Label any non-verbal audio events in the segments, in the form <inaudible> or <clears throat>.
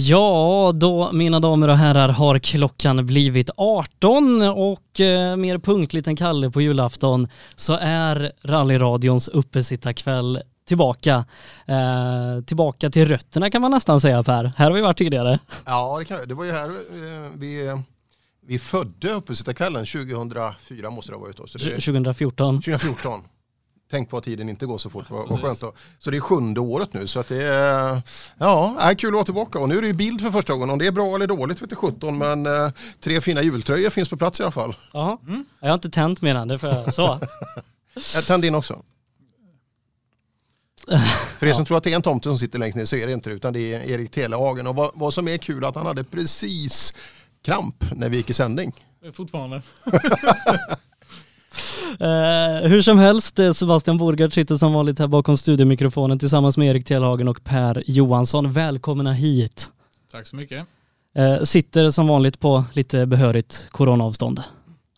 Ja, då mina damer och herrar har klockan blivit 18 och eh, mer punktligt än Kalle på julafton så är rallyradions uppesittarkväll tillbaka. Eh, tillbaka till rötterna kan man nästan säga Per. Här har vi varit tidigare. Ja, det, kan, det var ju här eh, vi, vi födde uppesittarkvällen 2004 måste det ha varit då. Så det, 2014. 2014. Tänk på att tiden inte går så fort. Vad, vad skönt då. Så det är sjunde året nu. Så att det är, ja, är kul att vara tillbaka. Och nu är det ju bild för första gången. Om det är bra eller dåligt vet jag 17. Men eh, tre fina jultröjor finns på plats i alla fall. Ja, mm. jag har inte tänt än det för jag så. <laughs> jag tänd in också. För er som <laughs> ja. tror att det är en tomte som sitter längst ner så är det inte det utan det är Erik Telehagen. Och vad, vad som är kul är att han hade precis kramp när vi gick i sändning. Fortfarande. <laughs> Uh, hur som helst, eh, Sebastian Borgard sitter som vanligt här bakom studiomikrofonen tillsammans med Erik Telhagen och Per Johansson. Välkomna hit. Tack så mycket. Uh, sitter som vanligt på lite behörigt coronaavstånd.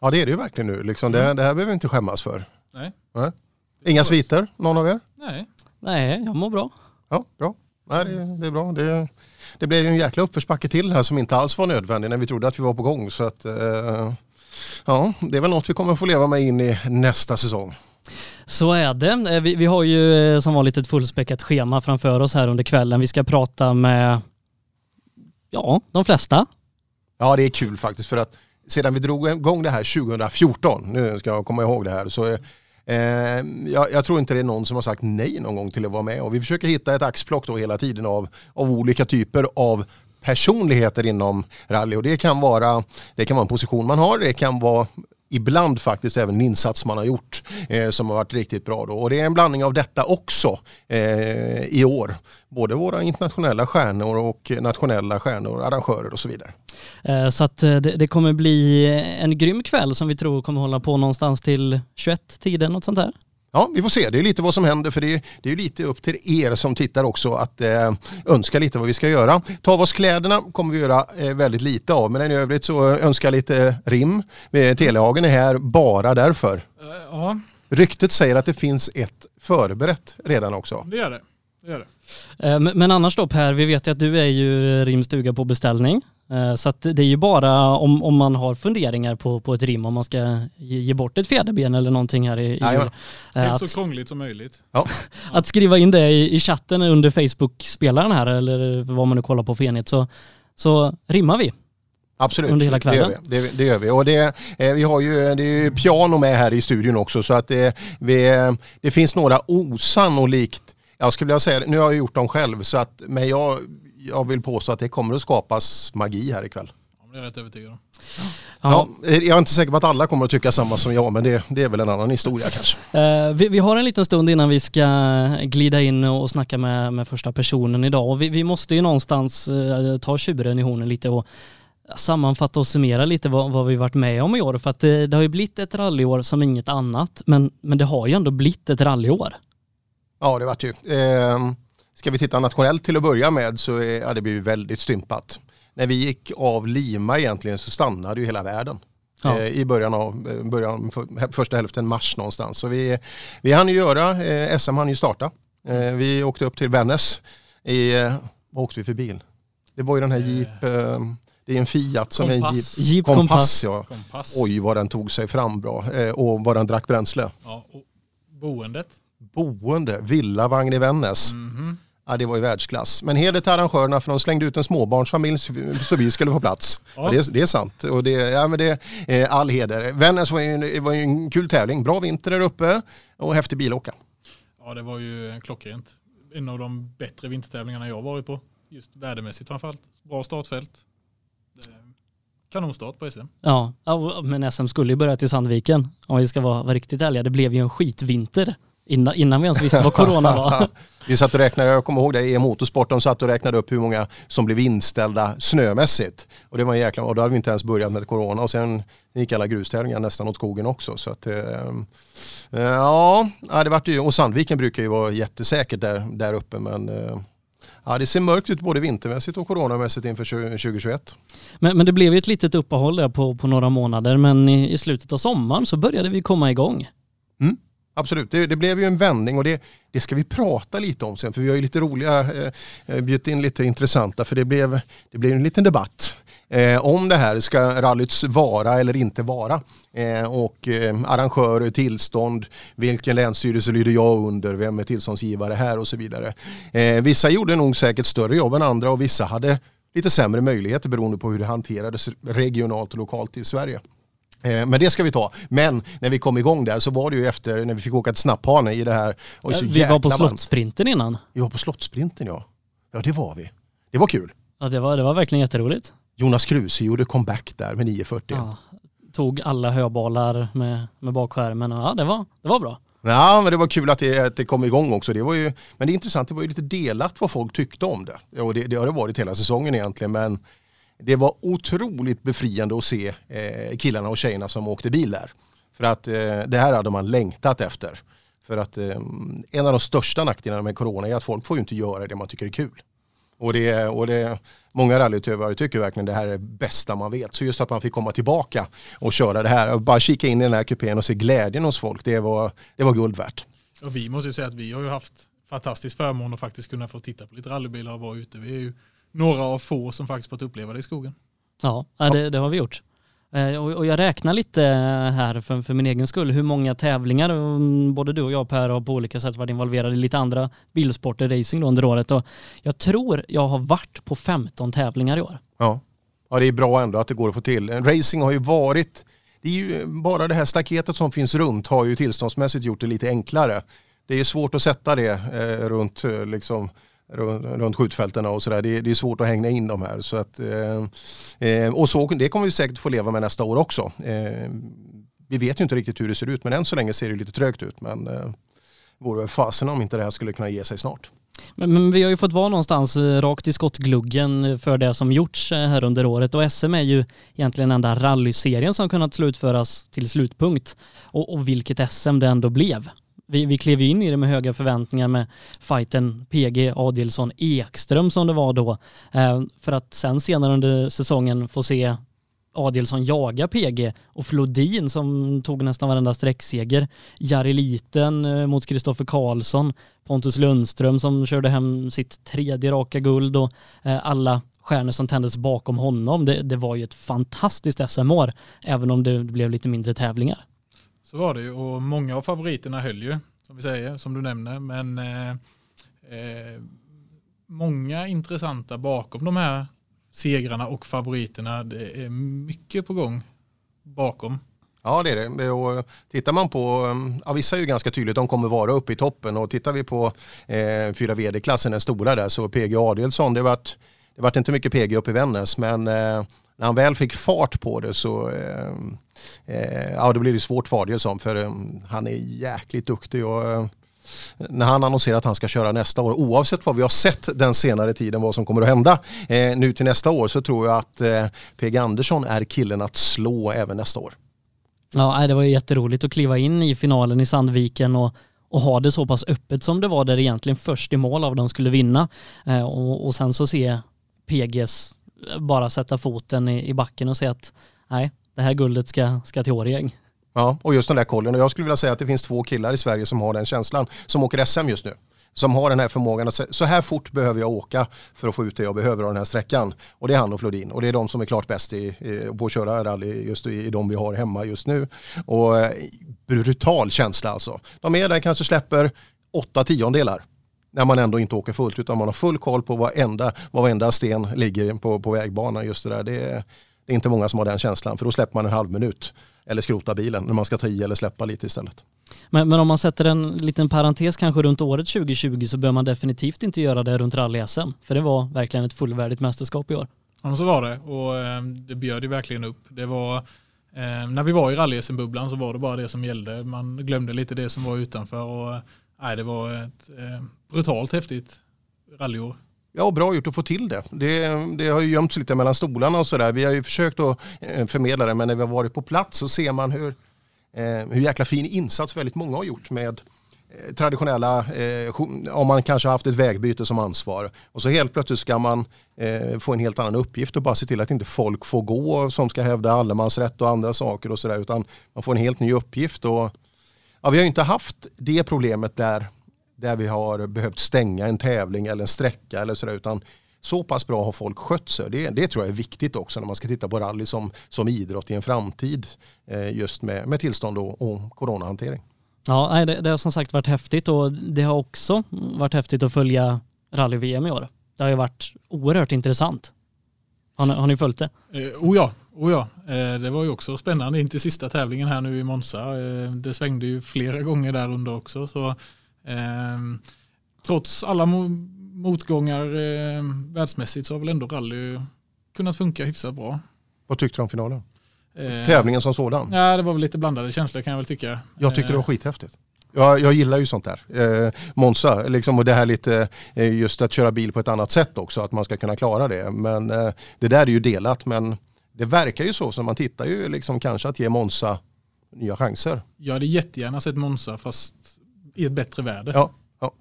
Ja det är det ju verkligen nu. Liksom. Det, det här behöver vi inte skämmas för. Nej. Nej. Inga sviter, någon av er? Nej. Nej, jag mår bra. Ja, bra. Nej, det, det är bra. Det, det blev ju en jäkla uppförsbacke till här som inte alls var nödvändig när vi trodde att vi var på gång. Så att, uh... Ja, det är väl något vi kommer få leva med in i nästa säsong. Så är det. Eh, vi, vi har ju eh, som vanligt ett fullspäckat schema framför oss här under kvällen. Vi ska prata med, ja, de flesta. Ja, det är kul faktiskt för att sedan vi drog igång det här 2014, nu ska jag komma ihåg det här, så eh, jag, jag, tror inte det är någon som har sagt nej någon gång till att vara med och vi försöker hitta ett axplock då hela tiden av, av olika typer av personligheter inom rally och det kan vara, det kan vara en position man har, det kan vara ibland faktiskt även en insats man har gjort eh, som har varit riktigt bra. Då. Och det är en blandning av detta också eh, i år. Både våra internationella stjärnor och nationella stjärnor, arrangörer och så vidare. Eh, så att eh, det, det, kommer bli en grym kväll som vi tror kommer hålla på någonstans till 21-tiden, något sånt där. Ja, vi får se. Det är lite vad som händer för det är, det är lite upp till er som tittar också att eh, önska lite vad vi ska göra. Ta av oss kläderna kommer vi göra eh, väldigt lite av men i övrigt så önskar lite rim. Telehagen är här bara därför. Uh, ja. Ryktet säger att det finns ett förberett redan också. Det gör det. det, gör det. Eh, men annars då Per, vi vet ju att du är ju rimstuga på beställning. Eh, så att det är ju bara om, om man har funderingar på, på ett rim, om man ska ge, bort ett fjäderben eller någonting här i... i äh, så krångligt som möjligt. Ja. <laughs> att skriva in det i, i chatten under Facebook-spelaren här eller vad man nu kollar på för enhet så, så rimmar vi. Absolut, under hela kvällen. Det gör vi. Det, det gör vi. Och det, eh, vi har ju, det är ju piano med här i studion också så att det, vi, det finns några osannolikt, jag skulle vilja säga nu har jag gjort dem själv så att, men jag jag vill påstå att det kommer att skapas magi här ikväll. Ja, det är jag rätt övertygad om. Ja. ja. jag är inte säker på att alla kommer att tycka samma som jag, men det, det är väl en annan historia kanske. Uh, vi, vi, har en liten stund innan vi ska glida in och snacka med, med första personen idag. Och vi, vi måste ju någonstans uh, ta tjuren i hornen lite och sammanfatta och summera lite vad, vad vi varit med om i år. För att det, det har ju blivit ett rallyår som inget annat, men, men det har ju ändå blivit ett rallyår. Ja, det vart ju. Uh, Ska vi titta nationellt till att börja med så är, ja, det blir väldigt stympat. När vi gick av Lima egentligen så stannade ju hela världen. Ja. Eh, I början av eh, början, för, första hälften mars någonstans. Så vi, vi hann ju göra, eh, SM hann ju starta. Eh, vi åkte upp till Vännäs. I, eh, vad åkte vi för bil? Det var ju den här Jeep, det är en Fiat som kompass. är en Jeep. Jeep kompass. kompass, ja. kompass. Oj vad den tog sig fram bra och vad den drack bränsle. Ja, och boendet? Boende, villavagn i Vännäs. Mm -hmm. Ja, det var ju världsklass. Men heder till arrangörerna för de slängde ut en småbarnsfamilj så vi skulle få plats. Ja. Det, är, det, är sant. Och det, ja, men det är all heder. Vännäs var ju, var ju en kul tävling. Bra vinter där uppe och häftig bilåka. Ja, det var ju klockrent. En av de bättre vintertävlingarna jag varit på. Just värdemässigt framförallt. Bra startfält. Kanonstart på SM. Ja, men SM skulle ju börja till Sandviken om vi ska vara riktigt ärliga. Det blev ju en skitvinter innan, innan vi ens visste vad corona var. <laughs> vi satt och räknade, jag kommer ihåg det, i motorsport, de satt och räknade upp hur många som blev inställda snömässigt. Och det var en jäkla, och då hade vi inte ens börjat med corona och sen gick alla grustävlingar nästan åt skogen också. Så att, äh, ja, det vart ju, och Sandviken brukar ju vara jättesäkert där, där uppe men äh, Ja, det ser mörkt ut både vintermässigt och coronamässigt inför 2021. Men, men det blev ju ett litet uppehåll där på, på några månader men i, i slutet av sommaren så började vi komma igång. Mm absolut. Det, det, blev ju en vändning och det, det ska vi prata lite om sen för vi har ju lite roliga, eh, eh bjudit in lite intressanta för det blev, det blev en liten debatt eh, om det här ska rallyts vara eller inte vara. Eh, och eh, arrangörer, tillstånd, vilken länsstyrelse lyder jag under, vem är tillståndsgivare här och så vidare. Eh, vissa gjorde nog säkert större jobb än andra och vissa hade lite sämre möjligheter beroende på hur det hanterades regionalt och lokalt i Sverige. Eh, men det ska vi ta. Men när vi kom igång där så var det ju efter när vi fick åka till Snapphane i det här. Och så vi var på Slottsprinten innan. Vi var på Slottsprinten ja. Ja det var vi. Det var kul. Ja det var, det var verkligen jätteroligt. Jonas Kruse gjorde comeback där med 940. Ja, tog alla höbalar med, med bakskärmen ja det var, det var bra. Ja, men det var kul att det, att det kom igång också. Det var ju, men det är intressant, det var ju lite delat vad folk tyckte om det. Och det, det har det varit hela säsongen egentligen. Men det var otroligt befriande att se eh, killarna och tjejerna som åkte bil där. För att eh, det här hade man längtat efter. För att eh, en av de största nackdelarna med corona är att folk får ju inte göra det man tycker är kul. Och det, och det, många rallyutövare tycker verkligen det här är det bästa man vet. Så just att man fick komma tillbaka och köra det här och bara kika in i den här kupén och se glädjen hos folk, det var, det var guld värt. Och vi måste ju säga att vi har ju haft fantastisk förmån att faktiskt kunna få titta på lite rallybilar och vara ute. Vi är ju några av få som faktiskt fått uppleva det i skogen. Ja, det, det har vi gjort. Eh, och jag räknar lite här för, för min egen skull hur många tävlingar mm, både du och jag Per har på olika sätt varit involverade i lite andra bilsporter, racing då under året och jag tror jag har varit på 15 tävlingar i år. Ja, ja det är bra ändå att det går att få till. Racing har ju varit, det är ju bara det här staketet som finns runt har ju tillståndsmässigt gjort det lite enklare. Det är svårt att sätta det eh, runt eh, liksom runt skjutfälten och sådär. Det, det, är svårt att hänga in de här. Så att, eh, eh, och så, det kommer vi säkert få leva med nästa år också. Eh, vi vet ju inte riktigt hur det ser ut men än så länge ser det lite trögt ut. Men eh, vore väl fasen om inte det här skulle kunna ge sig snart. Men, men, vi har ju fått vara någonstans eh, rakt i skottgluggen för det som gjorts eh, här under året och SM är ju egentligen enda rallyserien som kunnat slutföras till slutpunkt. Och, och vilket SM det ändå blev vi, vi klev in i det med höga förväntningar med fighten PG Adilsson Ekström som det var då. Eh, för att sen senare under säsongen få se Adilsson jaga PG och Flodin som tog nästan varenda sträckseger. Jari Liten eh, mot Kristoffer Karlsson. Pontus Lundström som körde hem sitt tredje raka guld och eh, alla stjärnor som tändes bakom honom. Det, det var ju ett fantastiskt SM-år även om det blev lite mindre tävlingar. Så var det ju och många av favoriterna höll ju som vi säger, som du nämner. Men eh, eh, många intressanta bakom de här segrarna och favoriterna. Det är mycket på gång bakom. Ja det är det. Och tittar man på, eh, ja, vissa är ju ganska tydligt, de kommer vara uppe i toppen och tittar vi på eh, fyra vd-klassen, den stora där, så PG Adielsson, det vart, det vart inte mycket PG uppe i Vännäs, men eh, när han väl fick fart på det så eh, eh, ja, det blev det svårt för Adielsson för eh, han är jäkligt duktig. Och, eh, när han annonserar att han ska köra nästa år, oavsett vad vi har sett den senare tiden, vad som kommer att hända eh, nu till nästa år, så tror jag att eh, PG Andersson är killen att slå även nästa år. Ja, det var ju jätteroligt att kliva in i finalen i Sandviken och, och ha det så pass öppet som det var där egentligen först i mål av de skulle vinna. Eh, och, och sen så se PGs bara sätta foten i, i backen och säga att nej, det här guldet ska, ska till Årjäng. Ja, och just den där kollen. Och jag skulle vilja säga att det finns två killar i Sverige som har den känslan, som åker SM just nu. Som har den här förmågan att säga, så här fort behöver jag åka för att få ut det jag behöver av den här sträckan. Och det är han och Flodin. Och det är de som är klart bäst i, i, på att köra rally just i, i de vi har hemma just nu. Och eh, brutal känsla alltså. De är där, kanske släpper åtta tiondelar när man ändå inte åker fullt utan man har full koll på varenda, varenda sten ligger på, på vägbanan. Just det, där. Det, är, det är inte många som har den känslan för då släpper man en halv minut eller skrota bilen när man ska ta i eller släppa lite istället. Men, men om man sätter en liten parentes kanske runt året 2020 så bör man definitivt inte göra det runt rally-SM för det var verkligen ett fullvärdigt mästerskap i år. Ja så var det och eh, det bjöd ju verkligen upp. Det var eh, när vi var i rally-SM-bubblan så var det bara det som gällde. Man glömde lite det som var utanför och nej, det var ett eh, brutalt häftigt rallyår. Ja, bra gjort att få till det. det. Det har ju gömts lite mellan stolarna och sådär. Vi har ju försökt att eh, förmedla det, men när vi har varit på plats så ser man hur, eh, hur jäkla fin insats väldigt många har gjort med eh, traditionella, eh, om man kanske har haft ett vägbyte som ansvar. Och så helt plötsligt ska man eh, få en helt annan uppgift och bara se till att inte folk får gå som ska hävda allemansrätt och andra saker och sådär. Utan man får en helt ny uppgift. Och Ja, vi har ju inte haft det problemet där, där vi har behövt stänga en tävling eller en sträcka eller sådär utan så pass bra har folk skött sig. Det, det tror jag är viktigt också när man ska titta på rally som, som idrott i en framtid eh, just med, med tillstånd och, och coronahantering. Ja, det, det har som sagt varit häftigt och det har också varit häftigt att följa rally-VM i år. Det har ju varit oerhört intressant. Har ni, har ni följt det? Eh, oh ja, oh ja. Eh, det var ju också spännande in till sista tävlingen här nu i Monza. Eh, det svängde ju flera gånger där under också. Så, trots alla mo motgångar eh, världsmässigt så har väl ändå rally kunnat funka hyfsat bra. Vad tyckte du om finalen? Eh, Tävlingen som sådan? Ja, det var väl lite blandade känslor kan jag väl tycka. Jag tyckte det var skithäftigt. Jag, jag gillar ju sånt där. Eh, Monza, liksom, och det här lite, eh, just att köra bil på ett annat sätt också, att man ska kunna klara det. Men eh, det där är ju delat, men det verkar ju så, så man tittar ju liksom kanske att ge Monza nya chanser. Jag hade jättegärna sett Monza fast i ett bättre väder. Ja, ja.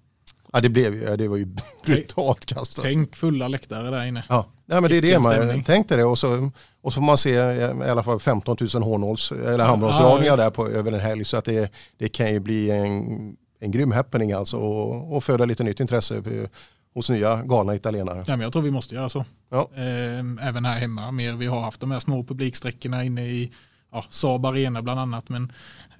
ja det, blev ju, det var ju <laughs> brutalt kastat. Tänk fulla läktare där inne. Ja, Nej, men det är det man tänkte det och så, och så får man se i alla fall 15 000 hårnåls eller handbollsdragningar där på, över en helg så att det, det kan ju bli en, en grym happening alltså och, och föda lite nytt intresse hos nya galna italienare. Ja, men jag tror vi måste göra så. Ja. Ehm, även här hemma. Mer, vi har haft de här små publiksträckorna inne i ja, Saab Arena bland annat. Men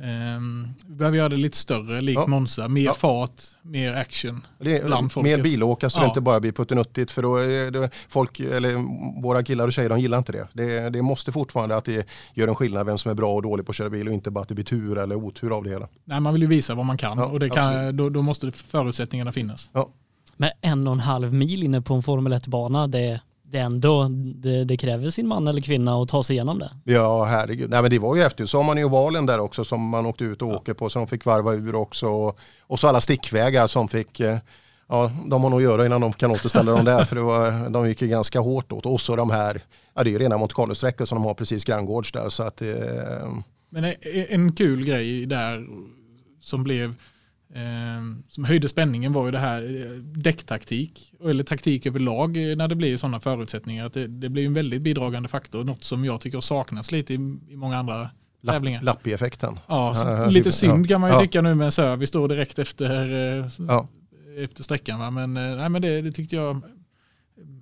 Um, vi behöver göra det lite större, likt ja. Monza. Mer ja. fart, mer action. Det är, mer bilåka så ja. det inte bara blir puttinuttigt. För då är det folk, eller våra killar och tjejer, de gillar inte det. det. det. måste fortfarande att det gör en skillnad vem som är bra och dålig på att köra bil och inte bara att det blir tur eller otur av det hela. Nej, man vill ju visa vad man kan och det kan, då, då, måste förutsättningarna finnas. Ja. Men en och en halv mil inne på en Formel 1-bana, det det ändå, det, det, kräver sin man eller kvinna att ta sig igenom det. Ja, herregud. Nej, men det var ju efter sommaren i ovalen där också som man åkte ut och ja. åker på, så de fick varva ur också. Och, och så alla stickvägar som fick, eh, ja, de har nog att göra innan de kan återställa dem där, för det var, de gick ju ganska hårt åt. Och så de här, ja det är ju rena Monte Carlo-sträckor som de har precis granngårds där. Så att, eh, men en kul grej där som blev som höjde spänningen var ju det här eh, däcktaktik, eller taktik överlag eh, när det blir sådana förutsättningar. Att det, det blir en väldigt bidragande faktor, något som jag tycker saknas lite i, i många andra Lapp, tävlingar. Lappi-effekten. Ja, så, lite synd kan man ju ja. tycka nu med service då direkt efter, ja. efter sträckan. Va? Men, nej, men det, det tyckte jag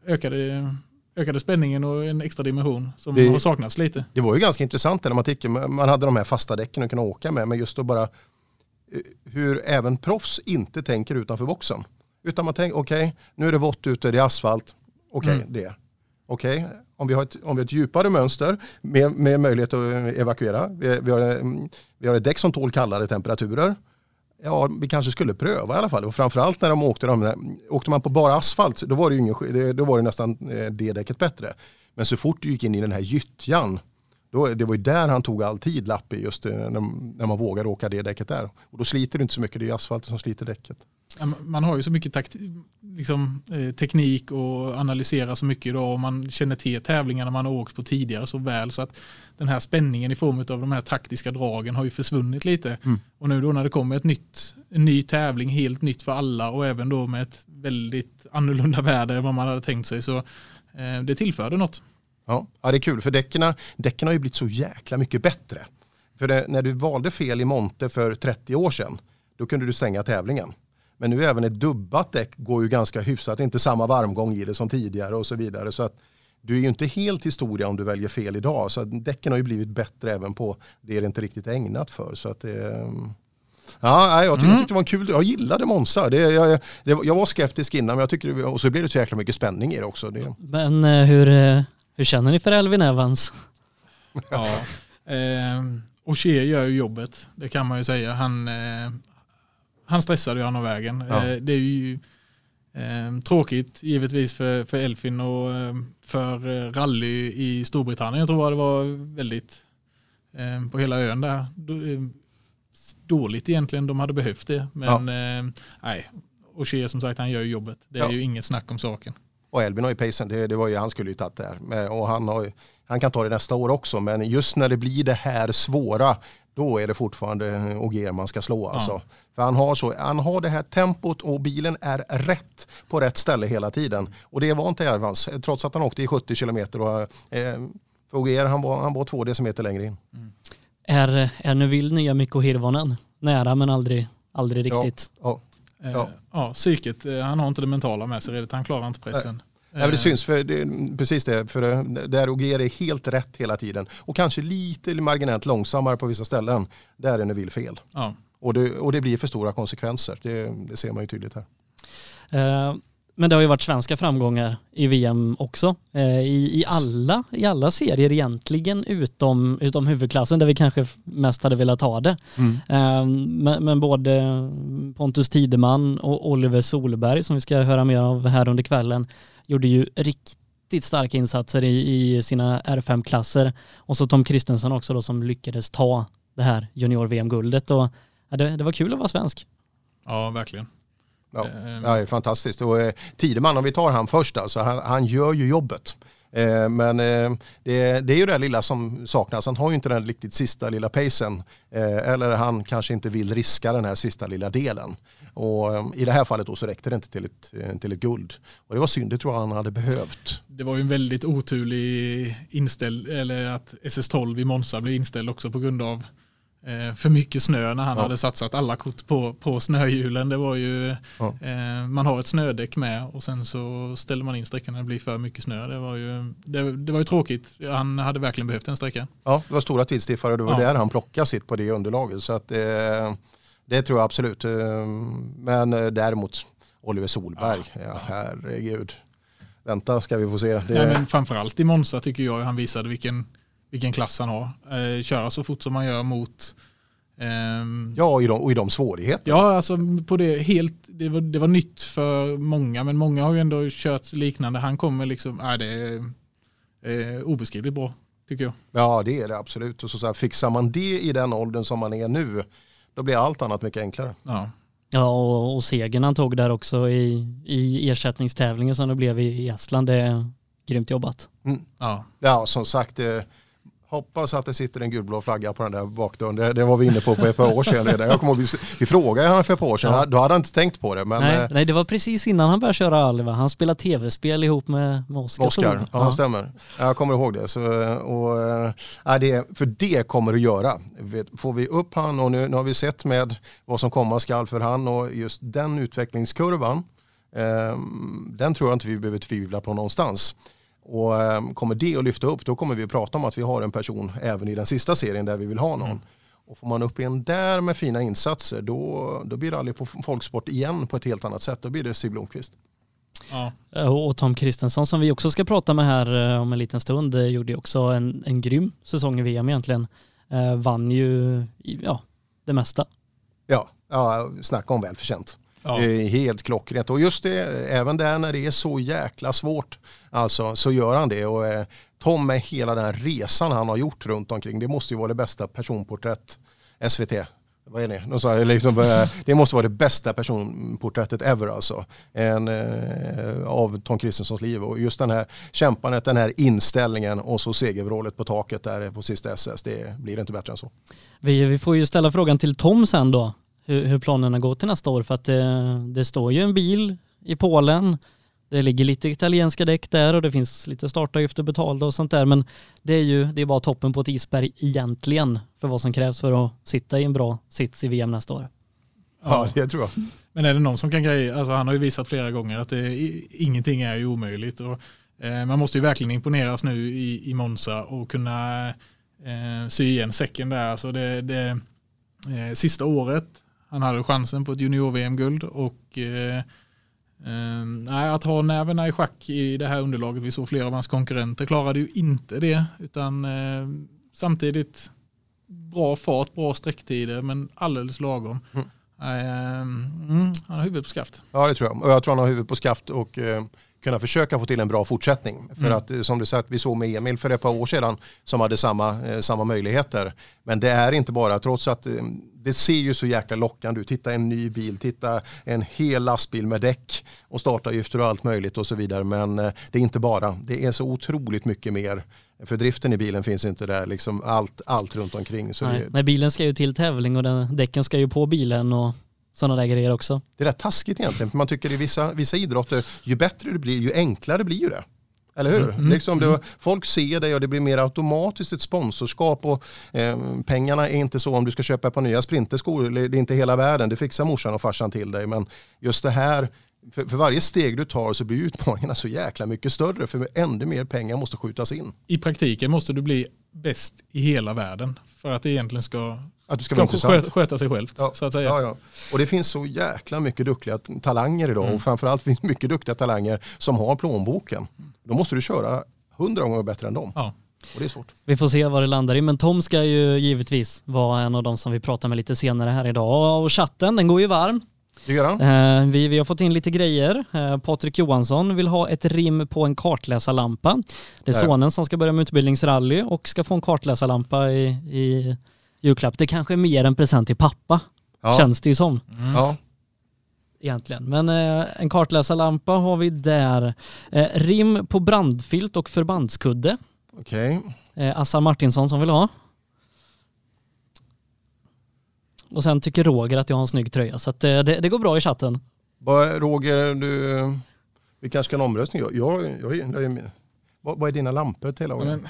ökade ökade spänningen och en extra dimension som det, har saknats lite. Det var ju ganska intressant när man tycker man hade de här fasta däcken att kunna åka med men just att bara hur även proffs inte tänker utanför boxen. Utan man tänker, okej, okay, nu är det vått ute, det är asfalt. Okej, okay, mm. det. Okej, okay, om, vi har ett, om vi har ett djupare mönster med, med möjlighet att evakuera. Vi, vi, har, vi har ett däck som tål kallare temperaturer. Ja, vi kanske skulle pröva i alla fall. Och framförallt när de åkte, de, åkte man på bara asfalt, då var det, ingen, då var det nästan eh, det däcket bättre. Men så fort du gick in i den här gyttjan då, det var ju där han tog all tid, Lappi, just eh, när, när man vågar åka det däcket där. Och då sliter det inte så mycket, det är asfalten som sliter däcket. Man har ju så mycket takt, liksom, eh, teknik och analyserar så mycket idag och man känner till tävlingarna man har åkt på tidigare så väl så att den här spänningen i form av de här taktiska dragen har ju försvunnit lite. Mm. Och nu då när det kommer ett nytt, en ny tävling, helt nytt för alla och även då med ett väldigt annorlunda väder än vad man hade tänkt sig så eh, det tillförde något. Ja, ja det är kul för däcken, däcken har ju blivit så jäkla mycket bättre. För det, när du valde fel i Monte för 30 år sedan, då kunde du stänga tävlingen. Men nu även ett dubbat däck går ju ganska hyfsat, inte samma varmgång i det som tidigare och så vidare. Så att du är ju inte helt historia om du väljer fel idag. Så att däcken har ju blivit bättre även på det det inte riktigt är ägnat för. Så att det, Ja, jag tyckte, mm. jag tyckte det var kul. Jag gillade Monza. Det, jag, det, jag var skeptisk innan, men jag tyckte, och så blev det så jäkla mycket spänning i det också. Det. Men eh, hur, eh, hur känner ni för Elvin Evans? Ja, eh, Oshie gör ju jobbet, det kan man ju säga. Han, eh, han stressade ju han av vägen. Ja. Eh, det är ju eh, tråkigt givetvis för, för Elfin och eh, för eh, rally i Storbritannien. Jag tror det var väldigt eh, på hela ön där. Dåligt egentligen, de hade behövt det. Men ja. nej, Oshie som sagt han gör ju jobbet. Det är ja. ju inget snack om saken. Och Elvin har ju pacen, det, det var ju, han skulle ju tagit det här. Och han, har, han kan ta det nästa år också, men just när det blir det här svåra, då är det fortfarande Ogier man ska slå. Alltså. Ja. För han har, så, han har det här tempot och bilen är rätt på rätt ställe hela tiden. Och det var inte Evans, trots att han åkte i 70 kilometer. Och, eh, för Ogier, han var, han var två decimeter längre in. Mm. Är, är nu vill nya Mikko Hirvonen? nära men aldrig, aldrig Ja. riktigt. Ja. Eh, Ja. Ja, psyket, eh, han har inte det mentala med sig redan, han klarar inte pressen. Nej, men det Eh, syns, för det, precis det, för det, där Ogier är helt rätt hela tiden. Och kanske lite marginellt långsammare på vissa ställen. Där är Neville fel. Ja. Och det, och det blir för stora konsekvenser, det, det ser man ju tydligt här. Eh, Men det har ju varit svenska framgångar i VM också. Eh, I, i, alla, I alla serier egentligen utom, utom huvudklassen där vi kanske mest hade velat ha det. Eh, Men, men både Pontus Tideman och Oliver Solberg som vi ska höra mer av här under kvällen gjorde ju riktigt starka insatser i, i sina R5-klasser. Och så Tom Kristensson också då som lyckades ta det här junior-VM-guldet. Och ja, det, det var kul att vara svensk. ja, verkligen. Ja, Eh, ja, det är fantastiskt. Och, eh, Tideman, om vi tar han först, alltså, han, han gör ju jobbet. Eh, men eh, det, det är ju det lilla som saknas. Han har ju inte den riktigt sista lilla pacen. Eh, eller han kanske inte vill riska den här sista lilla delen. Och eh, i det här fallet då så räckte det inte till ett, eh, till ett guld. Och det var synd, det tror jag han hade behövt. Det var ju en väldigt oturlig inställd, eller att SS12 i Monza blev inställd också på grund av för mycket snö när han Ja. hade satsat alla kort på, på snöhjulen. Det var ju, Ja. eh, man har ett snödäck med och sen så ställer man in sträckan när det blir för mycket snö. Det var ju, det, det var ju tråkigt. Han hade verkligen behövt en sträcka. Ja, det var stora tidsstiffare och det var Ja. där han plockade sitt på det underlaget. Så att, eh, det tror jag absolut. Eh, Men eh, däremot Oliver Solberg, ja, herregud. Vänta ska vi få se. Det, Nej, men framförallt i Monza tycker jag han visade vilken, vilken klass han har. Eh, köra så fort som man gör mot ehm, Ja, och i de, och i de svårigheter. Ja, alltså på det helt, det var, det var nytt för många, men många har ju ändå kört liknande. Han kommer liksom, nej det är eh, obeskrivligt bra, tycker jag. Ja, det är det absolut. Och så, så här, fixar man det i den åldern som man är nu, då blir allt annat mycket enklare. Ja, Ja, och, och segern han tog där också i, i ersättningstävlingen som det blev i, Estland, det är grymt jobbat. ja. Ja, som sagt, eh, hoppas att det sitter en gulblå flagga på den där bakdörren. Det, det var vi inne på för ett par år sedan redan. Jag kommer ihåg, vi, vi frågade honom för ett par år sedan, Ja. då hade han inte tänkt på det. Men nej, eh, nej, det var precis innan han började köra Alva. Han spelade tv-spel ihop med, med Oskar. Oskar, Sol. ja, stämmer. Jag kommer ihåg det. Så, och, eh, ja, det. För det kommer att göra. Får vi upp han och nu, nu har vi sett med vad som komma skall för han och just den utvecklingskurvan. Eh, den tror jag inte vi behöver tvivla på någonstans. Och eh, kommer det att lyfta upp då kommer vi att prata om att vi har en person även i den sista serien där vi vill ha någon. Och får man upp en där med fina insatser då, då blir det aldrig på folksport igen på ett helt annat sätt. Då blir det Stig Blomqvist. ja. Eh, Och Tom Kristensson som vi också ska prata med här eh, om en liten stund eh, gjorde ju också en, en grym säsong i VM egentligen. Eh, vann ju ja, det mesta. Ja, ja snacka om välförtjänt. Ja. Det är helt klockrent. Och just det, även där när det är så jäkla svårt, alltså, så gör han det. Och eh, Tom med hela den här resan han har gjort runt omkring, det måste ju vara det bästa personporträtt SVT. Vad är det? De sa, liksom, eh, det måste vara det bästa personporträttet ever alltså. En, eh, av Tom Kristenssons liv. Och just den här kämpandet, den här inställningen och så segervrålet på taket där på sista SS. Det blir inte bättre än så. Vi, vi får ju ställa frågan till Tom sen då, hur, hur planerna går till nästa år. För att det, det står ju en bil i Polen, det ligger lite italienska däck där och det finns lite startavgifter betalda och sånt där. Men det är ju det är bara toppen på ett isberg egentligen för vad som krävs för att sitta i en bra sits i VM nästa år. Ja, det tror jag. Men är det någon som kan greja, alltså han har ju visat flera gånger att det, ingenting är ju omöjligt. Och, eh, man måste ju verkligen imponeras nu i, i Monza och kunna eh, sy igen säcken där. Alltså det, det, eh, sista året, han hade chansen på ett junior-VM-guld och eh, eh, att ha nerverna i schack i det här underlaget, vi såg flera av hans konkurrenter klarade ju inte det, utan eh, samtidigt bra fart, bra sträcktider, men alldeles lagom. Mm. Eh, mm, han har huvudet på skaft. Ja det tror jag. Och jag tror han har huvudet på skaft och eh, kunna försöka få till en bra fortsättning. För Mm. att eh, som du sa, vi såg med Emil för ett par år sedan som hade samma, eh, samma möjligheter. Men det är inte bara, trots att eh, det ser ju så jäkla lockande ut. Titta en ny bil, titta en hel lastbil med däck och startavgifter och allt möjligt och så vidare. Men eh, det är inte bara, det är så otroligt mycket mer. För driften i bilen finns inte där, liksom allt, allt runt omkring. Så Nej, det, nej, bilen ska ju till tävling och den, däcken ska ju på bilen och sådana där grejer också. det är rätt taskigt egentligen. För man tycker i vissa, vissa idrotter, ju bättre det blir, ju enklare blir ju det. Eller hur? Mm. Liksom det, folk ser dig och det blir mer automatiskt ett sponsorskap och eh, pengarna är inte så om du ska köpa ett par nya sprinterskor, det är inte hela världen, det fixar morsan och farsan till dig. Men just det här, för, för varje steg du tar så blir utmaningarna så jäkla mycket större för ännu mer pengar måste skjutas in. I praktiken måste du bli bäst i hela världen för att det egentligen ska, Att du ska ska sköta, sköta sig självt. Ja, Så att säga. Ja, ja. Och det finns så jäkla mycket duktiga talanger idag Mm. och framförallt finns mycket duktiga talanger som har plånboken. Då måste du köra hundra gånger bättre än dem. Ja. Och det är svårt. Vi får se vad det landar i, men Tom ska ju givetvis vara en av de som vi pratar med lite senare här idag. Och chatten, den går ju varm. Det gör han. Eh, vi, vi har fått in lite grejer. Eh, Patrik Johansson vill ha ett rim på en kartläsarlampa. Det är Där. sonen som ska börja med utbildningsrally och ska få en kartläsarlampa i, i julklapp. Det kanske är mer en present till pappa, Ja. känns det ju som Ja. egentligen. Men eh, en kartläsarlampa har vi där. Eh, rim på brandfilt och förbandskudde. Okej. Eh, Assa Martinsson som vill ha. Och sen tycker Roger att jag har en snygg tröja så att, eh, det, det går bra i chatten. Vad- Roger, du, vi kanske en omröstning. Jag, jag, jag, jag, jag, vad, vad är dina lampor till? Ja, men,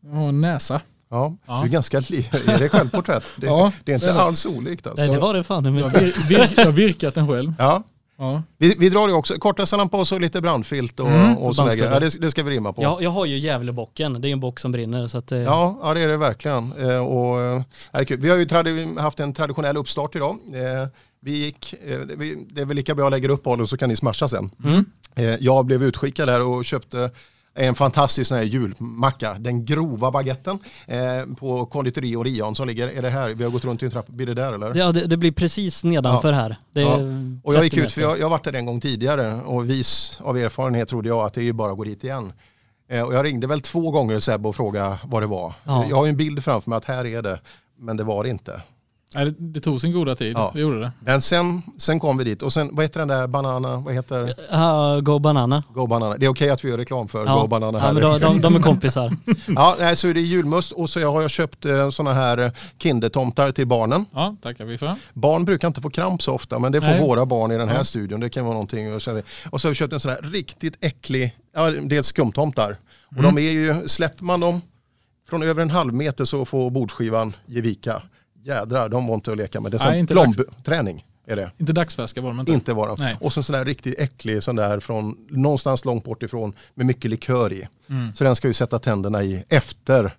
jag har en näsa. ja. Ja. Du är ganska Är det självporträtt? Det, Ja, det är inte det alls olikt alltså. Nej det var det fan. Jag har vir, vir, jag virkat den själv. Ja. Ja. Vi, vi drar det också. Korta och så lite brandfilt och, Mm, och grejer. Ja, det, det ska vi rimma på. Jag, jag har ju Gävlebocken, det är en bock som brinner så att, eh, Ja, ja det är det verkligen. Eh, och, eh, det är kul. Vi har ju haft en traditionell uppstart idag. Eh, vi gick, eh, det- det är väl lika bra jag lägger upp bollen så kan ni smasha sen. Mm. Eh, jag blev utskickad där och köpte en fantastisk sån här julmacka, den grova baguetten eh, på konditori Orion som ligger, är det här, vi har gått runt i en trappa, blir det där eller? Ja, det, det blir precis nedanför här. Det är Ja. 30 Och jag gick ut, för jag, jag varit där en gång tidigare och vis av erfarenhet trodde jag att det är ju bara att gå dit igen. Eh, och jag ringde väl två gånger Seb och frågade vad det var. Ja. Jag har ju en bild framför mig att här är det, men det var det inte. Nej, det, det tog sin goda tid. Ja. Det gjorde det. Men sen, sen kom vi dit och sen, vad heter den där banana, vad heter Ja, Go Banana. Go Banana? Det är okej att vi gör reklam för Ja, Go Banana här. ja men de, de, de är kompisar. <laughs> Ja, nej, så är det julmust och så har jag köpt eh, såna här eh, kindertomtar till barnen. Ja, tackar vi för. Barn brukar inte få kramp så ofta men det får Nej. våra barn i den här Ja. studion. Det kan vara någonting. Och så har vi köpt en sån här riktigt äcklig, ja det är skumtomtar. Och Mm. de är ju, släpper man dem från över en halv meter så får bordsskivan ge vika. Jädrar, de var inte att leka med. Det är som inte plomb-träning. Är det. Inte dagsfärska var de inte. Inte var de. Nej. Och så en sån där riktigt äcklig sån där från någonstans långt bort ifrån med mycket likör i. Mm. Så den ska vi sätta tänderna i efter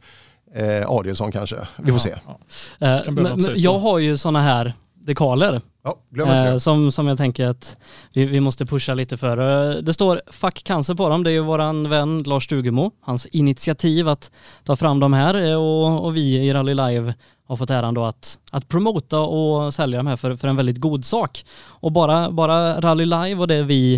eh, Adielsson kanske. Vi får se. Ja. Eh, men, men jag har ju sådana här dekaler Ja, eh, som, som jag tänker att vi, vi måste pusha lite för. Eh, Det står Fuck cancer på dem. Det är ju våran vän Lars Stugemo, hans initiativ att ta fram de här eh, och, och vi i Rally Live har fått äran då att, att promota och sälja de här för, för en väldigt god sak. Och bara, bara Rally Live och det vi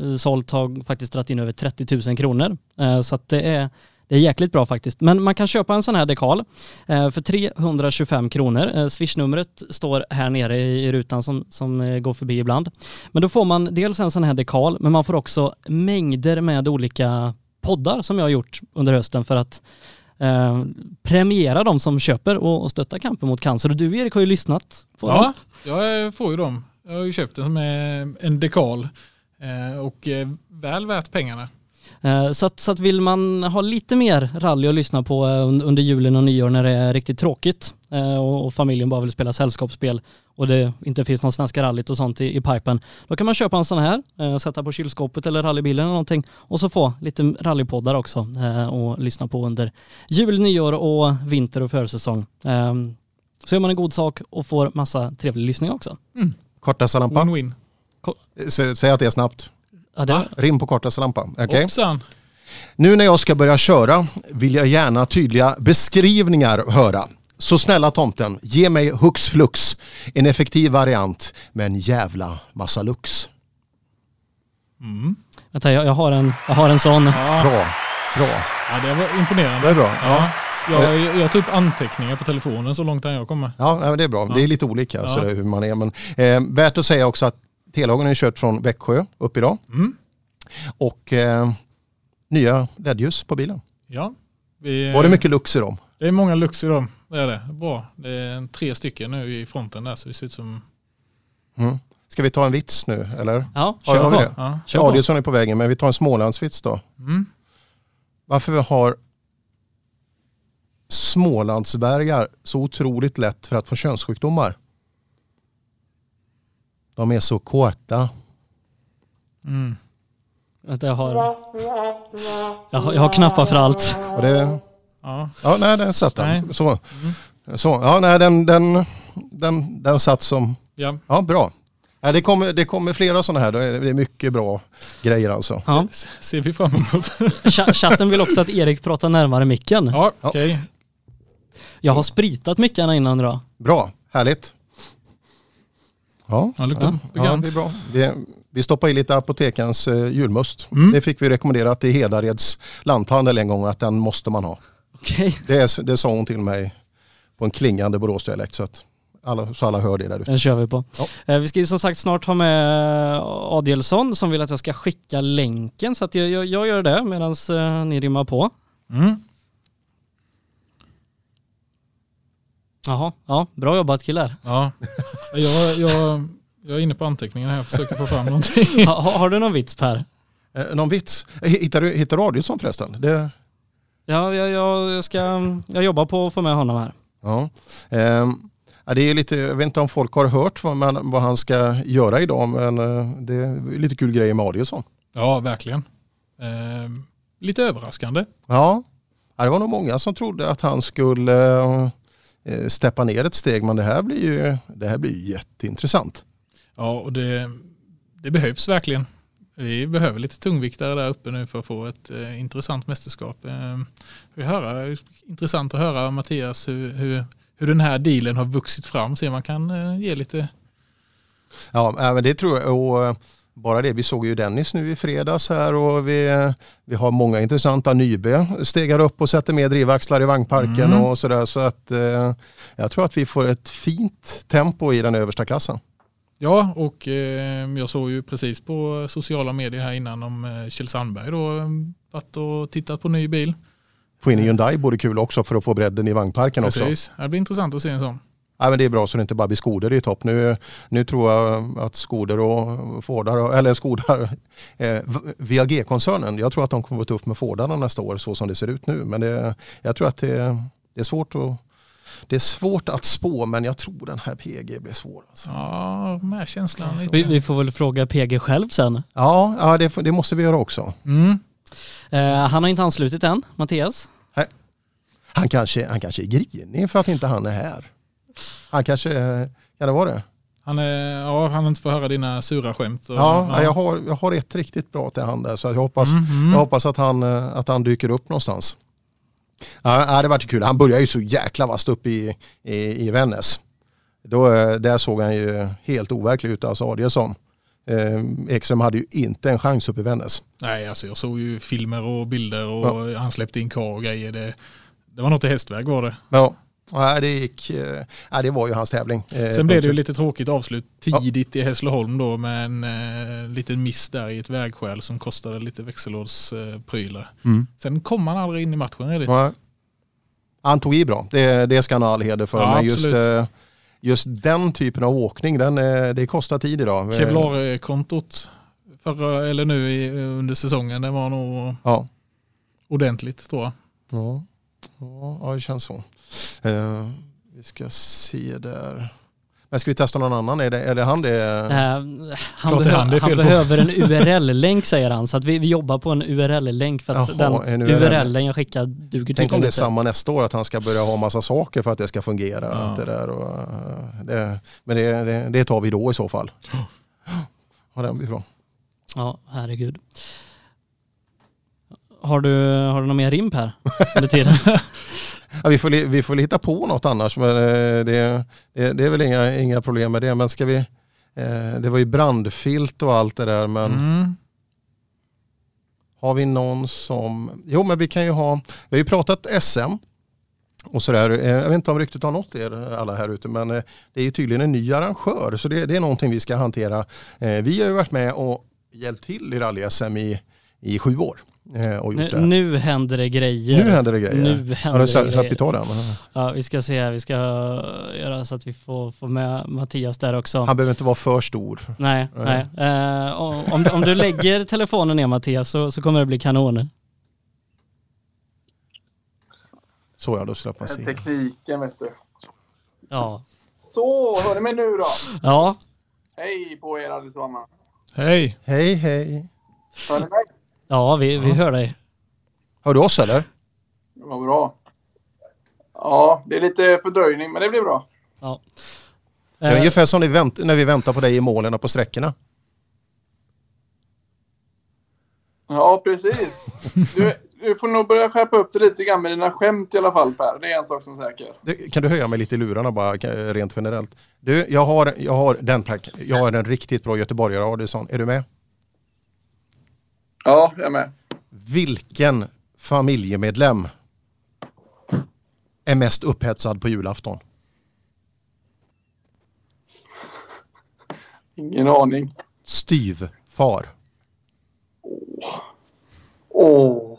eh, sålt har faktiskt dragit in över 30 000 kronor. Eh, Så att det är det är jäkligt bra faktiskt. Men man kan köpa en sån här dekal eh, för 325 kronor. Eh, Swishnumret står här nere i rutan som, som eh, går förbi ibland. Men då får man dels en sån här dekal, men man får också mängder med olika poddar som jag har gjort under hösten för att eh, premiera de som köper och, och stötta kampen mot cancer. Och du Erik har ju lyssnat på dem. Ja, jag får ju dem. Jag har ju köpt den som är en dekal eh, och väl värt pengarna. Eh, Så att, så att vill man ha lite mer rally att lyssna på eh, un- under julen och nyår när det är riktigt tråkigt eh, och familjen bara vill spela sällskapsspel och det inte finns någon svenska rallyt och sånt i, i pipen, då kan man köpa en sån här, sätta på kylskåpet eller rallybilen eller någonting och så få lite rallypoddar också och lyssna på under jul, nyår och vinter och försäsong. Eh, Så gör man en god sak och får massa trevlig lyssning också. Korta lampa. Win-win. Sä- Säg att det är snabbt. Ja, det, Va? Rim på korta lampa. Okej? Hoppsan. Nu när jag ska börja köra vill jag gärna tydliga beskrivningar höra. Så snälla tomten, ge mig hux flux. En effektiv variant med en jävla massa lux. Mm. vänta, jag, jag, har en, jag har en sån. Ja. Bra, bra. ja, det var imponerande. Det är bra. Ja. Jag, jag tog upp anteckningar på telefonen så långt kan jag komma. Ja, det är bra. Ja. Det är lite olika Ja. så det är hur man är. Men, eh, värt att säga också att Telhagen är kört från Växjö upp idag. Mm. Och eh, nya LED-ljus på bilen. Ja. Vi, Var det mycket lux i dem? det är många lux i dem. Det är det. Bra. Det är tre stycken nu i fronten där så det ser ut som... Mm. Ska vi ta en vits nu eller? Ja, Ja, kör har vi på. det? Ja. Kör. Adielsson är på vägen men vi tar en Smålandsvits då. Mm. varför har Smålandsbergar så otroligt lätt för att få könssjukdomar? De är så kåta. Mm. Vänta, jag har, jag har, jag har knappar för allt. Och det, Ja. ja, nej, den satt Nej. den. Så, så, ja, nej, den, den, den, den satt som, ja. ja, bra. Ja, det, kommer, det kommer flera sådana här, det är mycket bra grejer alltså. Ja. Ser vi fram emot. <laughs> Ch- Chatten vill också att Erik pratar närmare micken. Ja, okej. Jag har spritat mickarna innan idag. Bra, härligt. Ja, Ja, luktar ja, det är bra. Vi, vi stoppar i lite apotekens eh, julmust. Mm. Det fick vi rekommenderat i Hedareds lanthandel en gång att den måste man ha. Okej, Det, är- det sa hon till mig på en klingande Boråsdialekt så att alla, så alla hör det där ute. den kör vi på. Ja. Eh, Vi ska ju som sagt snart ha med Adielsson som vill att jag ska skicka länken så att jag, jag, jag gör det medan ni rimmar på. Mm. Jaha, ja, bra jobbat killar. Ja. Jag, jag, jag är inne på anteckningarna här och försöker få fram någonting. <laughs> Ha, ha- har du någon vits Per? Eh, någon vits? Eh, Hittar du, hittar du Adielsson förresten? Det, Ja, jag, jag, jag ska, jag jobbar på att få med honom här. ja. Ja, det är lite, jag vet inte om folk har hört vad, man, vad han ska göra idag men eh, det är lite kul grejer med Adielsson. Ja, verkligen. Eh, lite överraskande. Ja, Ja, det var nog många som trodde att han skulle eh, steppa ner ett steg men det här blir ju det här blir ju jätteintressant. Ja, och det, det behövs verkligen. Vi behöver lite tungviktare där uppe nu för att få ett eh, intressant mästerskap. Eh, vi höra, intressant att höra Mattias hur, hur, hur den här dealen har vuxit fram. Se om man kan eh, ge lite... Ja, men det tror jag. Och bara det, vi såg ju Dennis nu i fredags här och vi, vi har många intressanta. Nybe stegar upp och sätter med drivaxlar i vagnparken Mm. och sådär. Så att eh, jag tror att vi får ett fint tempo i den översta klassen. Ja, och eh, jag såg ju precis på sociala medier här innan om eh, Kjell Sandberg då eh, varit och tittat på ny bil. Få in en Hyundai borde kul också för att få bredden i vagnparken också. Precis, det blir intressant att se en sån. Ja, men det är bra så det inte bara blir Skoder i topp. Nu, nu tror jag att Skoder och Fordar, eller Skodar, eh, VAG-koncernen, jag tror att de kommer att vara tuff med Fordarna nästa år så som det ser ut nu. Men det, jag tror att det, det, är svårt att, det är svårt att spå men jag tror den här PG blir svår. Alltså. Ja, med känslan lite. Vi, vi får väl fråga PG själv sen. Ja, ja det, det måste vi göra också. Mm. Eh, han har inte anslutit än, Mattias. Han kanske, han kanske är grinig för att inte han är här. Han kanske, kan det vara det? Han, är, ja, han inte fått höra dina sura skämt. Så, Ja, Jag, har, jag har ett riktigt bra till han där så jag hoppas, Mm, mm. Jag hoppas att han, att han dyker upp någonstans. Ja, det vart kul. Han började ju så jäkla vast upp i, i, i Vännäs. Då, eh, där såg han ju helt overklig ut, alltså Adielsson. Eh, Ekström hade ju inte en chans upp i Vännäs. Nej, alltså jag såg ju filmer och bilder och han släppte in kar och grejer. Det, det var något i hästväg var det. Ja, nej, det, gick, eh, nej, det var ju hans tävling. Eh, Sen blev det ju lite tråkigt avslut tidigt i Hässleholm då med en eh, liten miss där i ett vägskäl som kostade lite växellådsprylar. Mm. Sen kom han aldrig in i matchen riktigt. Ja. Han tog i bra, det, det ska han ha all heder för. Ja, Men just, absolut. eh, just den typen av åkning, den, eh, det kostar tid idag. Eh, Kevlar-kontot förra, eller nu i, under säsongen, det var nog Ja. ordentligt tror jag. Ja, ja, ja det känns så. Eh, vi ska se där. Men ska vi testa någon annan? Är det, är det han det? Han är han det behö- är han på. behöver en <laughs> URL-länk säger han, så att vi, vi jobbar på en URL-länk för att Jaha, den en URL. URL-en jag skickar duger Tänk tydligen om det är samma nästa år, att han ska börja ha massa saker för att det ska fungera. Ja. Att det där och, eh, det, men det, det, det tar vi då i så fall. Ja, det blir bra. Ja, herregud. Har du, har du någon mer rim här under tiden? <laughs> Ja, vi, får, vi får hitta på något annars, men eh, det, det, det är väl inga, inga problem med det. Men ska vi, eh, det var ju brandfilt och allt det där, men Mm. Har vi någon som... Jo, men vi kan ju ha... Vi har ju pratat SM och sådär. Eh, Jag vet inte om ryktet har nått er alla här ute, men det är ju tydligen en ny arrangör, så det, det är någonting vi ska hantera. Vi har ju varit med och hjälpt till i rally-SM i, i sju år och gjort Nu, det. nu händer det grejer. Nu händer det grejer. Nu händer du det släppt vi ta den? Ja, vi ska se, vi ska göra så att vi får, får med Mattias där också. Han behöver inte vara för stor. Nej, nej. Nej. Eh, om, om du lägger telefonen ner Mattias så, så kommer det bli kanon. Så ja, då släpper man se. Tekniken vet du. Ja. Så, hör ni mig nu då? Ja. Hej på er allesammans. Hej! Hej, hej. Hör ni mig? Ja, vi, vi hör dig. Hör du oss eller? Vad bra. Ja, det är lite fördröjning men det blir bra. Ja. Det är Eh, ungefär som när vi, väntar på dig i målen och på sträckorna. Ja, precis. Du, du får nog börja skärpa upp det lite grann med dina skämt i alla fall Per. Det är en sak som är säker. Du, kan du höja mig lite i lurarna bara rent generellt? Du, jag har, jag har den tack. Jag har en riktigt bra göteborgare Adielsson. Är du med? Ja, jag med. Vilken familjemedlem är mest upphetsad på julafton? Ingen aning. Styvfar. Åh.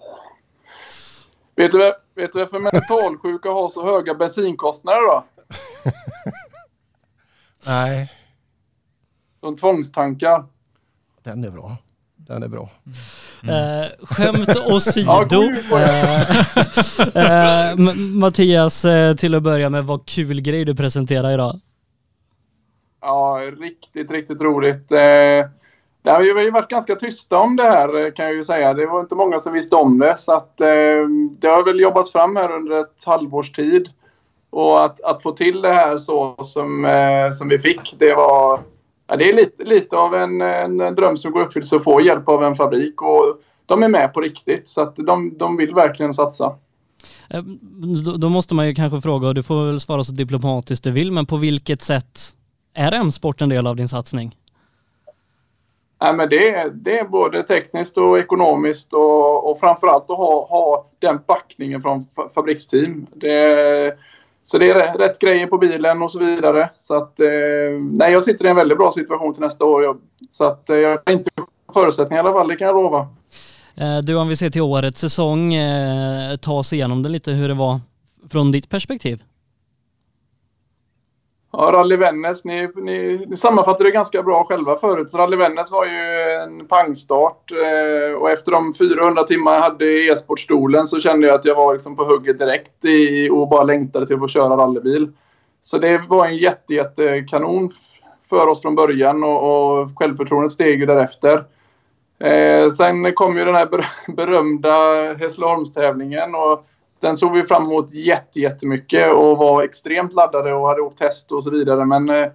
Vet du, vet du varför mentalsjuka har så höga bensinkostnader då? <laughs> Nej, De tvångstankar. den är bra. Den är bra. Eh, skämt <laughs> åsido. Eh, eh, Mattias, eh, till att börja med, vad kul grej du presenterar idag. Ja, riktigt, riktigt roligt. Eh, det har ju, varit ganska tysta om det här kan jag ju säga. Det var inte många som visste om det. Så att, eh, det har väl jobbats fram här under ett halvårs tid. Och att, att få till det här så som, eh, som vi fick, det var... Ja, det är lite, lite av en, en dröm som går i uppfyllelse att få hjälp av en fabrik. Och de är med på riktigt. Så att de, de vill verkligen satsa. Eh, Då, då måste man ju kanske fråga, och du får väl svara så diplomatiskt du vill, men på vilket sätt är M-sport en del av din satsning? Nej, men det, det är både tekniskt och ekonomiskt och, och framförallt att ha, ha den backningen från fa- fabriksteam. Det, så det är rätt, grejer på bilen och så vidare. Så att, eh, nej, jag sitter i en väldigt bra situation till nästa år. Jag, så att eh, jag har inte förutsättningar i alla fall, det kan jag lova. Eh, du, om vi ser till årets säsong, eh, ta oss igenom det lite hur det var från ditt perspektiv. Ja, Rally Vännäs, ni, ni, ni sammanfattade det ganska bra själva förut. Rally Vännäs var ju en pangstart eh, och efter de 400 timmar jag hade i e-sportstolen så kände jag att jag var liksom på hugget direkt i, och bara längtade till att få köra rallybil. Så det var en jätte, jätte kanon för oss från början och, och självförtroendet steg ju därefter. Eh, sen kom ju den här berömda Hässleholmstävlingen och den såg vi fram emot jätte, jättemycket och var extremt laddade och hade åkt test och så vidare. Men eh,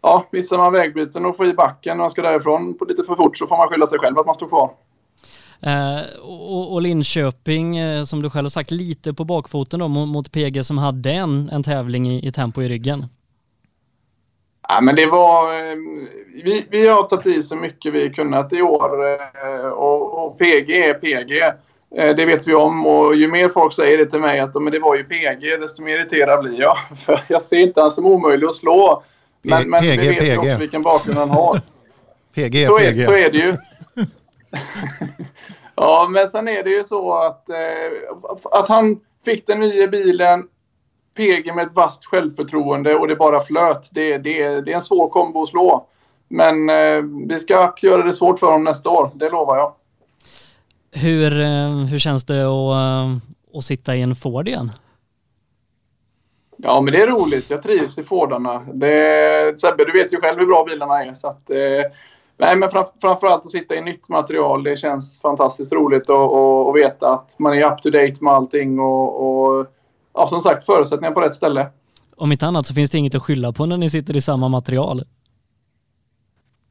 ja, missar man vägbyten och får i backen och man ska därifrån på lite för fort så får man skylla sig själv att man står kvar. Eh, och, och Linköping, eh, som du själv har sagt, lite på bakfoten då mot, mot PG som hade en, en tävling i, i tempo i ryggen. Ja, men det var... eh, Vi, vi har tagit i så mycket vi kunnat i år eh, och, och PG är PG. Eh, Det vet vi om och ju mer folk säger det till mig att "Men det var ju PG, desto mer irriterad blir jag. <laughs> För jag ser inte han som omöjlig att slå. Men, men vi PG, vet ju PG. också vilken bakgrund han har. <laughs> PG är så, är, PG. så är det ju. <laughs> ja, men sen är det ju så att, eh, att han fick den nya bilen, PG med ett vasst självförtroende och det bara flöt. Det, det, det är en svår kombo att slå. Men eh, vi ska göra det svårt för honom nästa år, det lovar jag. Hur, eh, hur känns det att, eh, att sitta i en Ford igen? Ja, men det är roligt. Jag trivs i Fordarna. Det, Sebbe, du vet ju själv hur bra bilarna är. Så att, eh, nej, men fram, framförallt att sitta i nytt material. Det känns fantastiskt roligt och veta att man är up to date med allting och, och ja, som sagt förutsättningar på rätt ställe. Om inte annat så finns det inget att skylla på när ni sitter i samma material.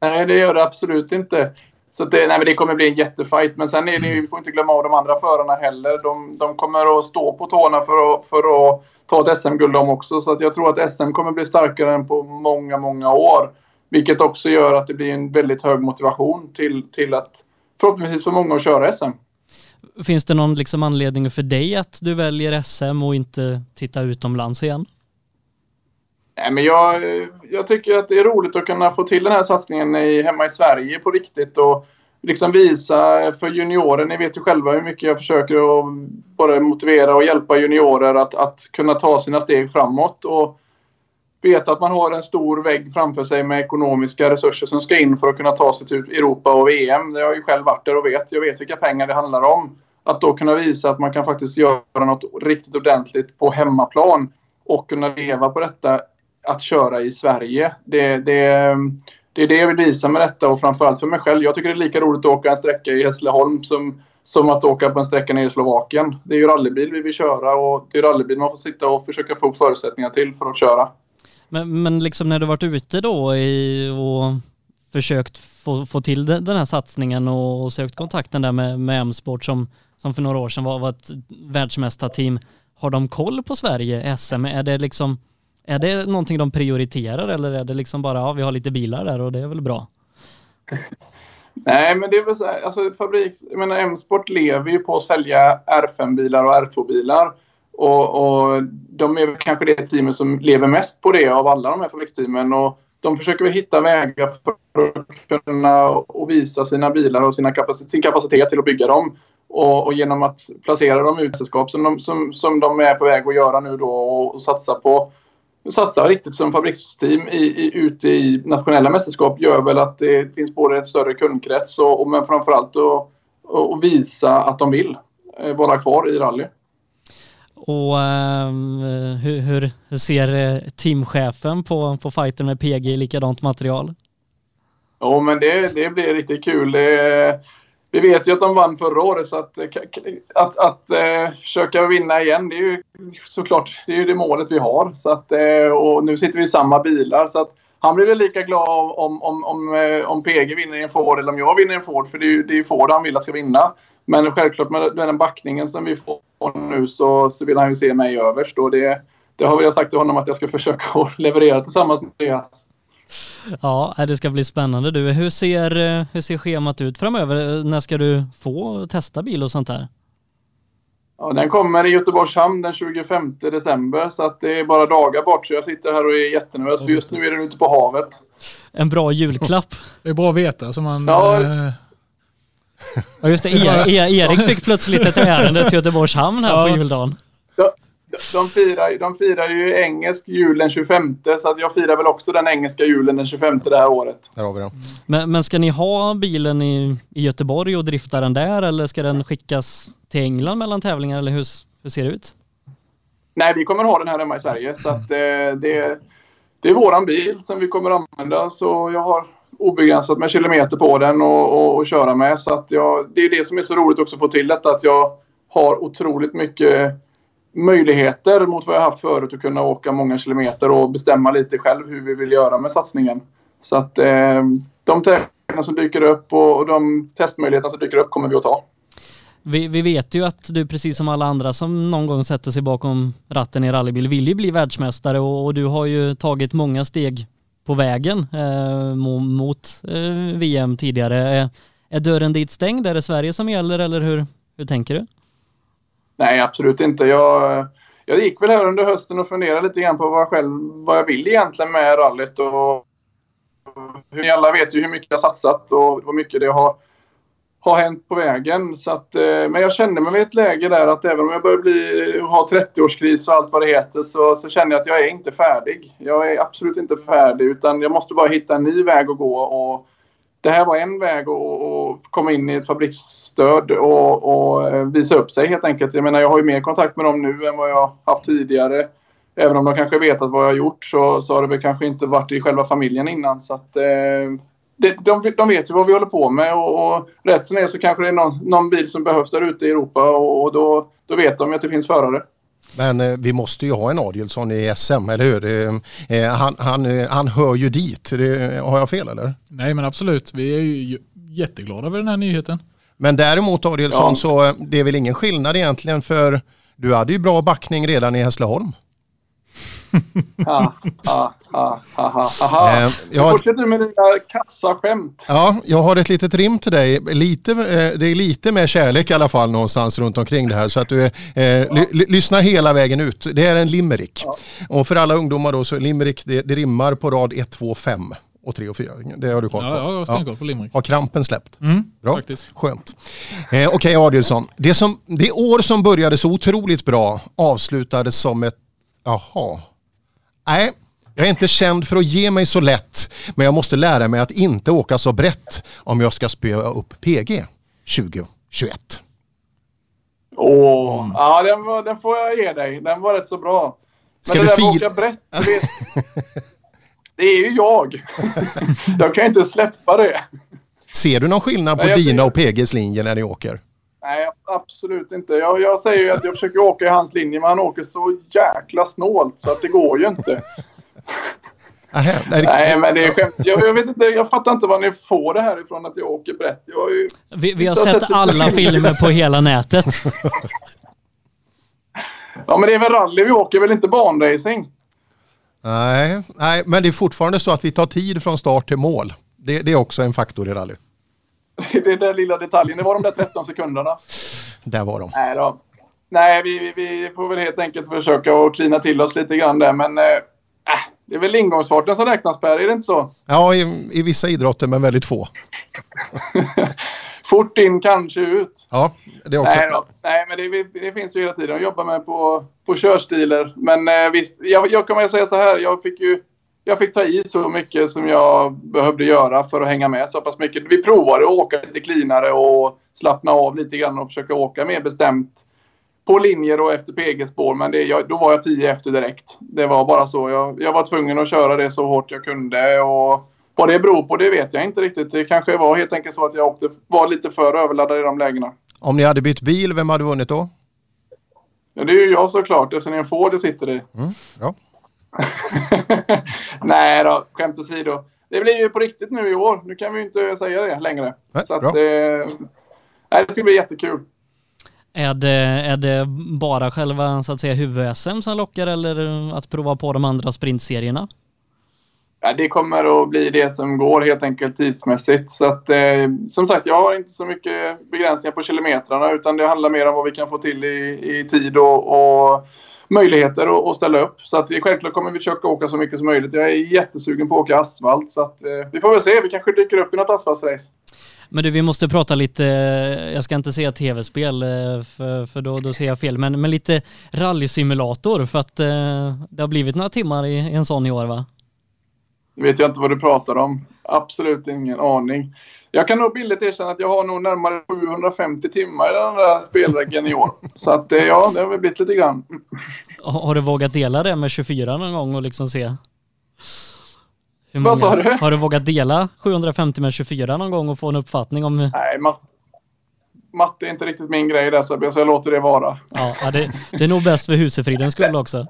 Nej, det gör det absolut inte. Så det, nej, men det kommer bli en jättefight. Men sen är det ju, vi får inte glömma av de andra förarna heller. De, de kommer att stå på tårna för att, för att ta ett SM-guld de också. Så att jag tror att SM kommer bli starkare än på många, många år. Vilket också gör att det blir en väldigt hög motivation till, till att förhoppningsvis för många att köra SM. Finns det någon liksom anledning för dig att du väljer SM och inte titta utomlands igen? Nej, men jag, jag tycker att det är roligt att kunna få till den här satsningen i, hemma i Sverige på riktigt och liksom visa för juniorer. Ni vet ju själva hur mycket jag försöker att bara motivera och hjälpa juniorer att, att kunna ta sina steg framåt och veta att man har en stor vägg framför sig med ekonomiska resurser som ska in för att kunna ta sig till Europa och VM. Jag har ju själv varit där och vet. Jag vet vilka pengar det handlar om. att då kunna visa att man kan faktiskt göra något riktigt ordentligt på hemmaplan och kunna leva på detta att köra i Sverige. Det, det, det är det jag vill visa med detta och framförallt för mig själv. Jag tycker det är lika roligt att åka en sträcka i Hässleholm som, som att åka på en sträcka nere i Slovakien. Det är ju rallybil vi vill köra och det är rallybil man får sitta och försöka få upp förutsättningar till för att köra. Men, men liksom när du varit ute då i, och försökt få, få till den här satsningen och, och sökt kontakten där med, med M-sport som, som för några år sedan var, var ett världsmästarteam. Har de koll på Sverige, SM? Är det liksom är det någonting de prioriterar eller är det liksom bara, ja vi har lite bilar där och det är väl bra? <laughs> Nej, men det är väl så här, alltså fabrik, jag menar M-sport lever ju på att sälja R5-bilar och R2-bilar. Och, och de är kanske det teamet som lever mest på det av alla de här fabriksteamen. Och de försöker väl hitta vägar för att kunna och visa sina bilar och sina kapacitet, sin kapacitet till att bygga dem. Och, och genom att placera dem i utsällskap, som de, som, som de är på väg att göra nu då och, och satsa på satsa riktigt som fabriksteam i, i, ute i nationella mästerskap gör väl att det finns både en större kundkrets och, och men framförallt att och visa att de vill eh, vara kvar i rally. Och um, hur, hur, ser eh, teamchefen på, på fighten med PG i likadant material? Ja men det, det blir riktigt kul. Det, vi vet ju att de vann förra året så att, eh, att, att eh, försöka vinna igen det är ju såklart det, är ju det målet vi har. Så att, eh, och nu sitter vi i samma bilar så att han blir väl lika glad om, om, om, eh, om PG vinner i en Ford eller om jag vinner i en Ford för det är ju det är Ford han vill att ska vinna. Men självklart med, med den backningen som vi får nu så, så vill han ju se mig överst och det, det har jag sagt till honom att jag ska försöka <laughs> leverera tillsammans med Andreas. <laughs> Ja, det ska bli spännande du. Hur ser, eh, hur ser schemat ut framöver? När ska du få testa bil och sånt här? Ja, den kommer i Göteborgs hamn den 25 december så att det är bara dagar bort. Så jag sitter här och är jättenervös för just nu är den ute på havet. En bra julklapp. <laughs> Det är bra att veta så man... Ja, äh... ja just det. <laughs> Erik fick plötsligt ett ärende till Göteborgs hamn här ja. på juldagen de, firar, de firar ju engelsk jul den 25 så att jag firar väl också den engelska julen den 25 det här året. Där har vi den. Men, men ska ni ha bilen i, i Göteborg och drifta den där eller ska den skickas till England mellan tävlingar eller hur, hur ser det ut? Nej, vi kommer ha den här hemma i Sverige så att det, det, det är våran bil som vi kommer använda så jag har obegränsat med kilometer på den och, och, och köra med så att jag, det är det som är så roligt också att få till detta att jag har otroligt mycket möjligheter mot vad jag haft förut att kunna åka många kilometer och bestämma lite själv hur vi vill göra med satsningen. Så att eh, de tävlingar som dyker upp och, och de testmöjligheter som dyker upp kommer vi att ta. Vi, vi, vet ju att du precis som alla andra som någon gång sätter sig bakom ratten i rallybil vill ju bli världsmästare och, och du har ju tagit många steg på vägen eh, mot eh, VM tidigare. Är, är dörren dit stängd? Är det Sverige som gäller eller hur, hur tänker du? Nej, absolut inte. Jag, jag gick väl här under hösten och funderade lite grann på vad, själv, vad jag vill egentligen med rallyt. Och, ni alla vet ju hur mycket jag satsat och hur mycket det har, har hänt på vägen. Så att, eh, men jag kände mig i ett läge där att även om jag börjar bli, ha 30-årskris och allt vad det heter så, så känner jag att jag är inte färdig. Jag är absolut inte färdig utan jag måste bara hitta en ny väg att gå. Och, det här var en väg att komma in i ett fabriksstöd och, och, eh, visa upp sig helt enkelt. Jag menar jag har ju mer kontakt med dem nu än vad jag haft tidigare. Även om de kanske vetat vad jag har gjort så, så har det väl kanske inte varit i själva familjen innan. Så att, eh, det, de, de vet ju vad vi håller på med och, och rätt som är så kanske det är någon, någon bil som behövs där ute i Europa och, och då, då vet de att det finns förare. Men eh, vi måste ju ha en Adielsson i SM, eller hur? Eh, han, han, eh, han hör ju dit. Det, har jag fel eller? Nej men absolut, vi är ju jätteglada över den här nyheten. Men däremot Adielsson ja. så eh, det är väl ingen skillnad egentligen för du hade ju bra backning redan i Hässleholm ha, ha, ha, ha, ha. Eh, jag Fortsätter du med dina kassaskämt. Ja, jag har ett litet rim till dig. Lite, eh, det är lite mer kärlek i alla fall någonstans runt omkring det här. Så att du eh, ja. lyssna hela vägen ut. Det är en limerick. Ja. Och för alla ungdomar då så limerick det, det rimmar på rad 1, 2, 5 och 3 och 4. Det har du koll på? Ja, jag har stenkoll på limerick. Har krampen släppt? Mm, Bra, faktiskt. skönt. Eh, Okej okay, Adielsson, det, som, det år som började så otroligt bra avslutades som ett Jaha, Nej, jag är inte känd för att ge mig så lätt, men jag måste lära mig att inte åka så brett om jag ska spöa upp PG 2021. Åh, mm. ja den, var, den får jag ge dig. Den var rätt så bra. Men Ska det där med att åka brett, det, <laughs> det är ju jag. jag kan inte släppa det. Ser du någon skillnad på Nej, dina och PGs linje när ni åker? Nej, absolut inte. Jag, jag säger ju att jag försöker åka i hans linje, men han åker så jäkla snålt så att det går ju inte. <laughs> Aha, nej, nej, men det är skämt. Jag, jag, vet inte, jag fattar inte var ni får det här ifrån att jag åker brett. Jag ju, vi, vi har sett, sett alla filmer på hela nätet. <laughs> ja, men det är väl rally vi åker, väl inte banracing? Nej, nej, men det är fortfarande så att vi tar tid från start till mål. Det, det är också en faktor i rally. <laughs> det är den lilla detaljen. Det var de där 13 sekunderna. Där var de. Nej, då. Nej vi, vi får väl helt enkelt försöka att klina till oss lite grann där. Men äh, det är väl ingångsfarten som räknas Per, är det inte så? Ja, i, i vissa idrotter men väldigt få. <laughs> Fort in, kanske ut. Ja, det också. Nej, då. Nej men det, det, finns ju hela tiden att jobba med på, på körstilar. Men eh, visst, jag, jag kan säga så här. Jag fick ju jag fick ta i så mycket som jag behövde göra för att hänga med så pass mycket. Vi provade att åka lite cleanare och slappna av lite grann och försöka åka mer bestämt på linjer och efter PG-spår. Men det, jag, då var jag tio efter direkt. Det var bara så. Jag, jag var tvungen att köra det så hårt jag kunde. Och vad det beror på det vet jag inte riktigt. Det kanske var helt enkelt så att jag åkte, var lite för överladdad i de lägena. Om ni hade bytt bil, vem hade vunnit då? Ja, det är ju jag såklart. Det är en Ford det sitter i. Mm, ja. <laughs> Nej då, skämt åsido. Det blir ju på riktigt nu i år. Nu kan vi ju inte säga det längre. Nej, så att, eh, det ska bli jättekul. Är det, är det bara själva så att säga huvud-SM som lockar eller att prova på de andra sprintserierna? Ja, det kommer att bli det som går helt enkelt tidsmässigt. Så att, eh, som sagt, jag har inte så mycket begränsningar på kilometrarna utan det handlar mer om vad vi kan få till i, i tid och, och möjligheter att, ställa upp. Så att självklart kommer vi försöka åka så mycket som möjligt. Jag är jättesugen på att åka asfalt så att eh, vi får väl se. Vi kanske dyker upp i något asfaltsrace. Men du, vi måste prata lite, eh, jag ska inte säga tv-spel eh, för, för då, då ser jag fel, men, men lite rallysimulator för att det har blivit några timmar i, i en sån i år va? Nu vet jag inte vad du pratar om. Absolut ingen aning. Jag kan nog billigt erkänna att jag har nog närmare 750 timmar i den där spelreggen i år. Så att ja, det har väl blivit lite grann. Har du vågat dela det med 24 någon gång och liksom se? Hur många, Vad sa du? Har du vågat dela 750 med 24 någon gång och få en uppfattning om... Nej, mat matte är inte riktigt min grej där så jag låter det vara. Ja, det, det är nog bäst för husefridens skull också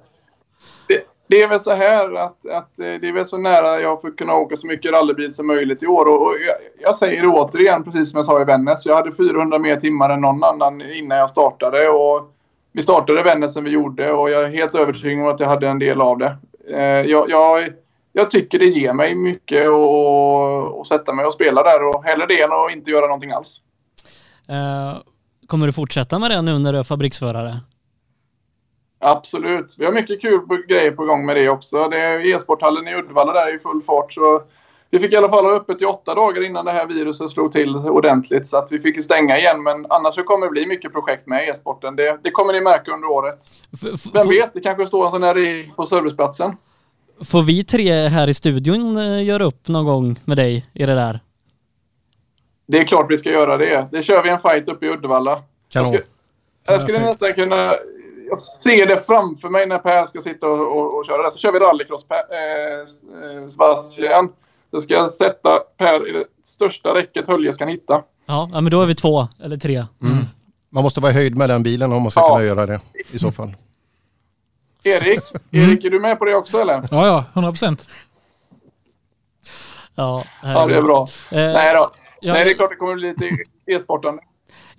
det det är väl så här att, att eh, det är väl så nära jag får kunna åka så mycket rallybil som möjligt i år. Och, och jag, jag, säger det återigen, precis som jag sa i Vännäs. Jag hade 400 mer timmar än någon annan innan jag startade. Och vi startade Vännäs som vi gjorde och jag är helt övertygad om att jag hade en del av det. Eh, jag, jag, jag, tycker det ger mig mycket att sätta mig och spela där och hellre det än att inte göra någonting alls. Uh, kommer du fortsätta med det nu när du är fabriksförare? Absolut. Vi har mycket kul på, grejer på gång med det också. Det är e-sporthallen i Uddevalla där i full fart. Så vi fick i alla fall ha öppet i åtta dagar innan det här viruset slog till ordentligt. Så att vi fick stänga igen. Men annars så kommer det bli mycket projekt med e-sporten. Det, det, kommer ni märka under året. F Vem vet, det kanske står en sån här på serviceplatsen. Får vi tre här i studion eh, göra upp någon gång med dig i det där? Det är klart vi ska göra det. Det kör vi en fight uppe i Uddevalla. Kanon. Jag, skulle, jag skulle nästan kunna jag ser det framför mig när Per ska sitta och, och, och köra det. Så kör vi rallycross eh, eh Sebastian. Då ska jag sätta Per i det största räcket Höljes kan hitta. Ja, men då är vi två eller tre. Mm. Man måste vara i höjd med den bilen om man ska ja. kunna göra det i så fall. Erik, mm. Erik är du med på det också eller? Ja, ja, 100 procent. Ja, ja, det är bra. Eh, Nej då. Ja, Nej, det är klart det kommer bli lite e-sportande.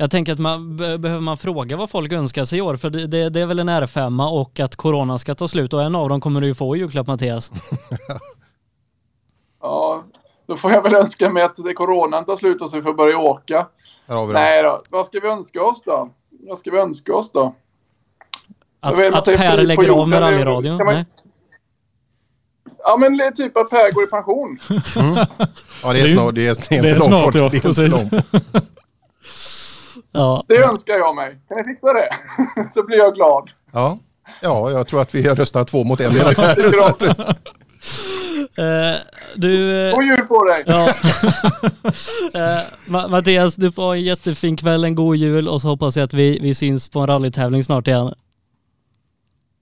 Jag tänker att man behöver man fråga vad folk önskar sig i år, för det, det, det är väl en R5 och att corona ska ta slut och en av dem kommer du ju få i julklapp Mattias. <laughs> ja, då får jag väl önska mig att det coronan tar slut och så vi får börja åka. Nej då, vad ska vi önska oss då? Vad ska vi önska oss då? Att, att Per lägger av med rallyradion? Man... Ja men typ att Per går i pension. Mm. Ja det är snart, det är, det är, det är snart, ja, det är precis. <laughs> Ja. Det önskar jag mig. Kan ni fixa det? <laughs> Så blir jag glad. Ja, ja jag tror att vi har röstat två mot en. Eh, du... God jul på dig! Ja. eh, Mattias, du får ha en jättefin kväll, en god jul och så hoppas jag att vi, vi syns på en rallytävling snart igen.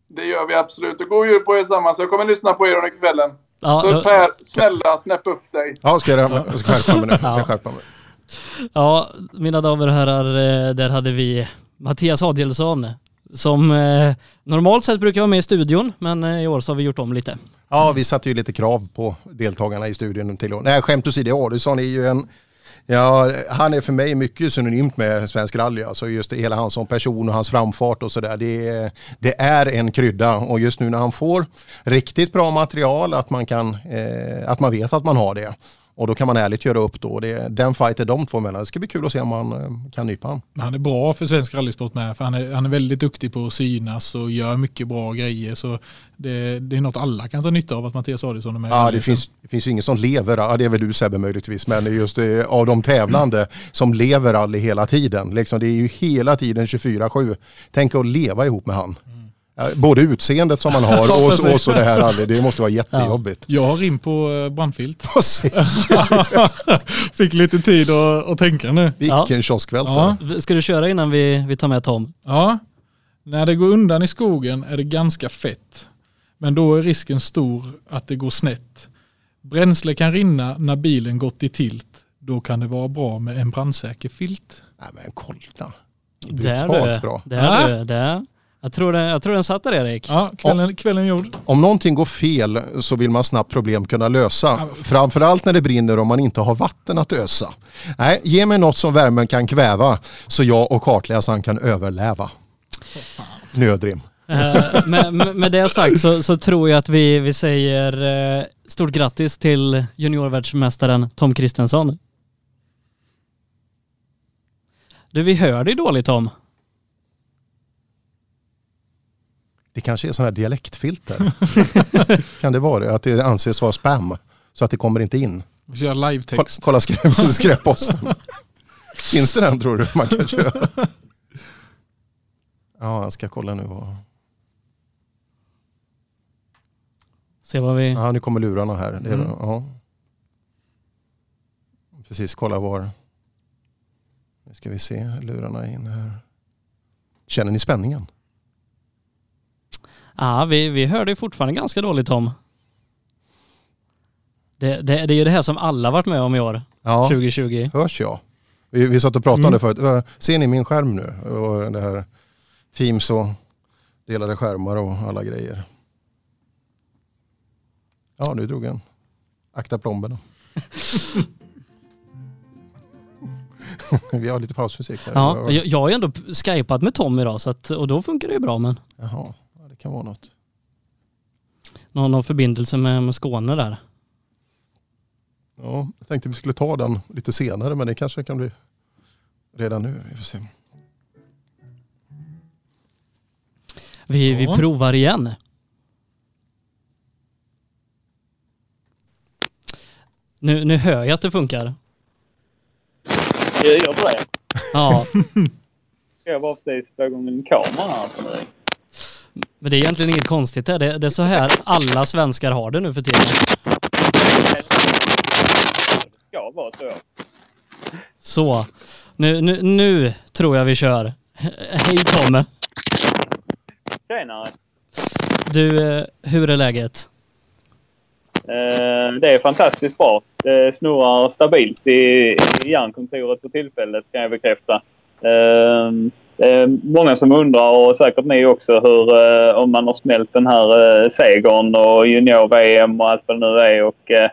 Det gör vi absolut. Och god jul på er tillsammans. Jag kommer lyssna på er under kvällen. Ja, Så Per, snälla snäpp upp dig. Ja, ska jag, jag ska skärpa mig nu. Jag ska skärpa mig ja, mina damer och herrar, eh, där hade vi Mattias Adielsson som eh, normalt sett brukar vara med i studion, men eh, i år så har vi gjort om lite. Ja, vi satte ju lite krav på deltagarna i studion till Nej, skämt åsido, Adielsson är ju en Ja, han är för mig mycket synonymt med svensk rally. Alltså just det, hela han som person och hans framfart och sådär. Det, det, är en krydda och just nu när han får riktigt bra material, att man, kan, eh, att man vet att man har det. Och då kan man ärligt göra upp då. Det, den fighten de två mellan. Det ska bli kul att se om man eh, kan nypa honom. Han är bra för svensk rallysport med. För han är, han är väldigt duktig på att synas och gör mycket bra grejer. Så det, det är något alla kan ta nytta av att Mattias Adielsson är med. Ja, det finns, det finns ingen som lever, ja, det är väl du Sebbe möjligtvis, men just det, av de tävlande som lever rally hela tiden. Liksom, det är ju hela tiden 24-7. Tänk att leva ihop med han. Både utseendet som man har <laughs> och, och så det här aldrig. Det måste vara jättejobbigt. Jag har rim på eh, brandfilt. <laughs> Fick lite tid att, att tänka nu. Vilken ja. kioskvältare. Ja. Ska du köra innan vi, vi tar med Tom? Ja. När det går undan i skogen är det ganska fett. Men då är risken stor att det går snett. Bränsle kan rinna när bilen gått i tilt. Då kan det vara bra med en brandsäker filt. Nej men kolla. Det är du. Bra. Jag tror, det, jag tror den satt där Erik. Ja, kvällen, kvällen gjord. Om någonting går fel så vill man snabbt problem kunna lösa. Framförallt när det brinner om man inte har vatten att ösa. Nej, ge mig något som värmen kan kväva så jag och kartläsaren kan överleva. Nödrim. Uh, med, med, det sagt så, så, tror jag att vi, vi säger uh, stort grattis till juniorvärldsmästaren Tom Kristensson. Du, vi hör dig dåligt Tom. Det kanske är sådana här dialektfilter. <laughs> kan det vara det? Att det anses vara spam. Så att det kommer inte in. Vi kör live-text. Kolla skräp, <laughs> skräpposten. Finns det den tror du man kan köra? <laughs> Ja, jag ska kolla nu. Se vad vi... Ja, nu kommer lurarna här. Det är, mm. ja. Precis, kolla var. Nu ska vi se lurarna in här. Känner ni spänningen? Ja, vi, vi hör dig fortfarande ganska dåligt Tom. Det, det, det är ju det här som alla varit med om i år, ja, 2020. Hörs jag? Vi, vi satt och pratade mm. om det förut. Ser ni min skärm nu? Och det här Teams och delade skärmar och alla grejer. Ja, nu drog en. Akta plomberna. <laughs> Vi har lite pausmusik här. Ja, jag, jag har ju ändå skypat med Tom idag så att, och då funkar det ju bra men. Jaha kan vara något. Någon, någon förbindelse med, med Skåne där? Ja, jag tänkte vi skulle ta den lite senare men det kanske kan bli redan nu. Vi får se. Vi, ja. vi provar igen. Nu, nu hör jag att det funkar. Jag gör det? Ja. <laughs> Jag bara precis få igång en kamera här på dig? Men det är egentligen inget konstigt det. Det är så här alla svenskar har det nu för tiden. Ja, vad så. Så. Nu, nu, nu tror jag vi kör. <laughs> Hej Tom. Tjenare. Du, eh, hur är läget? Eh, det är fantastiskt bra. Det snurrar stabilt i, i järnkontoret på tillfället kan jag bekräfta. Det är många som undrar och säkert ni också hur, eh, om man har smält den här eh, segern och junior-VM och allt vad det nu är. Och, eh,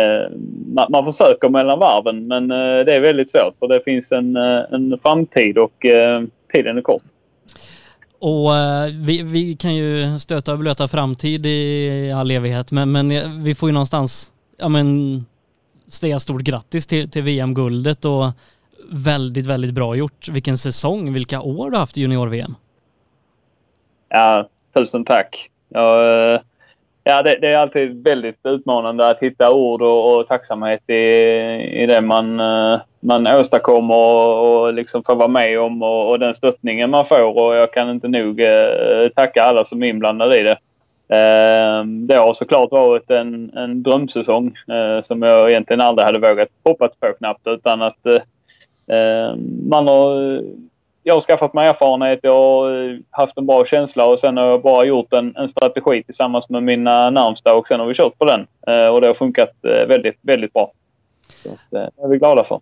eh, man, man, försöker mellan varven men eh, det är väldigt svårt för det finns en, eh, en framtid och eh, tiden är kort. Och vi, vi, kan ju stöta och blöta framtid i all evighet men, men vi får ju någonstans ja, men, säga stort grattis till, till VM-guldet och väldigt, väldigt bra gjort. Vilken säsong, vilka år du haft i junior-VM. Ja, tusen tack. Ja, eh, ja det, det, är alltid väldigt utmanande att hitta ord och, och tacksamhet i, i det man, eh, man åstadkommer och, och liksom får vara med om och, och, den stöttningen man får. Och jag kan inte nog eh, tacka alla som är inblandade i det. Eh, det har såklart varit en, en drömsäsong eh, som jag egentligen aldrig hade vågat hoppas på knappt utan att eh, Eh, man har eh, jag har skaffat mig erfarenhet, jag har eh, haft en bra känsla och sen har jag bara gjort en, en strategi tillsammans med mina närmsta och sen har vi kört på den. och det har funkat väldigt, väldigt bra. Så det är vi glada för.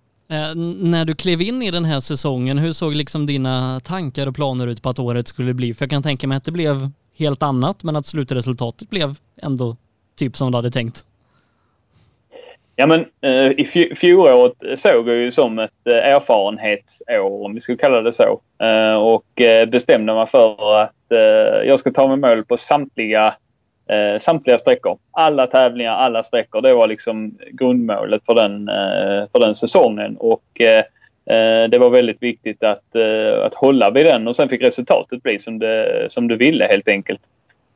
När du klev in i den här säsongen, hur såg liksom dina tankar och planer ut på att året skulle bli? För jag kan tänka mig att det blev helt annat, men att slutresultatet blev ändå typ som du hade tänkt. Ja men eh, i fjolåret såg jag ju som ett eh, erfarenhetsår om vi ska kalla det så. Eh, och eh, bestämde mig för att eh, jag ska ta mig mål på samtliga eh, samtliga sträckor. Alla tävlingar, alla sträckor. Det var liksom grundmålet för den, eh, för den säsongen. Och eh, eh det var väldigt viktigt att, eh, att hålla vid den och sen fick resultatet bli som det, som det ville helt enkelt.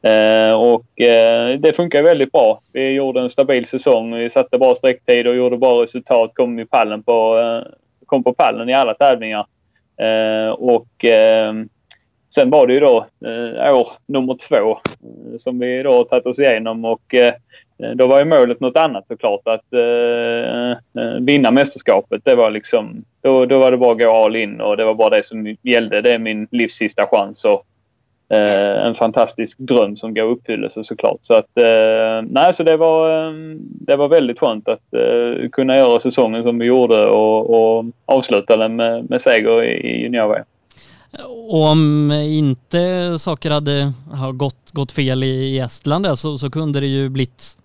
Eh, och eh, det funkar väldigt bra. Vi gjorde en stabil säsong. Vi satte bra sträcktider och gjorde bra resultat. Kom, i pallen på, eh, kom på pallen i alla tävlingar. Eh, och ehm, Sen var det ju då eh, år nummer två eh, som vi då tagit oss igenom och eh, då var ju målet något annat såklart. Att eh, vinna mästerskapet. Det var liksom, då, då var det bara att gå all in och det var bara det som gällde. Det är min livs sista chans. Och, eh, en fantastisk dröm som går i uppfyllelse såklart. Så att, eh, nej, så det var, eh, det var väldigt skönt att eh, kunna göra säsongen som vi gjorde och, och avsluta den med, med seger i junior-VM. Och om inte saker hade har gått, gått fel i Estland där, så, så kunde det ju blivit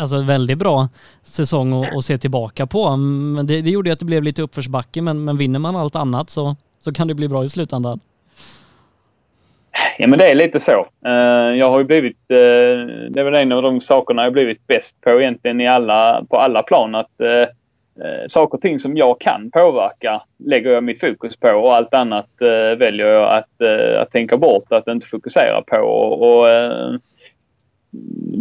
alltså väldigt bra säsong att, att se tillbaka på. Men det, det gjorde att det blev lite uppförsbacke, men, men vinner man allt annat så, så kan det bli bra i slutändan. Ja men det är lite så. Eh, jag har ju blivit, eh, det är väl en av de sakerna jag blivit bäst på egentligen i alla, på alla plan. Att eh, saker och ting som jag kan påverka lägger jag mitt fokus på och allt annat väljer jag att, att tänka bort, att inte fokusera på. Och, och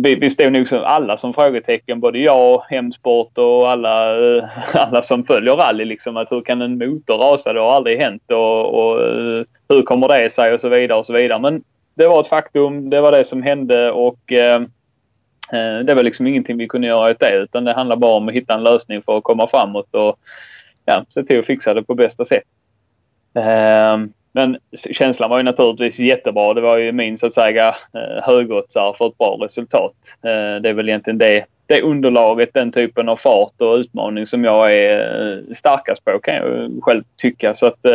vi, vi stod nog som alla som frågetecken, både jag, Hemsport och alla, eh, alla som följer rally. Liksom, att hur kan en motor rasa? Det har aldrig hänt. Och, och eh, hur kommer det sig? Och så vidare och så vidare. Men det var ett faktum. Det var det som hände och eh, eh, det var liksom ingenting vi kunde göra åt det utan det handlar bara om att hitta en lösning för att komma framåt och ja, se till att fixa det på bästa sätt. Eh, men känslan var ju naturligtvis jättebra. Det var ju min så att säga eh, högoddsare för ett bra resultat. Det är väl egentligen det, det underlaget, den typen av fart och utmaning som jag är starkast på kan jag själv tycka. Så att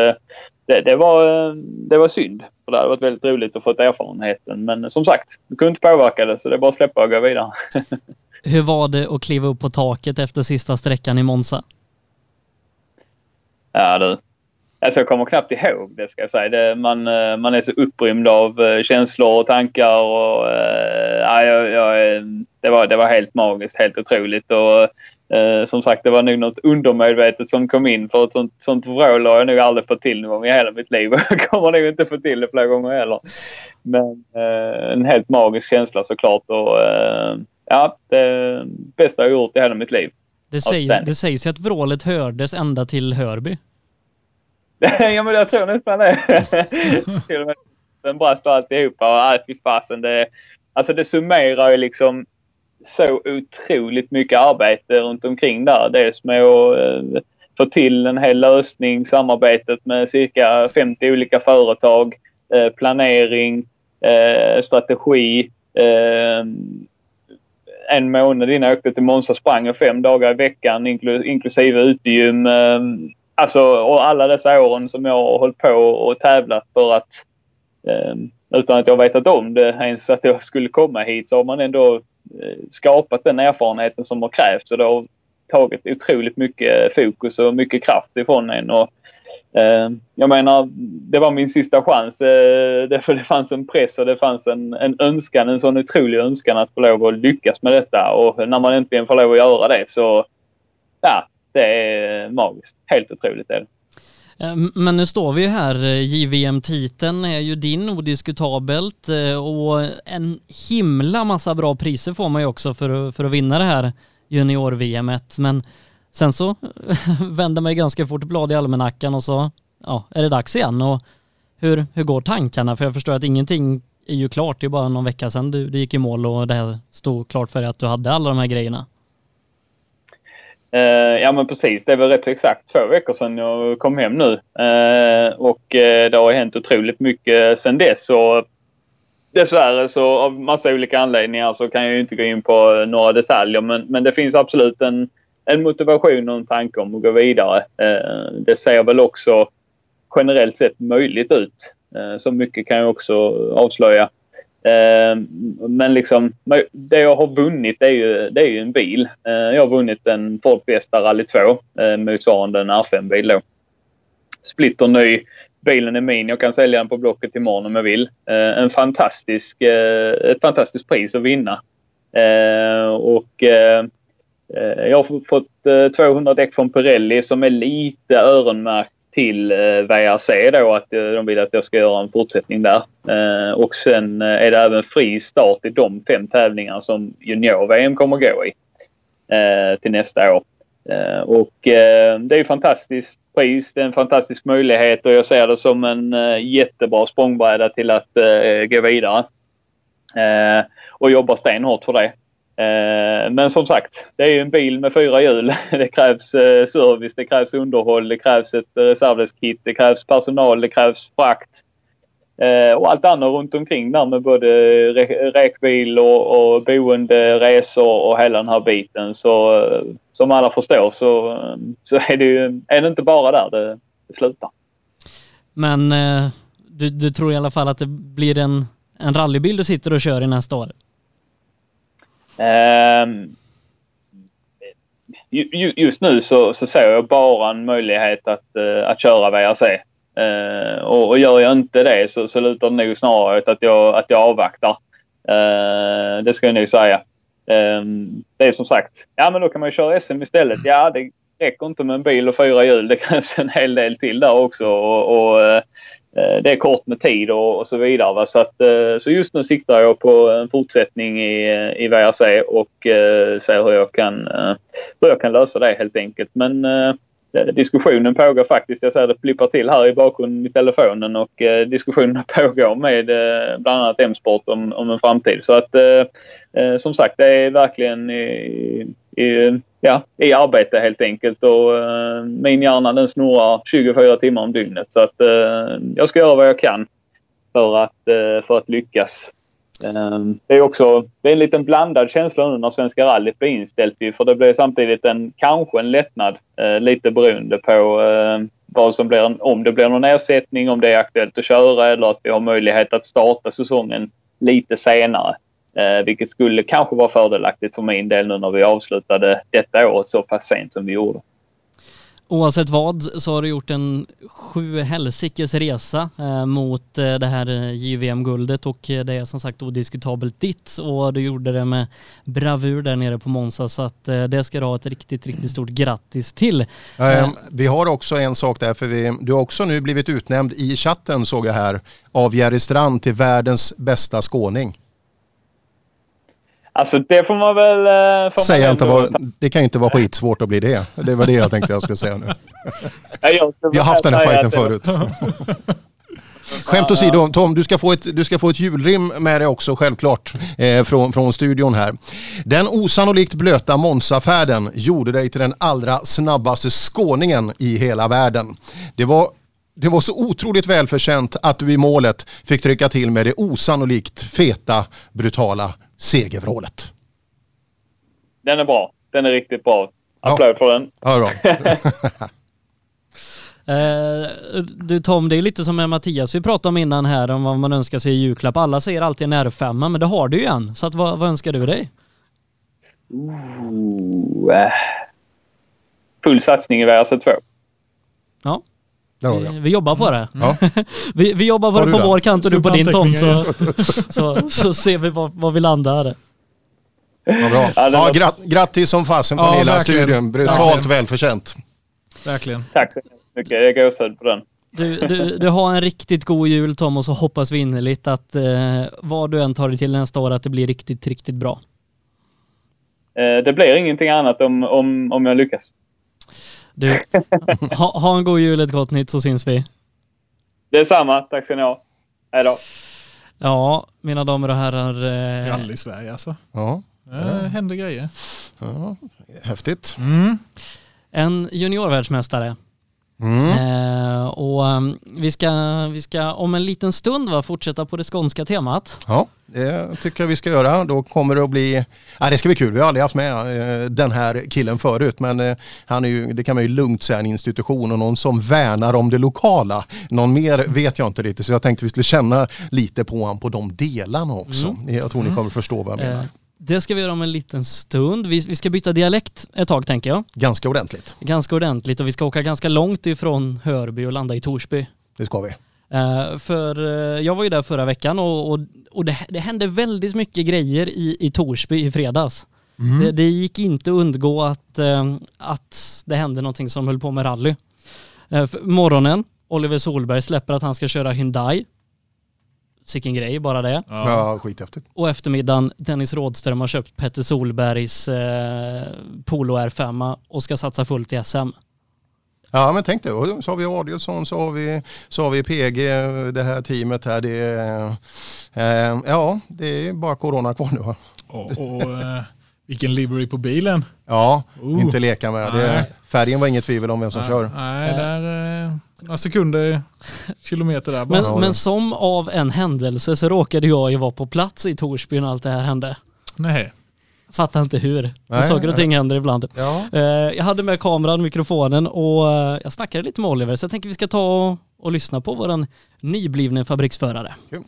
det, det, var, det var synd. För det hade varit väldigt roligt att få erfarenheten. Men som sagt, vi kunde inte påverka det så det är bara att släppa och gå vidare. <laughs> Hur var det att kliva upp på taket efter sista sträckan i Monza? Ja du. Alltså jag kommer knappt ihåg det ska jag säga. Det, man, eh, man är så upprymd av eh, känslor och tankar. Och, äh, ja, jag, jag, det, var, det var helt magiskt, helt otroligt. Och, Eh, som sagt, det var nog något undermedvetet som kom in för ett sånt, sånt vrål har jag nog aldrig fått till någon gång i hela mitt liv. <laughs> Jag kommer nog inte få till det fler gånger heller. Men eh, en helt magisk känsla såklart och eh, ja, det bästa jag gjort i hela mitt liv. Det, säger, det sägs ju att vrålet hördes ända till Hörby. <laughs> ja men jag tror nästan det. <laughs> till och med den brast och alltihopa och äh, fy fasen det, alltså det summerar ju liksom så otroligt mycket arbete runt omkring där. Dels med att eh, få till en hel lösning, samarbetet med cirka 50 olika företag, eh, planering, eh, strategi. En månad innan jag åkte till Monza sprang jag fem dagar i veckan inklusive utegym. Alltså, och alla dessa åren som jag har hållit på och tävlat för att ehm, utan att jag vetat om det ens att jag skulle komma hit så har man ändå Eh, skapat den erfarenheten som har krävts. Och det har tagit otroligt mycket fokus och mycket kraft ifrån en. Och, eh, jag menar, det var min sista chans. Eh, därför det fanns en press och det fanns en, en önskan, en sån otrolig önskan att få lov att lyckas med detta. Och när man äntligen får lov att göra det så, ja, det är magiskt. Helt otroligt är det. Ehm, men nu står vi ju här, JVM-titeln är ju din odiskutabelt eh, och en himla massa bra priser får man ju också för, för att vinna det här junior-VM. Men sen så <laughs> vänder man ju ganska fort blad i almanackan och så ja, är det dags igen. Och hur, hur går tankarna? För jag förstår att ingenting är ju klart. Det är bara någon vecka sedan du, du gick i mål och det här stod klart för dig att du hade alla de här grejerna. Eh, ja men precis, det är väl rätt så exakt två veckor sedan jag kom hem nu. Eh, och eh, det har hänt otroligt mycket sedan dess. Och dessvärre så av massa olika anledningar så kan jag ju inte gå in på eh, några detaljer. Men, men det finns absolut en, en motivation och en tanke om att gå vidare. Eh, det ser väl också generellt sett möjligt ut. Eh, så mycket kan jag också avslöja. Eh, men liksom, det jag har vunnit det är ju, det är ju en bil. Eh, jag har vunnit en Ford Fiesta Rally 2, eh, motsvarande en R5-bil då. Splitter ny. Bilen är min. Jag kan sälja den på Blocket imorgon om jag vill. Eh, en fantastisk, eh, ett fantastiskt pris att vinna. Och jag har fått 200 däck från Pirelli som är lite öronmärkt till eh, VRC då att eh, de vill att jag ska göra en fortsättning där. Eh, och sen eh, är det även fri start i de fem tävlingar som junior-VM kommer gå i eh, till nästa år. Eh, och det är ju fantastiskt pris. Det är en fantastisk möjlighet och jag ser det som en jättebra språngbräda till att gå vidare. Och jobbar stenhårt för det. Eh, men som sagt, det är ju en bil med fyra hjul. <laughs> Det krävs eh, service, det krävs underhåll, det krävs ett reservdelskit, det krävs personal, det krävs frakt. Eh, och allt annat runt omkring där med både räkbil och, och boende, resor och hela den här biten. Så som alla förstår så, så är, det ju, är det inte bara där det, det slutar. Men du, du tror i alla fall att det blir en, en rallybil du sitter och kör i nästa år? Ehm, just nu så, så ser jag bara en möjlighet att, uh, att köra VRC. Uh, ehm, och, och gör jag inte det så, så lutar det nog snarare åt att jag, att jag avvaktar. Uh, det ska jag nog säga. Um, det är som sagt, ja men då kan man ju köra SM istället. Ja, det räcker inte med en bil och fyra hjul. Det krävs en hel del till där också. Och, och uh, Eh, det är kort med tid och, och så vidare. Va? Så, att, eh, så just nu siktar jag på en fortsättning i, i VRC och eh, ser hur jag, kan, eh, hur jag kan lösa det helt enkelt. Men eh, diskussionen pågår faktiskt. Jag ser det flippar till här i bakgrunden i telefonen och diskussionerna <laughs> pågår med bland annat M-sport om, om en framtid. Så att som sagt, det är verkligen i, i, ja, i arbete helt enkelt. Och, uh, min hjärna den snurrar 24 timmar om dygnet. Så att uh, jag ska göra vad jag kan för att, uh, för att lyckas. det är också det är en liten blandad känsla nu när Svenska rallyt blir inställt. För det blir samtidigt en, kanske en lättnad lite beroende på vad som blir om det blir någon ersättning, om det är aktuellt att köra eller att vi har möjlighet att starta säsongen lite senare. Eh, vilket skulle kanske vara fördelaktigt för min del nu när vi avslutade detta året så pass sent som vi gjorde. Oavsett vad så har du gjort en sju helsikes resa eh, mot eh, det här eh, JVM-guldet och eh, det är som sagt odiskutabelt ditt och du gjorde det med bravur där nere på Monza så att eh, det ska du ha ett riktigt, riktigt stort grattis till. Eh, vi har också en sak där för vi, du har också nu blivit utnämnd i chatten såg jag här av Jerry Strand till världens bästa skåning. Alltså det får man väl... Eh, får Säg man inte vad, det kan ju inte vara skitsvårt att bli det. Det var det jag tänkte jag skulle säga nu. <laughs> Vi har haft den här fighten förut. <laughs> Skämt åsido, Tom, du ska, få ett, du ska få ett julrim med dig också självklart eh, från, från studion här. Den osannolikt blöta Monza-färden gjorde dig till den allra snabbaste skåningen i hela världen. Det var det var så otroligt välförtjänt att du i målet fick trycka till med det osannolikt feta, brutala segervrålet. Den är bra. Den är riktigt bra. Applåd ja. för den. Ja, bra. <laughs> <laughs> Eh, du Tom, det är lite som med Mattias vi pratade om innan här om vad man önskar sig i julklapp. Alla säger alltid en R5, men det har du ju en. Så att, vad, vad önskar du dig? Ooh, äh. Full satsning i VRC2. Ja. Vi, vi, jobbar på det. Ja. <laughs> vi, vi jobbar på det på vår kant och du på din Tom så, <laughs> så, så ser vi var, var vi landar. Vad bra. Ja, grat, grattis som fasen från ja, hela verkligen. studion. Brutalt verkligen. välförtjänt. Verkligen. Tack så mycket. Jag är gåshud på den. Du, du, du har en riktigt god jul Tom och så hoppas vi innerligt att eh, vad du än tar dig till nästa år att det blir riktigt, riktigt bra. Eh, det blir ingenting annat om, om, om jag lyckas. Du, ha, ha en god jul, ett gott nytt så syns vi. Detsamma, tack ska ni ha. Hej då. Ja, mina damer och herrar. Eh, Rally-Sverige alltså. Ja, Det händer grejer. ja. häftigt. Mm. en juniorvärldsmästare. Mm. Eh, och um, vi, ska, vi ska om en liten stund va, fortsätta på det skånska temat. Ja, det tycker jag vi ska göra. Då kommer det att bli, ja, det ska bli kul. Vi har aldrig haft med eh, den här killen förut men eh, han är ju, det kan man ju lugnt säga, en institution och någon som värnar om det lokala. Någon mer vet jag inte riktigt så jag tänkte vi skulle känna lite på honom på de delarna också. Jag tror ni kommer förstå vad jag menar. Det ska vi göra om en liten stund. Vi, vi ska byta dialekt ett tag tänker jag. Ganska ordentligt, Ganska ordentligt och vi ska åka ganska långt ifrån Hörby och landa i Torsby. det ska vi. Eh, för eh, jag var ju där förra veckan och, och, och det, det hände väldigt mycket grejer i, i Torsby i fredags. Det, det gick inte att undgå att, eh, att det hände någonting som höll på med rally. Morgonen, Oliver Solberg släpper att han ska köra Hyundai. Sicken grej, bara det. Ja. Ja, skithäftigt. Och eftermiddagen, Dennis Rådström har köpt Petter Solbergs eh, Polo R5 och ska satsa fullt i SM. Ja men tänk dig, så har vi Adielsson, så har vi, så har vi PG, det här teamet här. Det är, eh, ja, det är bara corona kvar nu? Och, och eh, vilken livery på bilen. Ja, Oh. inte leka med. Det, färgen var inget tvivel om vem som nej, kör. Nej, där eh, några sekunder, kilometer där bara. Men, men som av en händelse så råkade jag ju vara på plats i Torsby när allt det här hände. Nej. Fattar inte hur. Nej, saker och ting händer ibland. Ja. Eh, Jag hade med kameran, mikrofonen och eh, jag snackade lite med Oliver så jag tänker vi ska ta och, och lyssna på våran nyblivne fabriksförare. Kul.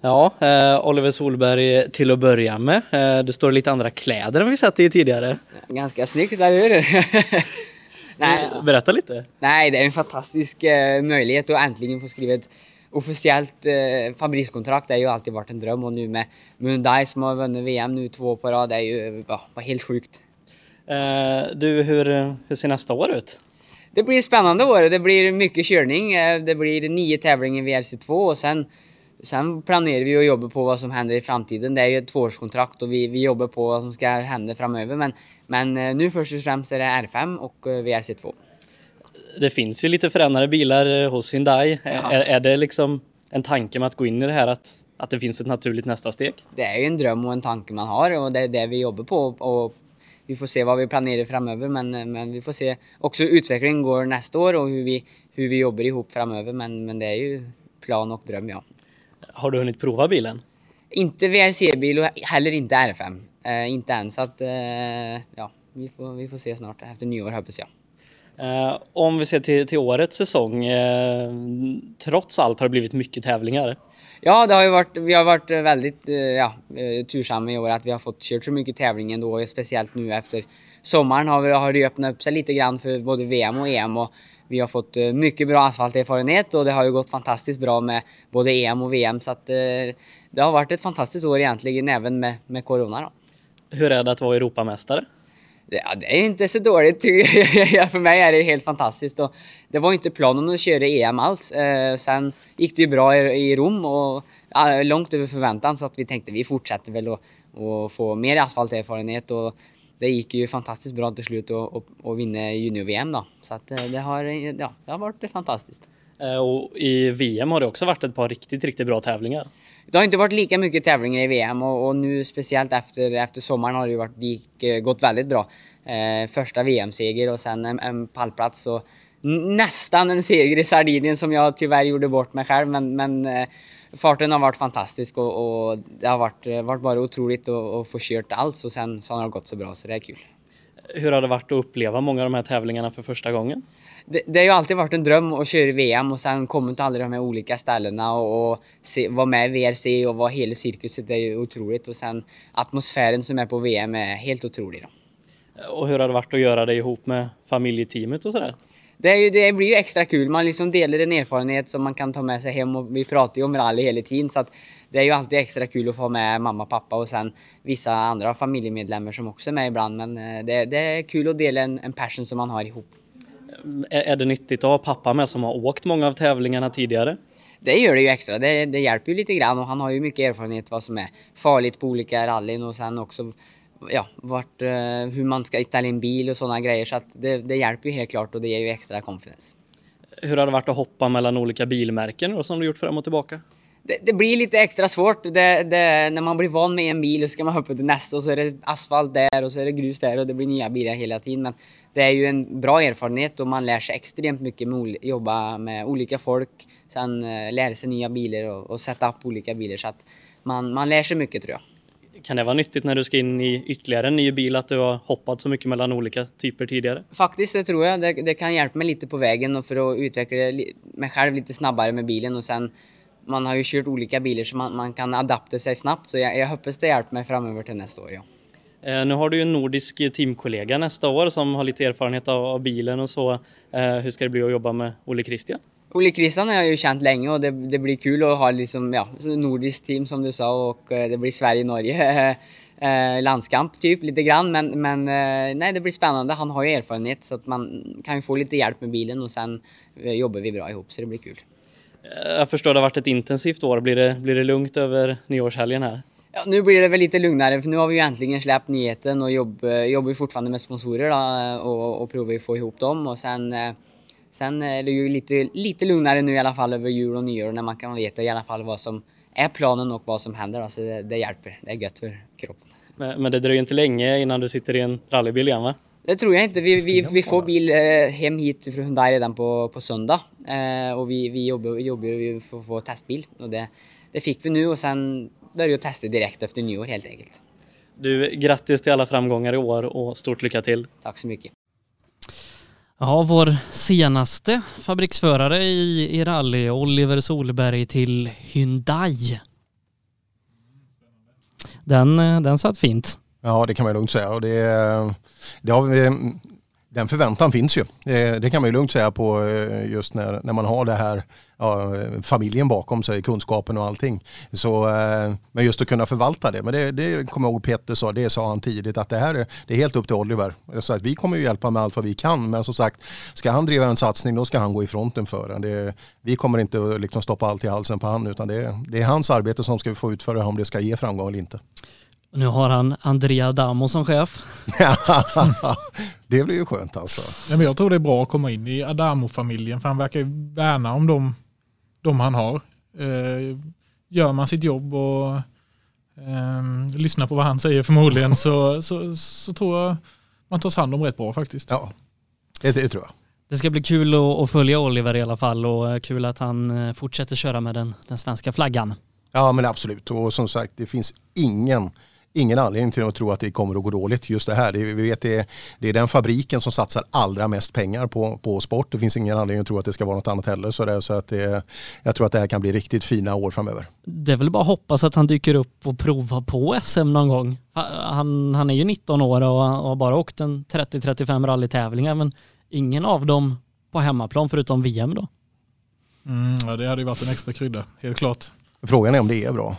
Ja, eh, Oliver Solberg till att börja med. Eh, det står lite andra kläder än vi sett i tidigare. Ganska snyggt, eller hur? <laughs> nej, Berätta lite. nej, det är en fantastisk eh, möjlighet att äntligen få skriva ett officiellt eh, fabrikskontrakt. Det har ju alltid varit en dröm och nu med Hyundai som har vunnit VM nu två på rad, det är ju ja, bara helt sjukt. Eh, du, hur, hur ser nästa år ut? Det blir spännande år. Det blir mycket körning. Eh, Det blir nio tävlingar i VRC2 och sen, sen planerar vi att jobba på vad som händer i framtiden. Det är ju ett tvåårskontrakt och vi, vi jobbar på vad som ska hända framöver. Men, men eh, nu först och främst är det R5 och eh, VRC2. Det finns ju lite förändrade bilar eh, hos Hyundai. Ja. Är, är det liksom en tanke med att gå in i det här att, att det finns ett naturligt nästa steg? Det är ju en dröm och en tanke man har och det är det vi jobbar på. Och vi får se vad vi planerar framöver men, men vi får se också hur utvecklingen går nästa år och hur vi, hur vi jobbar ihop framöver. Men, men det är ju plan och dröm ja. Har du hunnit prova bilen? Inte VRC-bil och heller inte R5. Eh, inte än så att eh, ja, vi får, vi får se snart efter nyår hoppas jag. Eh, om vi ser till, till årets säsong, eh, trots allt har det blivit mycket tävlingar. Ja, det har ju varit, vi har varit väldigt eh, ja, eh, tursamma i år att vi har fått kört så mycket tävling ändå, speciellt nu efter sommaren har, vi, har det öppnat upp sig lite grann för både VM och EM och vi har fått eh, mycket bra asfalterfarenhet och det har ju gått fantastiskt bra med både EM och VM så att eh, det har varit ett fantastiskt år egentligen även med, med Corona då. Hur är det att vara Europamästare? Det- Ja, det är inte så dåligt. <laughs> För mig är det helt fantastiskt. Och det var inte planen att köra EM alls. Eh, sen gick det ju bra i, Rom och långt över förväntan så att vi tänkte vi fortsätter väl och, och få mer asfalterfarenhet. Och det gick ju fantastiskt bra till slut att vinna junior-VM då. Så att eh, det har, ja, det har varit fantastiskt. Eh, och I VM har det också varit ett par riktigt, riktigt bra tävlingar. Det har inte varit lika mycket tävlingar i VM och, och nu speciellt efter, efter sommaren har det ju varit, det gick, eh, gått väldigt bra. Eh, första VM-seger och sen en, en pallplats och nästan en seger i Sardinien som jag tyvärr gjorde bort mig själv. Men, men eh, farten har varit fantastisk och, och det har varit, eh, varit bara otroligt att, att få kört allt och sen så har det gått så bra så det är kul. Hur har det varit att uppleva många av de här tävlingarna för första gången? Det, det har ju alltid varit en dröm att köra VM och sen komma till alla de här olika ställena och, och se, vara med i VRC och vara hela cirkuset det är ju otroligt och sen atmosfären som är på VM är helt otrolig. Då. Och hur har det varit att göra det ihop med familjeteamet och sådär? Det, är ju, det blir ju extra kul, man liksom delar en erfarenhet som man kan ta med sig hem och vi pratar ju om rally hela tiden så att det är ju alltid extra kul att få med mamma, pappa och sen vissa andra familjemedlemmar som också är med ibland men eh, det, det är kul att dela en, en passion som man har ihop. Är, är det nyttigt att ha pappa med som har åkt många av tävlingarna tidigare? Det gör det ju extra. Det, det hjälper ju lite grann och han har ju mycket erfarenhet vad som är farligt på olika rallyn och sen också ja, vart, eh, hur man ska ställa in bil och sådana grejer. Så att det, det hjälper ju helt klart och det ger ju extra confidence. Hur har det varit att hoppa mellan olika bilmärken och som du gjort fram och tillbaka? det, det, blir lite extra svårt det, när man blir van med en bil och ska man hoppa till nästa och så är det asfalt där och så är det grus där och det blir nya bilar hela tiden. Men det är ju en bra erfarenhet och man lär sig extremt mycket med att jobba med olika folk. Sen uh, lära sig nya bilar och, och sätta upp olika bilar så att man, man lär sig mycket tror jag. Kan det vara nyttigt när du ska in i ytterligare en ny bil att du har hoppat så mycket mellan olika typer tidigare? Faktiskt, det tror jag. Det, det kan hjälpa mig lite på vägen och för att utveckla mig själv lite snabbare med bilen och sen man har ju kört olika bilar så man, man kan adaptera sig snabbt så jag, jag hoppas det hjälper mig framöver till nästa år. Ja. Eh, nu har du ju en nordisk teamkollega nästa år som har lite erfarenhet av, av bilen och så. Eh, hur ska det bli att jobba med Olle Christian? Olle Christian har jag ju känt länge och det, det blir kul att ha liksom, ja, nordiskt team som du sa och eh, det blir Sverige-Norge <laughs> eh, landskamp typ lite grann men, men eh, nej det blir spännande. Han har ju erfarenhet så att man kan ju få lite hjälp med bilen och sen eh, jobbar vi bra ihop så det blir kul. Jag förstår det har varit ett intensivt år. Blir det, blir det lugnt över nyårshelgen här? Ja, nu blir det väl lite lugnare för nu har vi ju äntligen släppt nyheten och jobb, jobbar fortfarande med sponsorer då, och, och provar att få ihop dem och sen Sen är det ju lite, lite lugnare nu i alla fall över jul och nyår när man kan veta i alla fall vad som är planen och vad som händer. Alltså det, det hjälper. Det är gött för kroppen. Men, men det dröjer inte länge innan du sitter i en rallybil igen va? Det tror jag inte. Vi, vi, vi får bil eh, hem hit från Hyundai redan på, på söndag. Eh, och vi, vi jobbar, jobbar för att få testbil. Och det, det fick vi nu och sen börjar vi testa direkt efter nyår helt enkelt. Du, grattis till alla framgångar i år och stort lycka till. Tack så mycket. Ja, vår senaste fabriksförare i, i rally, Oliver Solberg till Hyundai. Den, eh, den satt fint. Ja, det kan man lugnt säga. Och det, eh, det har vi, den förväntan finns ju. Eh, det, kan man ju lugnt säga på eh, just när, när man har det här ja, familjen bakom sig, kunskapen och allting. Så, eh, men just att kunna förvalta det. Men det, det kommer jag ihåg Peter sa, det sa han tidigt, att det här är, det är helt upp till Oliver. Så att vi kommer ju hjälpa med allt vad vi kan. Men som sagt, ska han driva en satsning då ska han gå i fronten för den. Det, vi kommer inte att liksom stoppa allt i halsen på han utan det, det är hans arbete som ska få utföra om det ska ge framgång eller inte. Nu har han Andrea Damo som chef. <laughs> det blir ju skönt alltså. Ja, men jag tror det är bra att komma in i Adamo-familjen för han verkar ju värna om dem, de han har. Eh, gör man sitt jobb och eh, lyssnar på vad han säger förmodligen så, så, så tror jag man tas hand om rätt bra faktiskt. Ja, det, det tror jag. Det ska bli kul att, följa Oliver i alla fall och kul att han eh, fortsätter köra med den, den svenska flaggan. Ja men absolut och som sagt det finns ingen ingen anledning till att tro att det kommer att gå dåligt just det här. Det, vi vet det är, det är den fabriken som satsar allra mest pengar på, på sport. Det finns ingen anledning att tro att det ska vara något annat heller. Så, det, så att det, jag tror att det här kan bli riktigt fina år framöver. Det är väl bara att hoppas att han dyker upp och provar på SM någon gång. Han, han är ju 19 år och har bara åkt en 30-35 rallytävlingar men ingen av dem på hemmaplan förutom VM då. Mm, ja, det hade ju varit en extra krydda, helt klart. Frågan är om det är bra.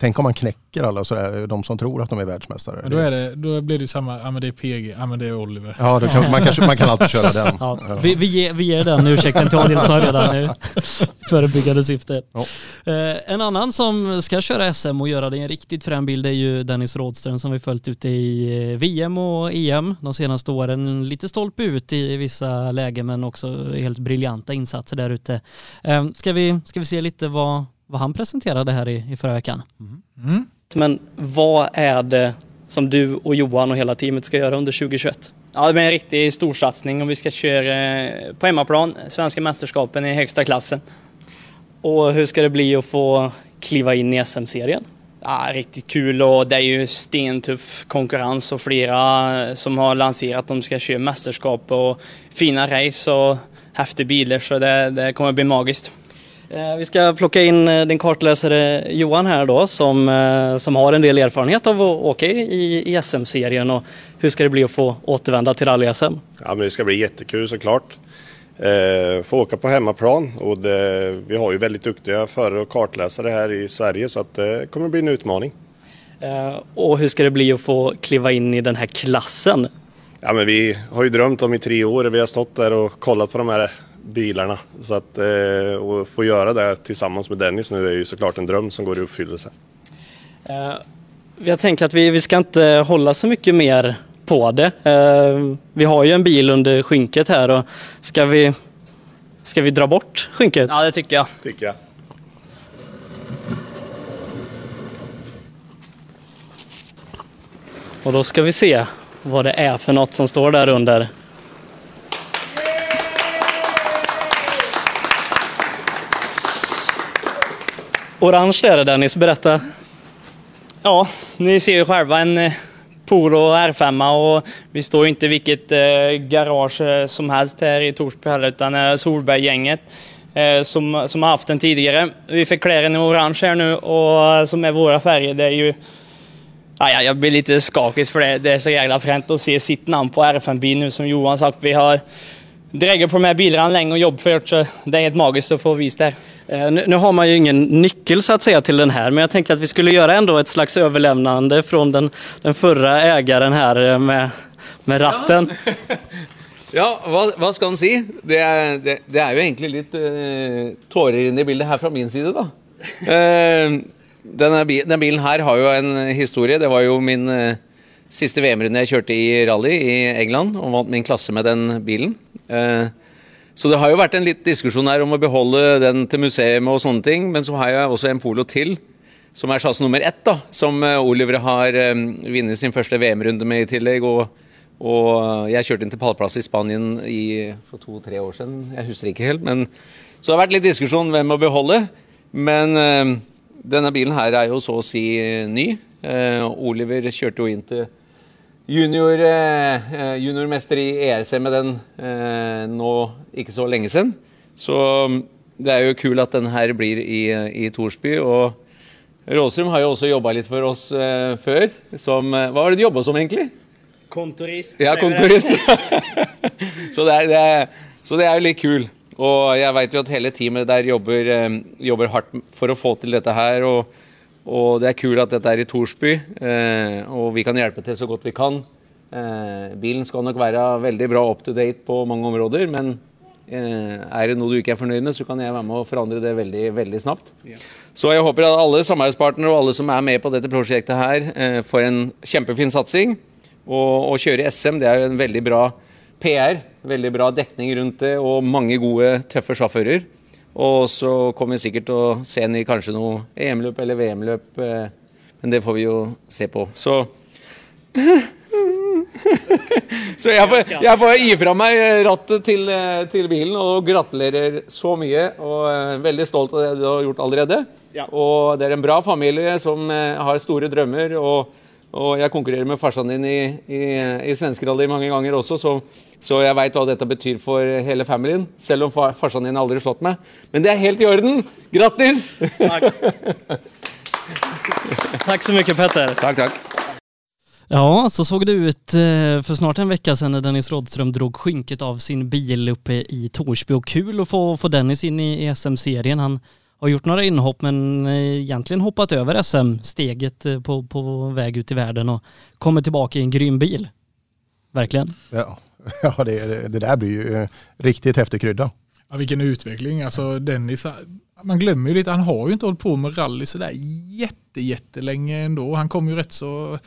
Tänk om man knäcker alla sådär, de som tror att de är världsmästare. Då, är det, då blir det samma, ja men det är PG, ja men det är Oliver. Ja, kan, man, kanske, man kan alltid köra den. Ja, vi, vi, ger, vi ger den ursäkten till Adilson redan nu. <laughs> Förebyggande syfte. Ja. Eh, en annan som ska köra SM och göra det i en riktigt frän bild är ju Dennis Rådström som vi följt ute i eh, VM och EM de senaste åren. Lite stolpe ut i vissa lägen men också helt briljanta insatser där ute. Eh, ska, vi, ska vi se lite vad vad han presenterade här i, i förra veckan. Mm. Mm. Men vad är det som du och Johan och hela teamet ska göra under 2021? Ja, det blir en riktig storsatsning och vi ska köra eh, på hemmaplan, svenska mästerskapen i högsta klassen. Och hur ska det bli att få kliva in i SM-serien? Ja, riktigt kul och det är ju stentuff konkurrens och flera som har lanserat att de ska köra mästerskap och fina race och häftiga bilar så det, det kommer bli magiskt. Eh, vi ska plocka in eh, din kartläsare Johan här då som, eh, som har en del erfarenhet av att åka i, i SM-serien och hur ska det bli att få återvända till rally-SM? Ja men det ska bli jättekul såklart. Eh, få åka på hemmaplan och det, vi har ju väldigt duktiga förare och kartläsare här i Sverige så att det kommer bli en utmaning. Eh, och hur ska det bli att få kliva in i den här klassen? Ja men vi har ju drömt om i tre år, vi har stått där och kollat på de här bilarna. Så att eh, få göra det tillsammans med Dennis nu är ju såklart en dröm som går i uppfyllelse. Eh, jag tänker att vi, vi ska inte hålla så mycket mer på det. Eh, vi har ju en bil under skynket här och ska vi, ska vi dra bort skynket? Ja, det tycker jag. Tycker jag. Och då ska vi se vad det är för något som står där under. Orange är det Dennis, berätta. Ja, ni ser ju själva en eh, Polo Poro R5 och vi står ju inte i vilket eh, garage eh, som helst här i Torsby heller utan Solberg-gänget som, som har haft den tidigare. Vi fick klä den i orange här nu och som är våra färger. Det är ju Ja, ja, jag blir lite skakig för det. Det är så jävla fränt att se sitt namn på R5-bil nu som Johan sagt. Vi har dragit på de här bilarna länge och jobbat för så det är helt magiskt att få visa det här. Eh, nu, har man ju ingen nyckel så att säga till den här, men jag tänkte att vi skulle göra ändå ett slags överlämnande från den, den förra ägaren här eh, med, med ratten. Ja, <laughs> hva, hva skal en si? Det er, det, det er jo egentlig litt uh, inne i bildet her fra min side, da. <laughs> Eh, denne, bi- den bilen her har jo en historie. Det var jo min eh, siste VM-runde jeg kjørte i rally i England, og vant min klasse med den bilen. Eh, så det har jo vært en litt diskusjon her om å beholde den til museet og sånne ting, men så har jeg også en Polo til, som er sjass nummer ett, da, som eh, Oliver har eh, vunnet sin første VM-runde med i tillegg. og og jeg kjørte inn til pallplass i Spanien i, for to-tre år siden. Jeg husker ikke helt. men Så det har vært litt diskusjon hvem å beholde. Men denne bilen her er jo så å si ny. Oliver kjørte jo inn til junior, eh, eh, juniormester i ERC med den eh, nå ikke så lenge siden. Så mm, det er jo kult at den her blir i, i Torsby. og Råsum har jo også jobba litt for oss eh, før. Som, eh, hva var det du jobba som, egentlig? Kontorist. Ja, kontorist. <laughs> så, det er, det er, så det er jo litt kul. Og jeg vet jo at hele teamet der jobber, eh, jobber hardt for å få til dette her. Og, og det er kult at dette er i Torsby, eh, og vi kan hjelpe til så godt vi kan. Eh, bilen skal nok være veldig bra up to date på mange områder, men eh, er det noe du ikke er fornøyd med, så kan jeg være med å forandre det veldig, veldig snapt. Så jeg håper at alle samarbeidspartnere og alle som er med på dette prosjektet her, eh, får en kjempefin satsing. Og å kjøre SM det er jo en veldig bra PR, veldig bra dekning rundt det og mange gode, tøffe sjåfører. Og så kommer vi sikkert til å se den i kanskje noe EM-løp eller VM-løp, eh, men det får vi jo se på. Så <laughs> Så jeg får, jeg får gi fra meg rattet til, eh, til bilen og gratulerer så mye. Og eh, veldig stolt av det du har gjort allerede. Og det er en bra familie som har store drømmer. og og jeg konkurrerer med farsan din i, i, i svenskerally mange ganger også, så, så jeg veit hva dette betyr for hele familien. Selv om far, farsan din aldri slått meg. Men det er helt i orden! Grattis! Tack så mycket Petter. Tack, tack. Ja, så såg det ut eh, för snart en vecka sedan när Dennis Rådström drog skynket av sin bil uppe i Torsby och kul att få, få Dennis in i SM-serien. Han har gjort några inhopp men eh, egentligen hoppat över SM-steget eh, på, på väg ut i världen och kommer tillbaka i en grym bil. Verkligen. Ja, <laughs> ja det, det där blir ju eh, riktigt häftig krydda. Ja, vilken utveckling. Alltså Dennis, man glömmer ju lite, han har ju inte hållit på med rally sådär jätte, jättelänge ändå. Han kom ju rätt så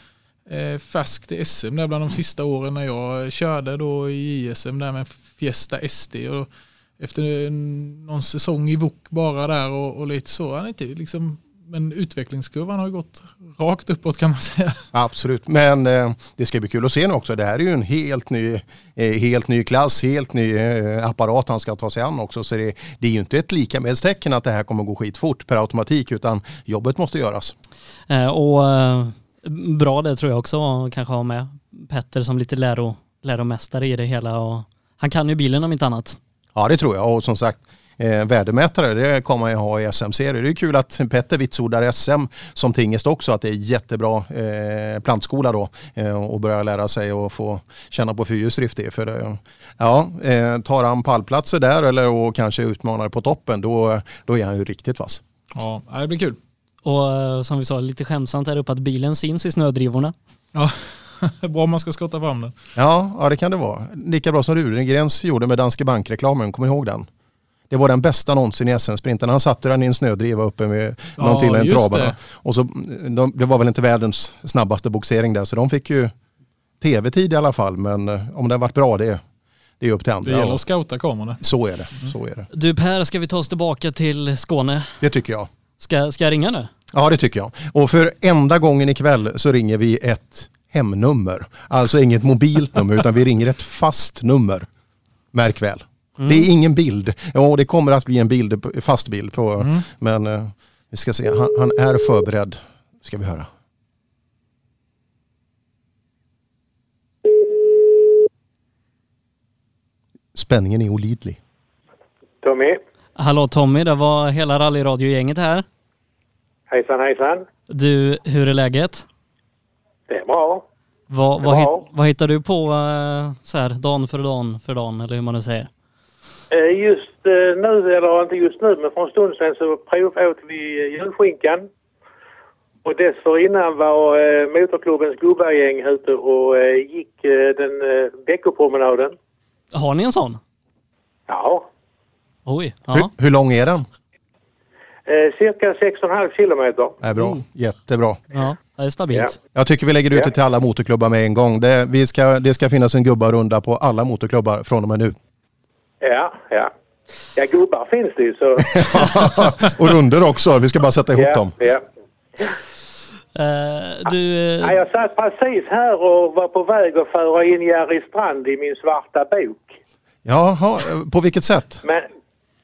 eh, färskt till SM där bland de sista åren när jag körde då i ISM där med Fiesta SD. Och efter någon säsong i VOK bara där och, och lite så. Han är inte liksom, men utvecklingskurvan har gått rakt uppåt kan man säga. Absolut, men eh, det ska bli kul att se nu också. Det här är ju en helt ny, eh, helt ny klass, helt ny eh, apparat han ska ta sig an också. Så det, det är ju inte ett lika med tecken att det här kommer gå skitfort per automatik utan jobbet måste göras. Och bra det tror jag också kanske ha med Petter som lite läro, läromästare i det hela och han kan ju bilen om inte annat. Ja det tror jag och som sagt eh, värdemätare det kommer man ju ha i SM-serier. Det är kul att Petter vitsordar SM som tingest också att det är jättebra eh, plantskola då eh, och börja lära sig och få känna på fyrhjulsdrift det. För eh, ja, eh, tar han pallplatser där eller och kanske utmanar på toppen då, då är han ju riktigt vass. Ja, det blir kul. Och eh, som vi sa, lite skämsamt här uppe att bilen syns i snödrivorna. Ja, <laughs> bra om man ska skotta fram den. Ja, ja det kan det vara. Lika bra som Rudengrens gjorde med Danske Bank-reklamen, kommer ihåg den? Det var den bästa någonsin i SM-sprinten. Han satte den i en snödriva uppe med Ja, någon till en det. Och så, de, det var väl inte världens snabbaste boxering där så de fick ju tv-tid i alla fall. Men eh, om den varit bra det, det är upp till Det andra. gäller Och att scouta kamerorna. Så är det. Så är det. Du Per, ska vi ta oss tillbaka till Skåne? Det tycker jag. Ska, ska jag ringa nu? Ja det tycker jag. Och för enda gången ikväll så ringer vi ett hemnummer. Alltså inget mobilt nummer utan vi ringer ett fast nummer. Märk väl. Mm. Det är ingen bild. Ja, det kommer att bli en bild, fast bild på, Mm. men eh, vi ska se. Han, han är förberedd. Ska vi höra. Spänningen är olidlig. Tommy, Hallå Tommy, det var hela rallyradiogänget här. hejsan hejsan. Du, hur är läget? Det är bra. Vad, Det vad, hit, vad hittar du på eh, så här, dan för dan för dan, eller hur man nu säger? Eh, Just eh, nu, eller inte just nu, men för en stund sedan så provåt vi julskinkan. Och dessförinnan var motorklubbens gubbagäng ute och gick den veckopromenaden. Har ni en sån? Ja, Oj, Hur, ja. hur lång är den? eh, cirka 6,5 kilometer. Är bra. Jättebra. Ja, det är stabilt. Jag tycker vi lägger ut det till alla motorklubbar med en gång. Det, vi ska, det ska finnas en gubbarunda på alla motorklubbar från och med nu. Ja, ja. Ja, gubbar finns det ju så... <laughs> och runder också. Vi ska bara sätta ihop ja, dem. ja. Eh, du, Ja, jag satt precis här och var på väg att föra in Jerry Strand i min svarta bok. Jaha, på vilket sätt? Men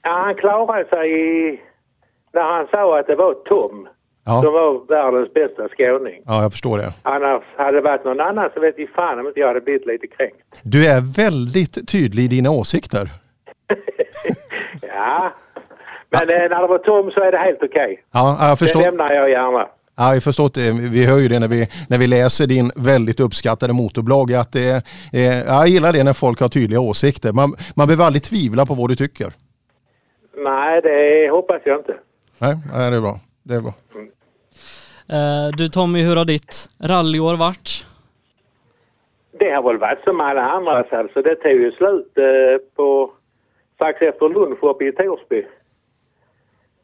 ja, han klarade sig i, när han sa att det var Tom Ja. som var världens bästa skåning. Ja, jag förstår det. Annars hade det varit någon annan så vet vi fan om inte jag hade blivit lite kränkt. Du är väldigt tydlig i dina åsikter. <laughs> Ja, men eh, när det var Tom så är det helt okej. Ja, jag Det förstår. lämnar jag gärna. Ja, jag förstår det. Vi hör ju det när vi, när vi läser din väldigt uppskattade motorblogg. Att det, är- eh, jag gillar det när folk har tydliga åsikter. Man, man behöver aldrig tvivla på vad du tycker. Nej, det hoppas jag inte. Nej, det är bra. Det är bra. eh, du Tommy, hur har ditt rallyår varit? Det har väl varit som alla andras alltså. Det tog ju slut eh, på strax efter lunch uppe i Torsby.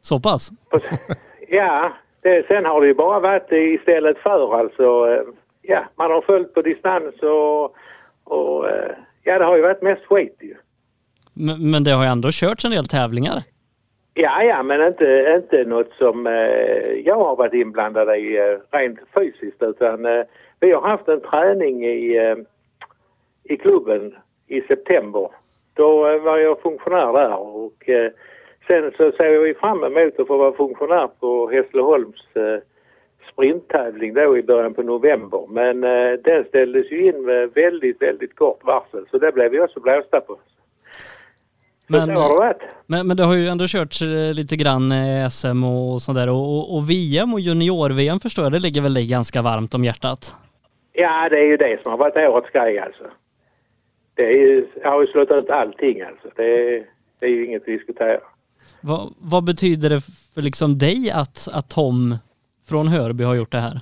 Så pass? <laughs> Ja, det, sen har det ju bara varit istället för alltså. eh, Ja, man har följt på distans och, och eh, ja, det har ju varit mest skit ju. Men, men det har ju ändå körts en del tävlingar. Ja, ja, men inte, inte något som eh, jag har varit inblandad i eh, rent fysiskt utan eh, vi har haft en träning i, eh, i klubben i september. Då eh, var jag funktionär där och eh, sen så ser vi fram emot att få vara funktionär på Hässleholms eh, sprinttävling då i början på november. Men eh, den ställdes ju in med väldigt, väldigt kort varsel så det blev vi också blåsta på. Men, men, men det har ju ändå körts eh, lite grann eh, SM och sånt där. Och, och, VM och junior-VM förstår jag, det ligger väl dig ganska varmt om hjärtat? Ja, det är ju det som har varit årets grej alltså. Det är ju, jag har ju slått ut allting alltså. Det är, det är ju inget att diskutera. Vad, vad betyder det för liksom dig att, att Tom från Hörby har gjort det här?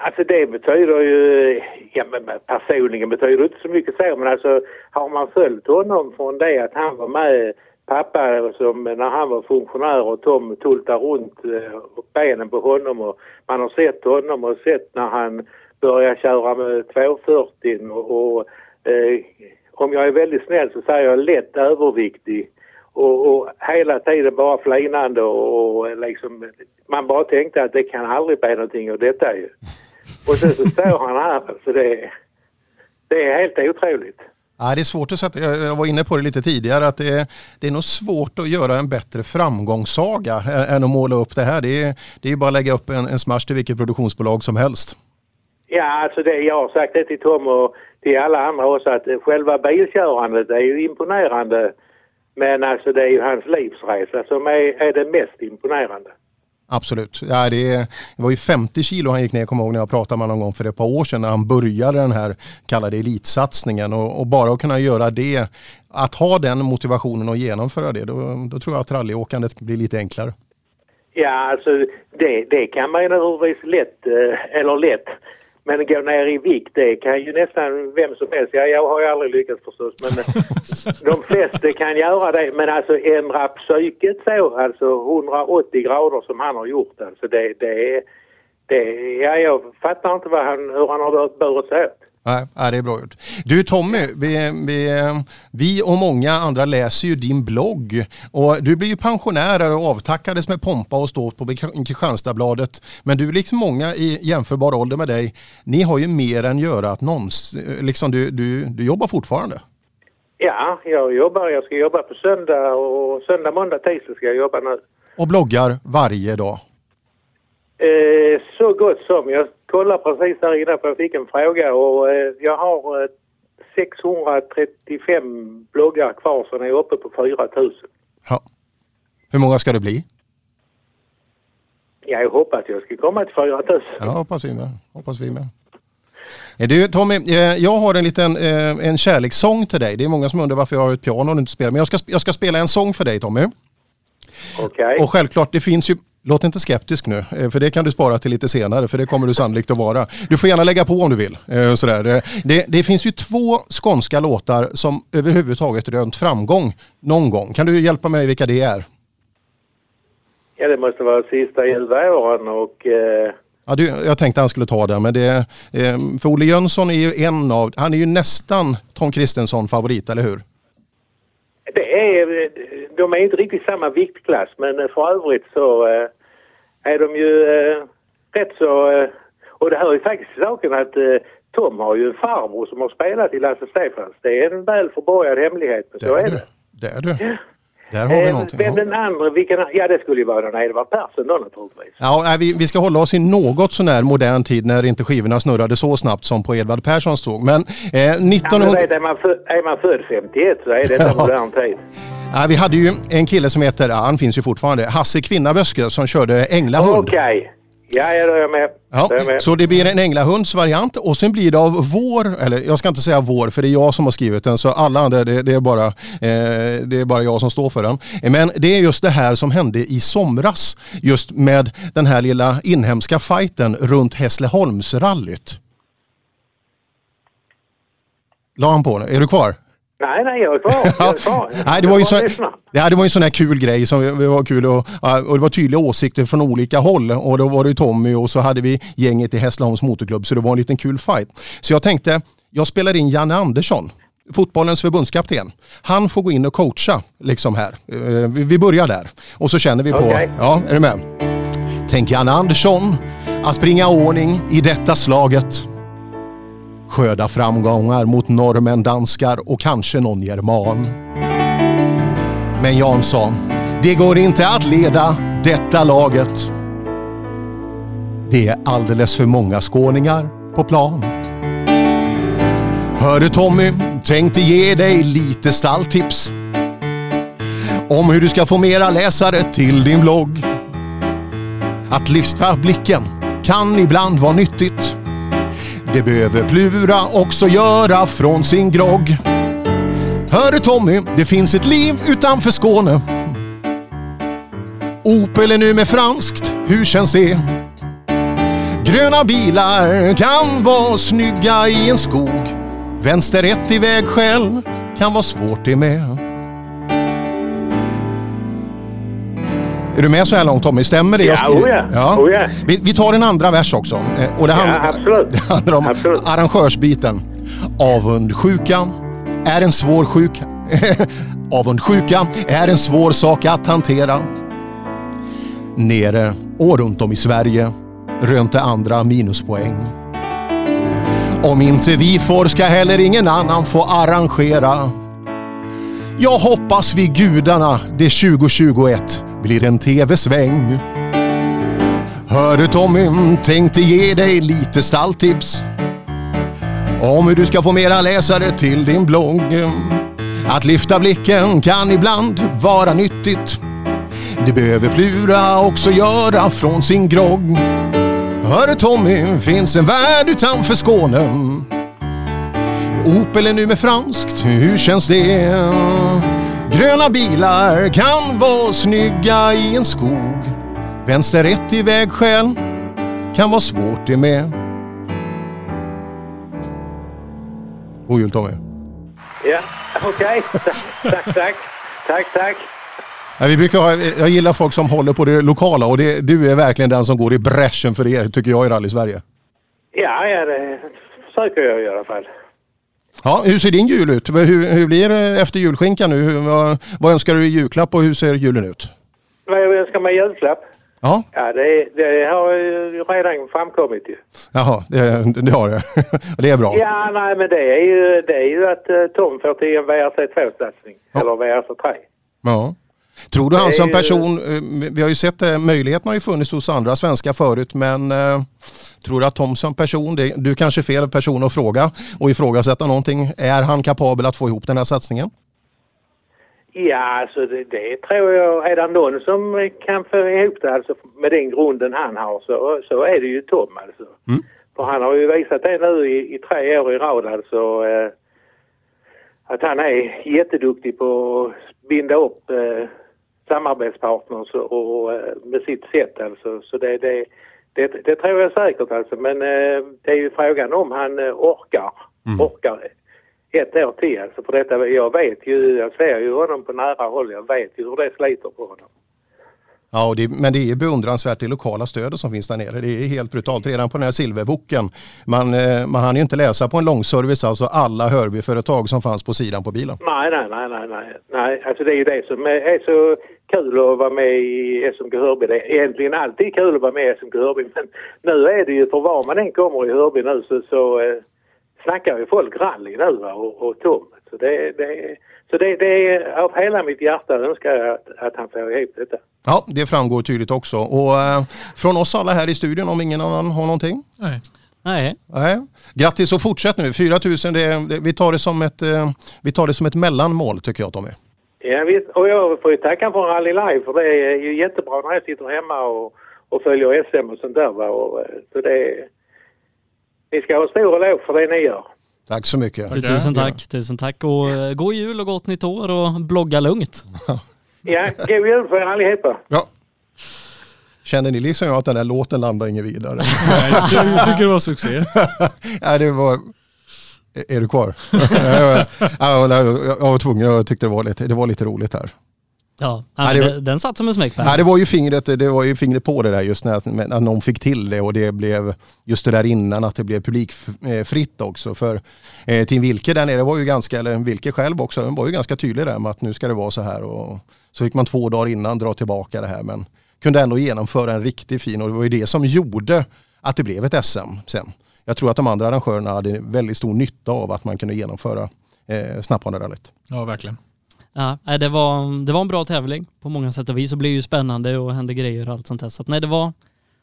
Alltså det betyder ju, ja men personligen betyder det inte så mycket så men alltså har man följt honom från det att han var med pappa som när han var funktionär och Tom tultade runt eh, benen på honom och man har sett honom och sett när han börjar köra med 240 och, och eh, om jag är väldigt snäll så säger jag lätt överviktig och, och hela tiden bara flinande och, och liksom man bara tänkte att det kan aldrig bli någonting av detta ju. Och sen så står han här så det, det är helt otroligt. Ja, det är svårt att sätta, jag var inne på det lite tidigare, att det är, det är nog svårt att göra en bättre framgångssaga än att måla upp det här. Det är, det är ju bara att lägga upp en, en smash till vilket produktionsbolag som helst. Ja, alltså det, jag har sagt det till Tom och till alla andra också att själva bilkörandet är ju imponerande. Men alltså det är ju hans livsresa som är, är det mest imponerande. Absolut. Ja, det, det var ju 50 kilo han gick ner, kommer jag ihåg när jag pratade med honom någon gång för ett par år sedan när han började den här kallade elitsatsningen och, och bara att kunna göra det, att ha den motivationen och genomföra det, då, då tror jag att rallyåkandet blir lite enklare. Ja, alltså det, det kan man ju naturligtvis lätt, eh, eller lätt, men gå ner i vikt det kan ju nästan vem som helst. Ja, jag har ju aldrig lyckats förstås, men eh, <laughs> de flesta kan göra det. Men alltså ändra psyket så, alltså 180 grader som han har gjort, alltså det, det är, det, ja, jag fattar inte vad han, hur han har burit sig åt. Nej, det är bra gjort. Du Tommy, vi, vi, vi och många andra läser ju din blogg och du blir ju pensionär och avtackades med pompa och ståt på Kristianstadsbladet. Men du liksom många i jämförbar ålder med dig, ni har ju mer än göra att någonsin, liksom du, du, du jobbar fortfarande. Ja, jag jobbar. Jag ska jobba på söndag och söndag, måndag, tisdag ska jag jobba nu. Och bloggar varje dag? Eh, så gott som. Jag kollade precis här innan för jag fick en fråga och eh, jag har eh, 635 bloggar kvar så är jag uppe på 4000. Ja. Hur många ska det bli? Jag hoppas jag ska komma till 4000. Ja, hoppas vi med. Hoppas vi med. Eh, du Tommy, eh, jag har en liten eh, en kärlekssång till dig. Det är många som undrar varför jag har ett piano och inte spelar. Men jag ska, jag ska spela en sång för dig Tommy. Okay. Och självklart, det finns ju Låt inte skeptisk nu, för det kan du spara till lite senare, för det kommer du sannolikt att vara. Du får gärna lägga på om du vill. Sådär. Det, det finns ju två skånska låtar som överhuvudtaget rönt framgång någon gång. Kan du hjälpa mig vilka det är? Ja, det måste vara sista elvaåren och eh, Ja, du, jag tänkte han skulle ta den, men det, eh, för Olle Jönsson är ju en av, han är ju nästan Tom Kristensson favorit, eller hur? Det är, de är inte riktigt samma viktklass, men för övrigt så eh, är de ju eh, rätt så... Och det hör ju faktiskt till saken att Tom har ju en farbror som har spelat i Lasse Stefans. Det är en väl förborgad hemlighet, men så är det. Det är du. Där har vi eh, någonting. Vem den andra, vilken, ja det skulle ju vara den Edvard Persson då naturligtvis. Ja, nej, vi, vi ska hålla oss i något sånär modern tid när inte skivorna snurrade så snabbt som på Edvard Perssons tåg. Men eh, 1900... Ja, vet, är, man född, är man född 51 så är detta <laughs> ja. modern tid. Ja, vi hade ju en kille som heter, ja, han finns ju fortfarande, Hasse Kvinnaböske som körde Änglahund. Okej. Okay. Ja, ja, då är jag med. Ja, jag med. Så det blir en änglahundsvariant och sen blir det av vår, eller jag ska inte säga vår för det är jag som har skrivit den så alla andra det, det är, bara, eh, det är bara jag som står för den. Men det är just det här som hände i somras just med den här lilla inhemska fighten runt Hässleholmsrallyt. La han på nu? Är du kvar? Nej, nej, jag är kvar. <laughs> Jag är kvar. nej, det var ju så, ja, det var en sån här kul grej som var kul och, och det var tydliga åsikter från olika håll och då var det Tommy och så hade vi gänget i Hässleholms motorklubb så det var en liten kul fight. Så jag tänkte, jag spelar in Janne Andersson fotbollens förbundskapten. Han får gå in och coacha liksom här. Eh, vi börjar där och så känner vi på, okay. ja är du med? Tänk Janne Andersson att bringa ordning i detta slaget skörda framgångar mot norrmän, danskar och kanske någon german. Men Jansson, det går inte att leda detta laget. Det är alldeles för många skåningar på plan. Hörru Tommy, tänkte ge dig lite stalltips om hur du ska få mera läsare till din blogg. Att lyfta blicken kan ibland vara nyttigt det behöver Plura också göra från sin grogg. Hör du Tommy, det finns ett liv utanför Skåne. Opel är nu med franskt, hur känns det? Gröna bilar kan vara snygga i en skog. Vänster rätt i vägskäl kan vara svårt det med. Är du med så här långt Tommy? Stämmer det ja, oh ja. ja. Oh ja. Vi, vi, tar en andra vers också. Eh, och det, handl ja, absolut. <laughs> det handlar om absolut. arrangörsbiten. Avundsjuka är en svår sjuk... <laughs> Avundsjuka är en svår sak att hantera. Nere och runt om i Sverige rönte andra minuspoäng. Om inte vi får ska heller ingen annan få arrangera. Jag hoppas vid gudarna det 2021 blir en tv-sväng. Hör du Tommy, tänkte ge dig lite stalltips om hur du ska få mera läsare till din blogg. Att lyfta blicken kan ibland vara nyttigt. Det behöver Plura också göra från sin grogg. Hör du Tommy, finns en värld utanför Skåne. Opel är nu med franskt, hur känns det? Gröna bilar kan vara snygga i en skog. Vänster ett i vägskäl kan vara svårt det med. God jul Tommy. Ja, okej. Okay. tack, tack. Tack, tack. Vi brukar ha, jag gillar folk som håller på det lokala och det, du är verkligen den som går i bräschen för det tycker jag i Rally Sverige. Ja, ja det försöker jag i alla fall. Ja, hur ser din jul ut? Hur, hur blir det efter julskinkan nu? Hur, vad, vad önskar du i julklapp och hur ser julen ut? Vad jag önskar mig i julklapp? Ja, Ja, det, det har ju redan framkommit ju. jaha, det, det har det. <laughs> Det är bra. Ja, nej, men det är ju, det är ju att eh, Tom får till en VRC2-satsning. Eller VRC3. Ja. Tror du han som person, eh, vi har ju sett det, möjligheten har ju funnits hos andra svenskar förut, men eh, tror du att Tom som person, det, du kanske är fel person att fråga och ifrågasätta någonting, är han kapabel att få ihop den här satsningen? Ja, alltså det, det tror jag. Är det någon som kan få ihop det alltså, med den grunden han har så, så är det ju Tom alltså. Mm. För han har ju visat det nu i, i tre år i rad alltså. Eh, att han är jätteduktig på att binda upp eh, samarbetspartners och, och eh, med sitt sätt alltså. Så det, det, det, det tror jag säkert alltså. Men eh, det är ju frågan om han eh, orkar. Orkar ett år till alltså. För detta, jag vet ju, jag ser ju honom på nära håll. Jag vet ju hur det sliter på honom. Ja, det, men det är beundransvärt det lokala stödet som finns där nere. Det är helt brutalt. Redan på den här silverboken, man, man hann ju inte läsa på en långservice, alltså alla Hörbyföretag som fanns på sidan på bilen. Nej, nej, nej, nej, nej. nej. Alltså det är ju det som är så kul att vara med i SMK Hörby. Det är egentligen alltid kul att vara med i SMK Hörby. Men nu är det ju, för var man än kommer i Hörby nu så, så eh, snackar ju folk rally nu va, och, och Tom. Så det, det, så det, det är av hela mitt hjärta önskar jag att, att han får ihop detta. Ja, det framgår tydligt också. Och eh, från oss alla här i studion, om ingen annan har någonting? Nej. Nej. Nej. Grattis och fortsätt nu. 4 000, det, det, vi, tar det som ett, eh, vi tar det som ett mellanmål tycker jag Tommy. Ja, visst. Och jag får ju tacka för Rally Live för det är ju jättebra när jag sitter hemma och, och följer SM och sånt där. Va? Och, eh, så det, ni ska ha stor eloge för det ni gör. Tack så mycket. Tackar. Tusen tack, tusen tack och eh, god jul och gott nytt år och blogga lugnt. <laughs> Ja, god jul för er allihopa. Ja. Känner ni liksom att den där låten landar ingen vidare? Nej, jag tycker det var succé. <laughs> Nej, det var... Är- du kvar? <laughs> ja, jag, var tvungen, jag tyckte det var lite, det var lite roligt här. Ja, Ja, ja det- den, den satt som en smäckpärl. Nej, det var ju fingret, det var ju fingret på det där just när, när någon fick till det och det blev just det där innan att det blev publikfritt också. För eh, Tim Wilke där nere var ju ganska, eller Wilke själv också, var ju ganska tydlig där med att nu ska det vara så här och så fick man två dagar innan dra tillbaka det här men kunde ändå genomföra en riktigt fin och det var ju det som gjorde att det blev ett SM sen. Jag tror att de andra arrangörerna hade väldigt stor nytta av att man kunde genomföra eh, Snapphanerallyt. Ja, verkligen. Ja, det, var, det var en bra tävling på många sätt och vis och blev ju spännande och hände grejer och allt sånt där. Så att, nej, det var,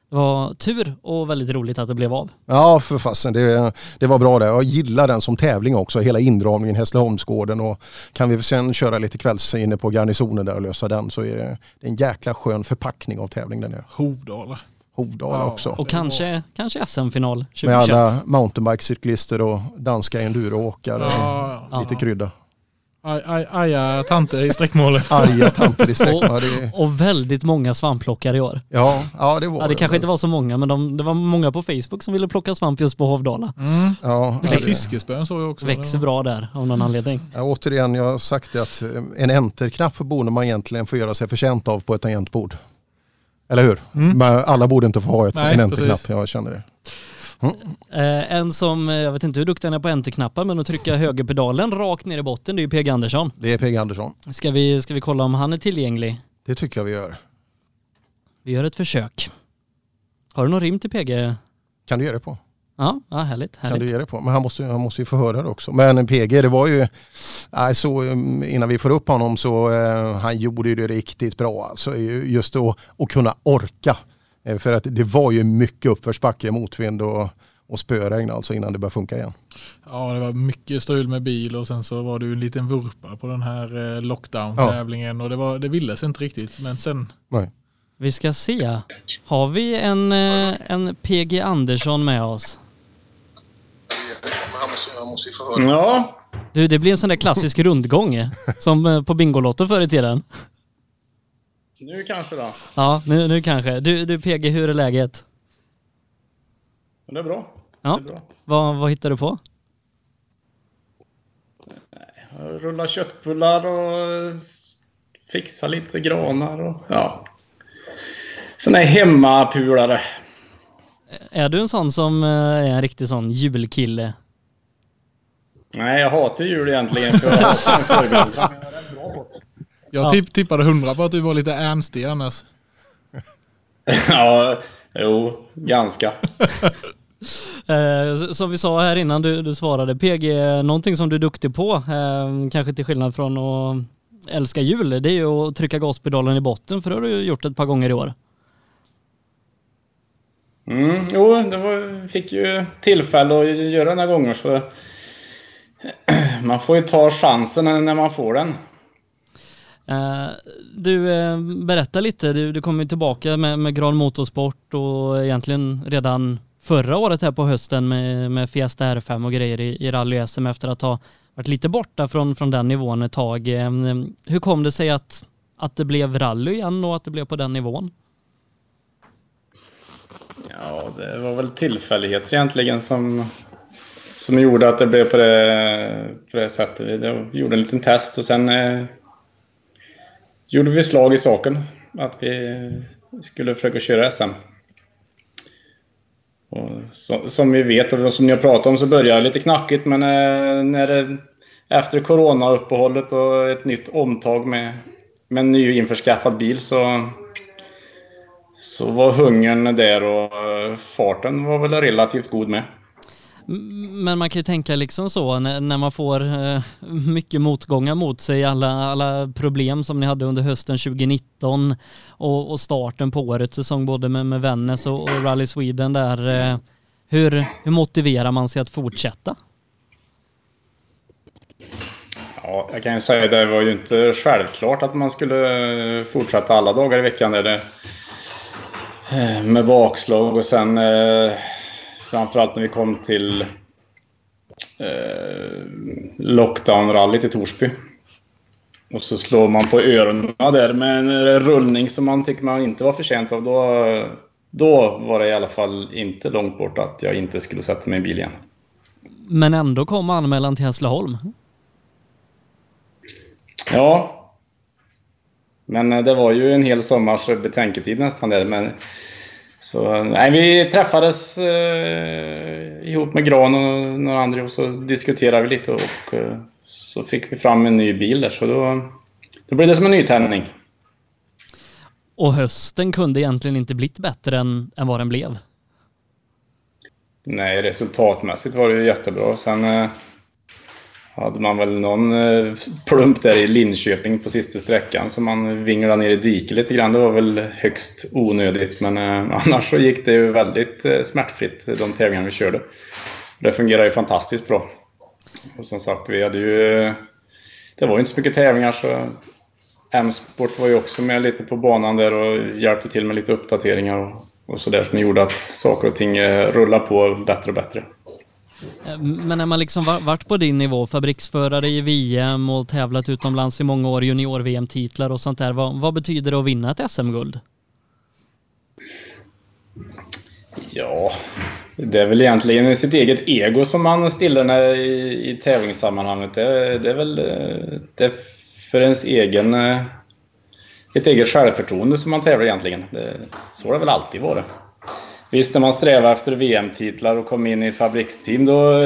det var tur och väldigt roligt att det blev av. Ja, för fasen. Det, det var bra det. Jag gillar den som tävling också. Hela inramningen, Hässleholmsgården och kan vi sen köra lite kvälls inne på garnisonen där och lösa den så är det det är en jäkla skön förpackning av tävlingen. Där. Hovdala. Hovdala Ja. också. Och kanske, kanske SM-final 2021. Med alla mountainbikecyklister och danska enduroåkare Ja, och lite krydda. aja tanter i sträckmålet. Arga tanter i sträck. <laughs> Ja, det, Och väldigt många svampplockare i år. ja, ja, det var Ja, det kanske inte var så många, men de, det var många på Facebook som ville plocka svamp just på Hovdala. Mm. Ja, det- fiskespön såg jag också. Växer bra där av någon anledning. Ja, återigen, jag har sagt det att eh, en enterknapp borde man egentligen få göra sig förtjänt av på ett tangentbord. Eller hur? Mm. Men alla borde inte få ha ett, Nej, en enterknapp, jag känner det. Eh, en som, eh, jag vet inte hur duktig han är på enterknappar, men att trycka högerpedalen rakt ner i botten, det är ju PG Andersson. Det är PG Andersson. Ska vi, ska vi kolla om han är tillgänglig? Det tycker jag vi gör. Vi gör ett försök. Har du någon rim till PG? Kan du ge det på? Ja, ja härligt. Kan härligt. du ge det på? Men han måste, han måste ju få höra det också. Men PG, det var ju, nej, så, um, innan vi får upp honom så eh, han gjorde ju det riktigt bra. Alltså, just det att, att kunna orka. Eh, För att det var ju mycket uppförsbacke, motvind och, och spöregn alltså innan det började funka igen. Ja, det var mycket strul med bil och sen så var det ju en liten vurpa på den här lockdown-tävlingen och det, var, det ville sig inte riktigt. Men sen, Nej. Vi ska se. Har vi en, en PG Andersson med oss? Han måste, han måste ju få höra. Ja, Du, det blir en sån där klassisk rundgång eh, som eh, på Bingolotto förr i tiden. nu kanske då. Ja, nu, nu kanske. Du, du PG, hur är läget? Det är bra. Ja. Det är bra. Vad, vad hittar du på? Jag rullar köttbullar och fixar lite granar och ja. Sån här hemmapulare. Är du en sån som eh, är en riktig sån julkille? Nej, jag hatar jul egentligen. För jag hatar förberedelser. <laughs> Jag tipp, tippade hundra på att du var lite ernstig annars. <laughs> ja, jo, ganska. <laughs> Eh, som vi sa här innan du, du svarade, PG, någonting som du är duktig på, eh, kanske till skillnad från att älska jul, det är ju att trycka gaspedalen i botten, för det har du gjort ett par gånger i år. Mm, jo, det var, fick ju tillfälle att göra den här gången så <clears throat> man får ju ta chansen när man får den. Uh, du, uh, berätta lite, du, du kom ju tillbaka med, med Gran Motorsport och egentligen redan förra året här på hösten med, med Fiesta R5 och grejer i, i rally-SM efter att ha varit lite borta från, från den nivån ett tag. Uh, hur kom det sig att, att det blev rally igen och att det blev på den nivån? Ja, det var väl tillfälligheter egentligen som, som gjorde att det blev på det, på det sättet. Vi gjorde en liten test och sen eh, gjorde vi slag i saken. Att vi skulle försöka köra SM. Och så, som vi vet och som ni har pratat om så började det lite knackigt men eh, när det, efter coronauppehållet och ett nytt omtag med, med en ny införskaffad bil så så var hungern där och eh, farten var väl relativt god med. Men man kan ju tänka liksom så när, man får eh, mycket motgångar mot sig, alla, alla problem som ni hade under hösten 2019 och, och starten på årets säsong både med, med Vännäs och, och Rally Sweden där. Eh, hur, hur motiverar man sig att fortsätta? Ja, jag kan ju säga det var ju inte självklart att man skulle fortsätta alla dagar i veckan. Eh, med bakslag och sen eh, framförallt när vi kom till eh, lockdown-rallyt i Torsby. Och så slår man på öronen där med en rullning som man tycker man inte var förtjänt av. Då, då var det i alla fall inte långt bort att jag inte skulle sätta mig i bil igen. Men ändå kom anmälan till Hässleholm? Ja, men eh, det var ju en hel sommars betänketid nästan där. Men, så, nej, vi träffades eh, ihop med Gran och några andra och så diskuterade vi lite och eh, så fick vi fram en ny bil där. Så då, då blev det som en nytändning. Och hösten kunde egentligen inte blivit bättre än, än vad den blev? Nej, resultatmässigt var det ju jättebra. Sen eh, hade man väl någon eh, plump där i Linköping på sista sträckan som man vinglade ner i diket lite grann. Det var väl högst onödigt men eh, <laughs> annars så gick det ju väldigt eh, smärtfritt de tävlingar vi körde. Det fungerade ju fantastiskt bra. Och som sagt, vi hade ju... Det var ju inte så mycket tävlingar så M-sport var ju också med lite på banan där och hjälpte till med lite uppdateringar och, och sådär som gjorde att saker och ting rullade på bättre och bättre. Eh, men när man liksom varit på din nivå, fabriksförare i VM och tävlat utomlands i många år, junior-VM-titlar och sånt där. Vad, vad betyder det att vinna ett SM-guld? Ja, det är väl egentligen sitt eget ego som man stillar i, i tävlingssammanhanget. Det, det är väl eh, det är för ens egen... Eh, ett eget självförtroende som man tävlar egentligen. Det, så har det väl alltid varit. Visst, när man strävar efter VM-titlar och kommer in i fabriksteam då,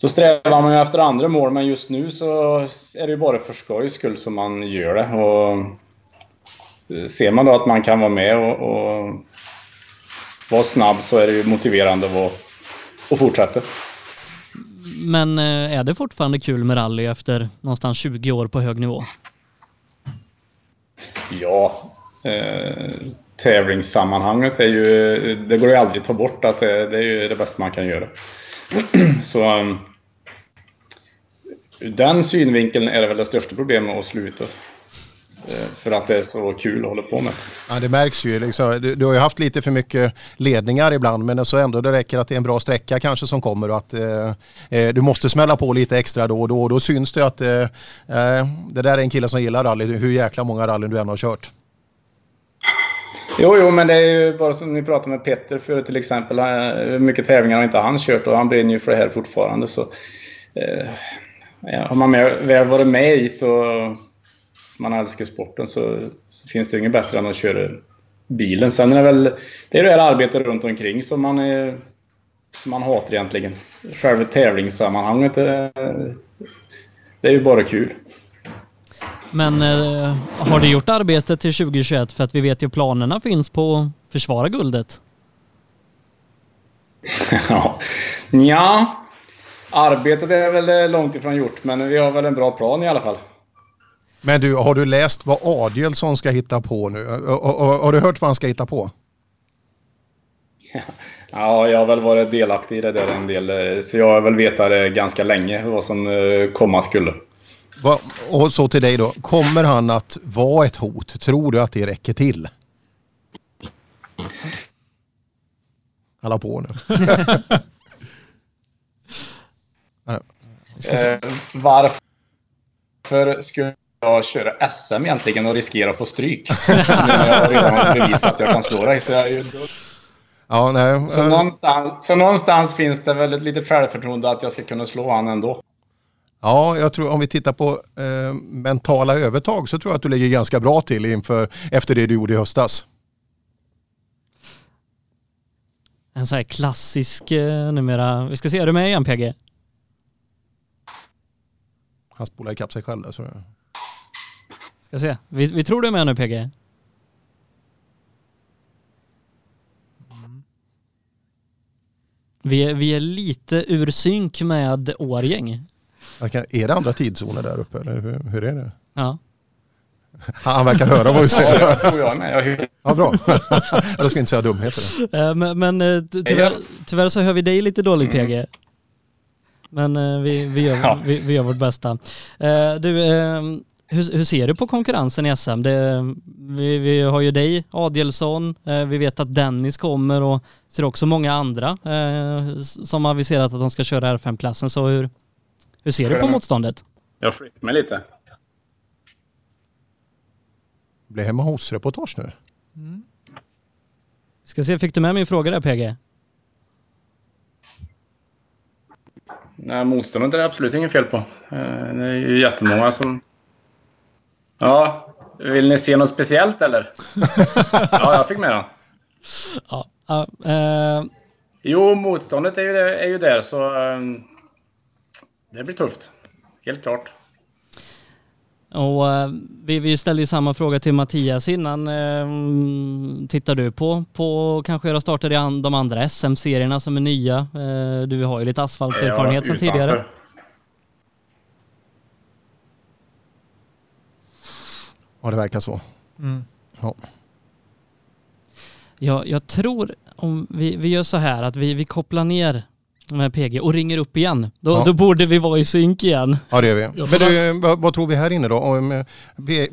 då strävar man ju efter andra mål. Men just nu så är det ju bara för skojs skull som man gör det. Och ser man då att man kan vara med och, och vara snabb så är det ju motiverande att, vara, att fortsätta. Men eh, är det fortfarande kul med rally efter någonstans 20 år på hög nivå? Ja. Eh, tävlingssammanhanget är ju, det går ju aldrig att ta bort att det, det är ju det bästa man kan göra. <clears throat> Så um, ur den synvinkeln är det väl det största problemet att sluta. Eh, för att det är så kul att hålla på med. Ja, det märks ju. Liksom, du, du, har ju haft lite för mycket ledningar ibland men så ändå det räcker att det är en bra sträcka kanske som kommer och att eh, eh du måste smälla på lite extra då och då. Och då syns det att eh, eh, det där är en kille som gillar rally, hur jäkla många rallyn du än har kört. Jo, jo, men det är ju bara som ni pratade med Petter förut till exempel. Hur mycket tävlingar har inte han kört och han brinner ju för det här fortfarande. Så, eh, har man med, väl varit med hit och man älskar sporten så, så, finns det inget bättre än att köra bilen. Sen är det väl det, är det här arbetet runt omkring som man är, som man hatar egentligen. Själva tävlingssammanhanget, det, det är ju bara kul. Men eh, har du gjort arbetet till 2021? För att vi vet ju planerna finns på att försvara guldet. <laughs> ja. ja, arbetet är väl långt ifrån gjort, men vi har väl en bra plan i alla fall. Men du, har du läst vad Adielsson ska hitta på nu? Har du hört vad han ska hitta på? <laughs> Ja, jag har väl varit delaktig i det där en del. Så jag har väl vetat ganska länge vad som eh, komma skulle. Och så till dig då. Kommer han att vara ett hot? Tror du att det räcker till? Alla på nu. <laughs> eh, varför skulle jag köra SM egentligen och riskera att få stryk? <laughs> när jag har redan bevisat att jag kan slå dig. Så jag. Ja, nej. Så, någonstans, så någonstans finns det väl ett litet självförtroende att jag ska kunna slå han ändå. Ja, jag tror om vi tittar på eh, mentala övertag så tror jag att du ligger ganska bra till inför, efter det du gjorde i höstas. En sån här klassisk eh, numera. Vi ska se, är du med igen PG? Han spolar ikapp sig själv där. Så. Ska se. Vi, vi tror du är med nu PG. Vi är, vi är lite ur synk med Årgäng. Är det andra tidszoner där uppe eller hur, hur är det? Ja. <laughs> Han verkar höra vad vi säger. Ja, jag tror jag med. Ja, bra. <laughs> Jag ska inte säga dumheter. Eh, men, men eh, tyvärr, tyvärr, så hör vi dig lite dåligt PG. Mm. Men eh, vi, vi, gör, ja. vi, vi, gör vårt bästa. Du, hur, hur, ser du på konkurrensen i SM? Det, vi, vi, har ju dig, Adielsson, vi vet att Dennis kommer och ser också många andra som aviserat att de ska köra R5-klassen. Så hur, hur ser du på motståndet? Jag flyttar mig lite. Blir hemma hos-reportage nu. Mm. Ska se, fick du med min fråga där PG? Nej, motståndet är det absolut inget fel på. Eh, det är ju jättemånga som... Ja, vill ni se något speciellt eller? <laughs> ja, jag fick med den. Ja, uh, uh... Jo, motståndet är ju, är ju där så... Um, det blir tufft. Helt klart. Och uh, vi, vi ställde ju samma fråga till Mattias innan. Uh, tittar du på, på kanske göra starter i an, de andra SM-serierna som är nya? Uh, du har ju lite asfaltserfarenhet ja, sedan tidigare. Ja, det verkar så. Mm. Ja. Ja, jag tror om vi, vi gör så här att vi, vi kopplar ner med PG och ringer upp igen. Då, ja. då borde vi vara i synk igen. Ja det gör vi. Men du, vad, vad, tror vi här inne då? Om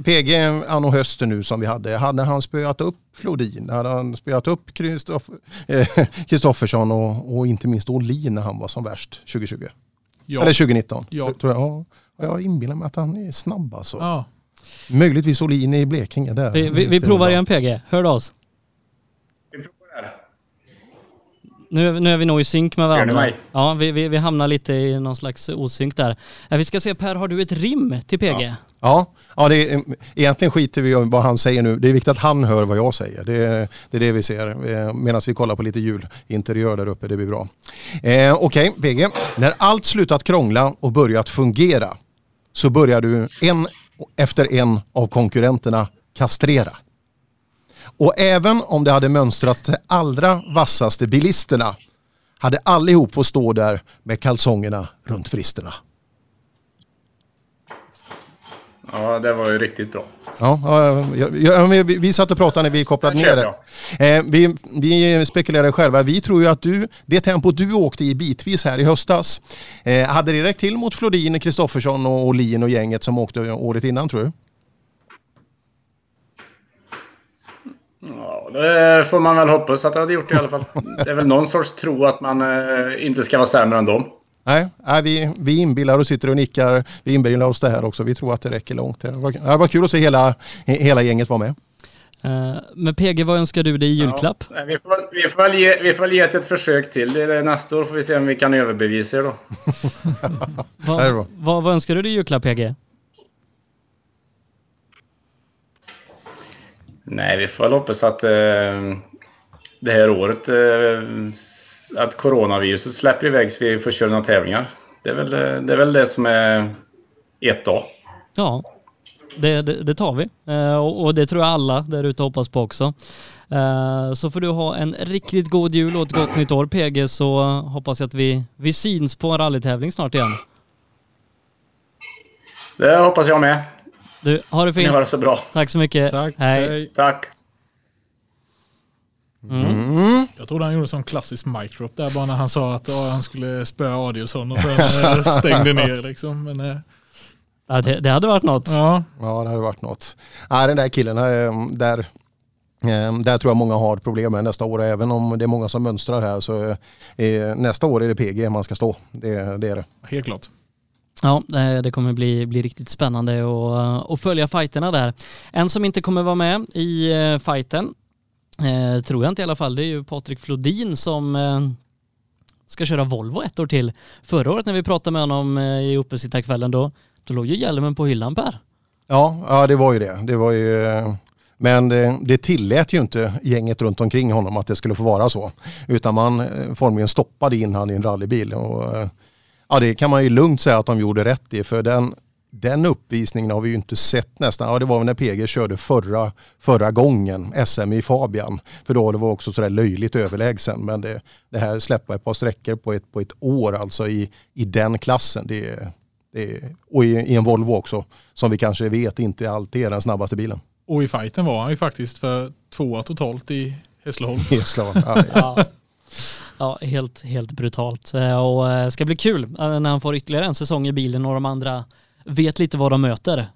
PG anno hösten nu som vi hade, hade han spöat upp Flodin? Hade han spöat upp Kristoffersson och, och inte minst Olin när han var som värst 2020? Ja. Eller 2019? Ja. Tror jag, ja. Jag inbillar mig att han är snabb alltså. Ja. Möjligtvis Olin i Blekinge där. Vi, vi, vi provar igen PG, hör du oss? Nu, nu är vi nog i synk med varandra. Ja, vi, vi, vi hamnar lite i någon slags osynk där. Eh, vi ska se Per, har du ett rim till PG? Ja. Ja, ja det är, egentligen skiter vi i vad han säger nu. Det är viktigt att han hör vad jag säger. Det, det är det vi ser eh, medan vi kollar på lite julinteriör där uppe. Det blir bra. Eh, Okej, okay, PG. När allt slutat krångla och börjat fungera så börjar du en efter en av konkurrenterna kastrera. Och även om det hade mönstrats de allra vassaste bilisterna hade allihop fått stå där med kalsongerna runt fristerna. Ja, det var ju riktigt bra. Ja, ja, ja vi, vi satt och pratade när vi kopplade ner det. Eh, vi, vi spekulerade själva. Vi tror ju att du, det tempo du åkte i bitvis här i höstas, eh, hade det räckt till mot Flodin, Kristoffersson och Olin och gänget som åkte året innan tror du? Ja, det får man väl hoppas att det hade gjort i alla fall. Det är väl någon sorts tro att man eh, inte ska vara sämre än dem. Nej, nej vi, vi inbillar och sitter och nickar. Vi inbillar oss det här också. Vi tror att det räcker långt. Det var, det var kul att se hela, hela gänget vara med. Uh, men PG, vad önskar du dig i julklapp? Ja, vi, får, vi, får väl ge, vi får väl ge ett försök till. Nästa år får vi se om vi kan överbevisa er då. <laughs> vad, vad, vad önskar du dig i julklapp PG? Nej, vi får väl hoppas att, eh, det här året. Eh, att coronaviruset släpper iväg så vi får köra några tävlingar. Det är väl det, är väl det som är ett dag. Ja, det, det, det tar vi. Eh, och, och, det tror jag alla där ute hoppas på också. Eh, så får du ha en riktigt god jul och ett gott nytt år PG så hoppas jag att vi, vi syns på en rallytävling snart igen. Det hoppas jag med. Du, ha det fint. Ni har det så bra. Tack så mycket. Tack. Hej. Hej. Tack. Mm. Jag trodde han gjorde som klassisk mic drop där bara när han sa att ja, han skulle spöa Adielsson och sen stängde ner liksom. Men, eh, Ja, det, det hade varit något. ja, Ja, det hade varit något. Nej, den där killen, eh, där, eh, där tror jag många har problem med nästa år. Även om det är många som mönstrar här så eh, nästa år är det PG man ska stå. Det, det är det. helt klart. Ja, eh, det kommer bli, bli riktigt spännande eh, att, följa fighterna där. En som inte kommer vara med i eh, fighten, eh, tror jag inte i alla fall, det är ju Patrik Flodin som eh, ska köra Volvo ett år till. Förra året när vi pratade med honom eh, i uppesittarkvällen då, då låg ju hjälmen på hyllan Per. Ja, ja det var ju det. det, var ju, men det, det tillät ju inte gänget runt omkring honom att det skulle få vara så. Utan man formligen stoppade in han i en rallybil. Och, eh, ja, det kan man ju lugnt säga att de gjorde rätt i. För den, den uppvisningen har vi ju inte sett nästan. Ja, det var när PG körde förra, förra gången SM i Fabian. För då det var också sådär löjligt överlägsen. Men det, det här släppa ett par sträckor på ett, på ett år alltså i, i den klassen. Det, det, och i, i en Volvo också. Som vi kanske vet inte alltid är den snabbaste bilen. Och i fighten var han ju faktiskt för tvåa totalt i Hässleholm. <laughs> Hässleholm, ja. <laughs> Ja, ja helt, helt brutalt. Eh, Och eh, ska bli kul eh, när han får ytterligare en säsong i bilen och de andra vet lite vad de möter.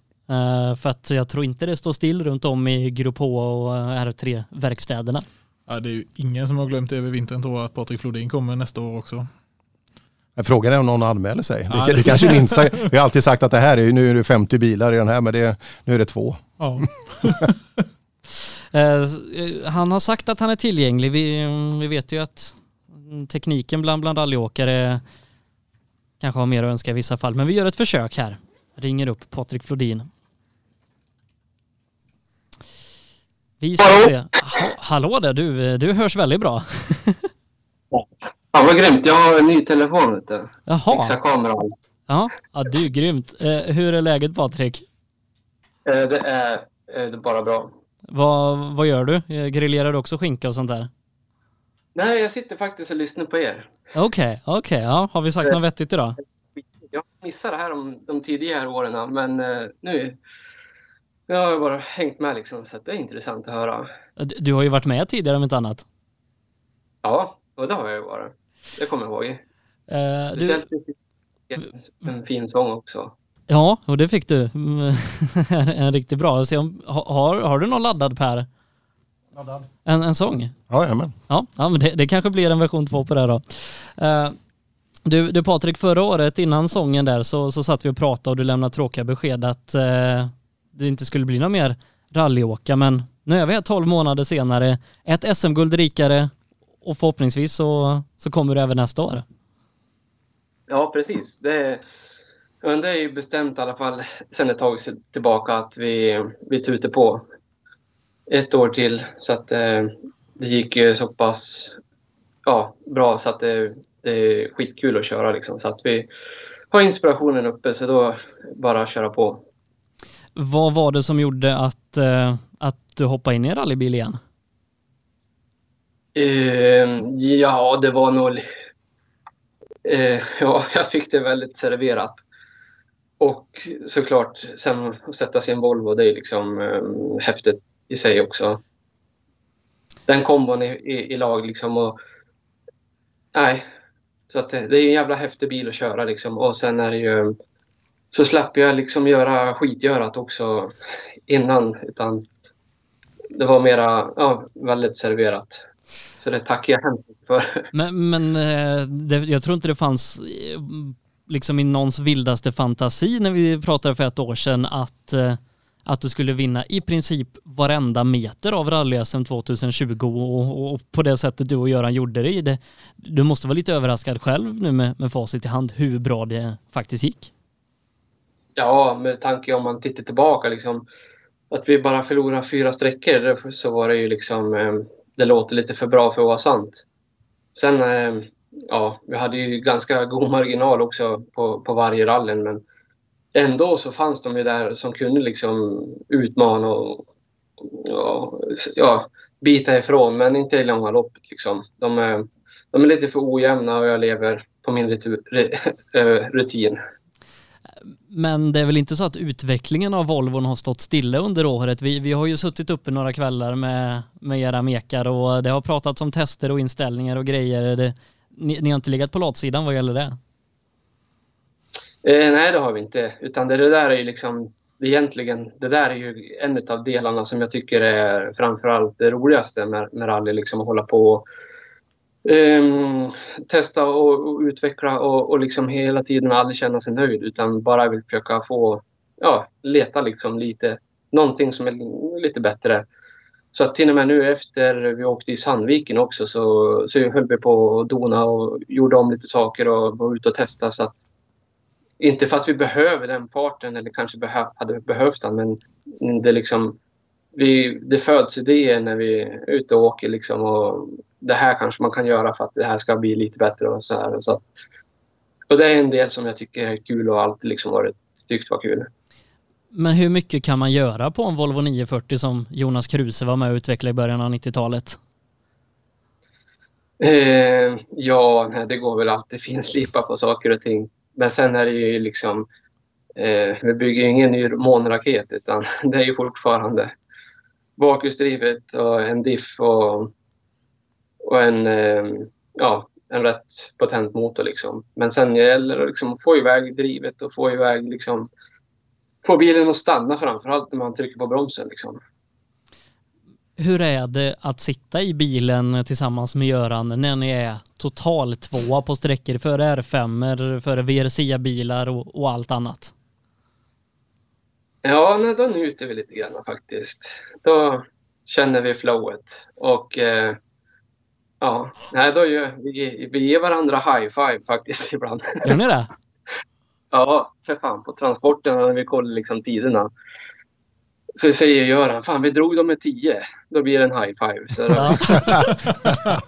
För att jag tror inte det står still runt om i Grupp H och eh, R3-verkstäderna. Ja, det är ju ingen som har glömt över vintern tror jag att Patrik Flodin kommer nästa år också. Men Frågan är om någon anmäler sig. Ja, det, det- det kanske minsta. Vi har alltid sagt att det här är, nu är det 50 bilar i den här men det, nu är det två. Ja. <laughs> Han har sagt att han är tillgänglig. Vi, vi vet ju att tekniken bland, bland rallyåkare kanske har mer att önska i vissa fall. Men vi gör ett försök här. Ringer upp Patrik Flodin. Vi ska se. Ha, hallå där, du, du hörs väldigt bra. Ja, vad grymt. Jag har en ny telefon. Vet du. Jaha. Fixa kameran. Ja, ja du är grymt. Eh, hur är läget Patrik? Eh, Det är, eh, det är bara bra. Vad, vad gör du? Grillerar du också skinka och sånt där? Nej, jag sitter faktiskt och lyssnar på er. Okej, okej. ja. Har vi sagt något vettigt idag? Jag missade det här om de tidigare åren, men eh, nu jag har bara hängt med liksom, så det är intressant att höra. Du du har ju varit med tidigare om inte annat. Ja, och det har jag ju varit. Det kommer jag ihåg. Du, Speciellt en, en fin sång också. ja, och det fick du. <laughs> En riktigt bra. Se om, har, har du någon laddad Per? En, en sång? Ja, jajamän. Ja, ja men det, det kanske blir en version två på det då. Eh, du, du Patrik, förra året innan sången där så, så satt vi och pratade och du lämnade tråkiga besked att eh, det inte skulle bli någon mer rallyåka men nu är vi här 12 månader senare, ett SM-guld rikare och förhoppningsvis så, så kommer det även nästa år. Ja, precis. Det, men det är ju bestämt i alla fall sen ett tag tillbaka att vi, vi tuter på ett år till. Så att eh, det gick ju så pass ja, bra så att det, det är skitkul att köra. Liksom. Så att vi har inspirationen uppe så då bara köra på. Vad var det som gjorde att, eh, att du hoppade in i rallybil igen? Eh, ja, det var nog... Eh, <laughs> ja, jag fick det väldigt serverat. Och såklart, sen att sätta sig i en Volvo, det är liksom eh, häftigt i sig också. Den kombon i, i, i lag liksom och... Nej. Så att det, det är en jävla häftig bil att köra liksom. Och sen är det ju... Så slapp jag liksom göra skitgörat också innan. Utan det var mera, ja, väldigt serverat. Så det tackar jag hemskt mycket för. <laughs> Men, men eh, det, jag tror inte det fanns eh, liksom i någons vildaste fantasi när vi pratade för ett år sedan att, eh, att du skulle vinna i princip varenda meter av rally-SM 2020 och, och på det sättet du och Göran gjorde det i det. Du måste vara lite överraskad själv nu med, med facit i hand hur bra det faktiskt gick. Ja, med tanke om man tittar tillbaka liksom. Att vi bara förlorade fyra sträckor, så var det ju liksom... Eh, det låter lite för bra för att vara sant. Sen, eh, ja, vi hade ju ganska god marginal också på, på varje rallen men ändå så fanns de ju där som kunde liksom utmana och och ja, bita ifrån, men inte i långa loppet. Liksom. De, är, de är lite för ojämna och jag lever på min <laughs> eh, rutin. Men det är väl inte så att utvecklingen av Volvon har stått stilla under året? Vi, vi har ju suttit uppe några kvällar med, med era mekar och det har pratats om tester och inställningar och grejer. Det, ni, ni har inte legat på latsidan vad gäller det? Eh, nej, det har vi inte. Utan det, det där är ju liksom egentligen, det där är ju en av delarna som jag tycker är framförallt det roligaste med, med rally. Liksom att hålla på och um, testa och, och, utveckla och, och liksom hela tiden aldrig känna sig nöjd utan bara vill försöka få, ja, leta liksom lite, någonting som är lite bättre. Så att till och med nu efter vi åkte i Sandviken också så, så höll vi på att dona och gjorde om lite saker och var ute och testa så att inte för att vi behöver den farten eller kanske behö hade behövt den men det liksom vi, det föds idéer när vi är ute och åker liksom och det här kanske man kan göra för att det här ska bli lite bättre och så här. Och, så. och det är en del som jag tycker är kul och alltid liksom varit, tyckt var kul. Men hur mycket kan man göra på en Volvo 940 som Jonas Kruse var med och utvecklade i början av 90-talet? Eh, ja, det går väl alltid finslipa på saker och ting. Men sen är det ju liksom, eh, vi bygger ju ingen ny månraket utan <laughs> det är ju fortfarande bakhjulsdrivet och en diff och, och en, eh, ja, en rätt potent motor. Liksom. Men sen gäller det liksom att få iväg drivet och få iväg liksom, få bilen att stanna framförallt när man trycker på bromsen. Liksom. Hur är det att sitta i bilen tillsammans med Göran när ni är total tvåa på sträckor före R5, före VRC-bilar och, och, allt annat? Ja, nej, då njuter vi lite grann faktiskt. Då känner vi flowet och eh, ja, nej, då gör vi, vi ger varandra high five faktiskt <laughs> ibland. Gör ni det? ja, för fan på transporten när vi kollar liksom tiderna. Så säger Göran, fan vi drog dem med 10. Då blir det en high five. Så ja. <laughs>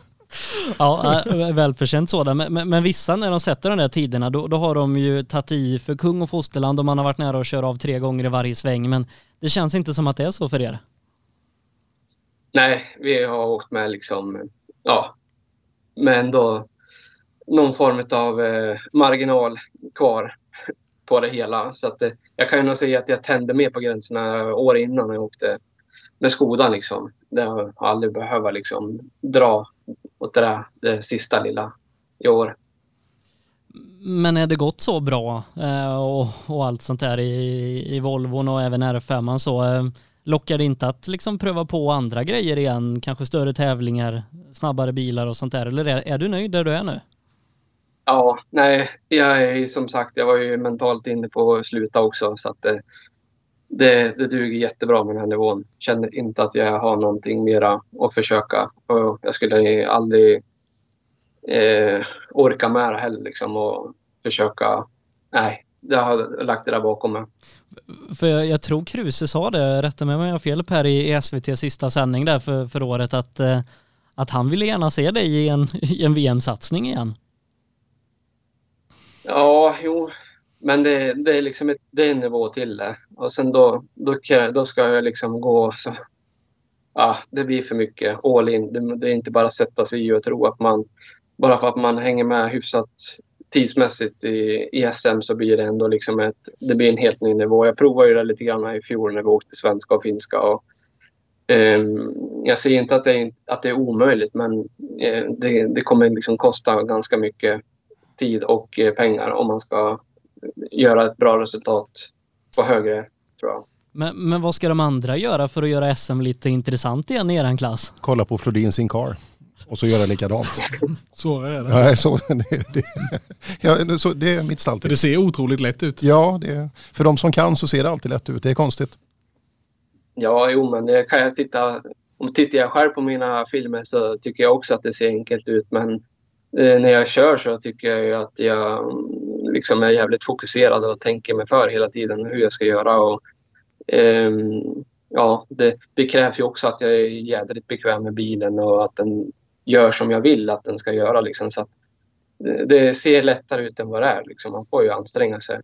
ja, välförtjänt sådan. Men, men, men, vissa när de sätter de där tiderna, då, då har de ju tagit i för kung och fosterland och man har varit nära att köra av tre gånger i varje sväng. Men det känns inte som att det är så för er. Nej, vi har åkt med liksom, ja, men då någon form av eh, marginal kvar på det hela. Så att, eh, jag kan ju nog säga att jag tände mer på gränserna år innan jag åkte med Skoda. Liksom. Det har aldrig behövt liksom, dra åt det där det sista lilla i år. Men är det gått så bra eh, och, och, allt sånt där i, i Volvon och även R5 så eh, lockar det inte att liksom pröva på andra grejer igen? Kanske större tävlingar, snabbare bilar och sånt där? Eller är, är du nöjd där du är nu? Ja, nej, jag är som sagt, jag var ju mentalt inne på att sluta också så att det, det, det duger jättebra med den här nivån. Känner inte att jag har någonting mera att försöka och jag skulle aldrig eh, orka med det heller liksom och försöka. Nej, jag har lagt det där bakom mig. För jag, jag tror Kruse sa det, rätta mig om jag har fel här i, SVT sista sändning där för, för året att, eh, att han ville gärna se dig i en, i en VM-satsning igen. Ja, jo. Men det, det är liksom ett, det är en nivå till det. Och sen då, då, då ska jag liksom gå så... Ja, det blir för mycket all in. Det, det är inte bara att sätta sig i och tro att man... Bara för att man hänger med hyfsat tidsmässigt i, i SM så blir det ändå liksom ett, det blir en helt ny nivå. Jag provade ju det lite grann i fjol när vi åkte svenska och finska. Och, um, jag säger inte att det är, att det är omöjligt men uh, det, det kommer liksom kosta ganska mycket tid och eh, pengar om man ska göra ett bra resultat på högre, tror jag. Men, men vad ska de andra göra för att göra SM lite intressant igen i er klass? Kolla på Flodin sin car och så göra likadant. <laughs> så är det. Ja, så, <laughs> det, det, ja, så, det är mitt stalltips. Det ser otroligt lätt ut. Ja, det, för de som kan så ser det alltid lätt ut. Det är konstigt. Ja, jo, men det kan jag titta. Om tittar jag själv på mina filmer så tycker jag också att det ser enkelt ut. Men Eh, när jag kör så tycker jag ju att jag mm, liksom är jävligt fokuserad och tänker mig för hela tiden hur jag ska göra. Och, eh, ja, det, det krävs ju också att jag är jädrigt bekväm med bilen och att den gör som jag vill att den ska göra. Liksom. Så att det, det ser lättare ut än vad det är. Liksom. Man får ju anstränga sig.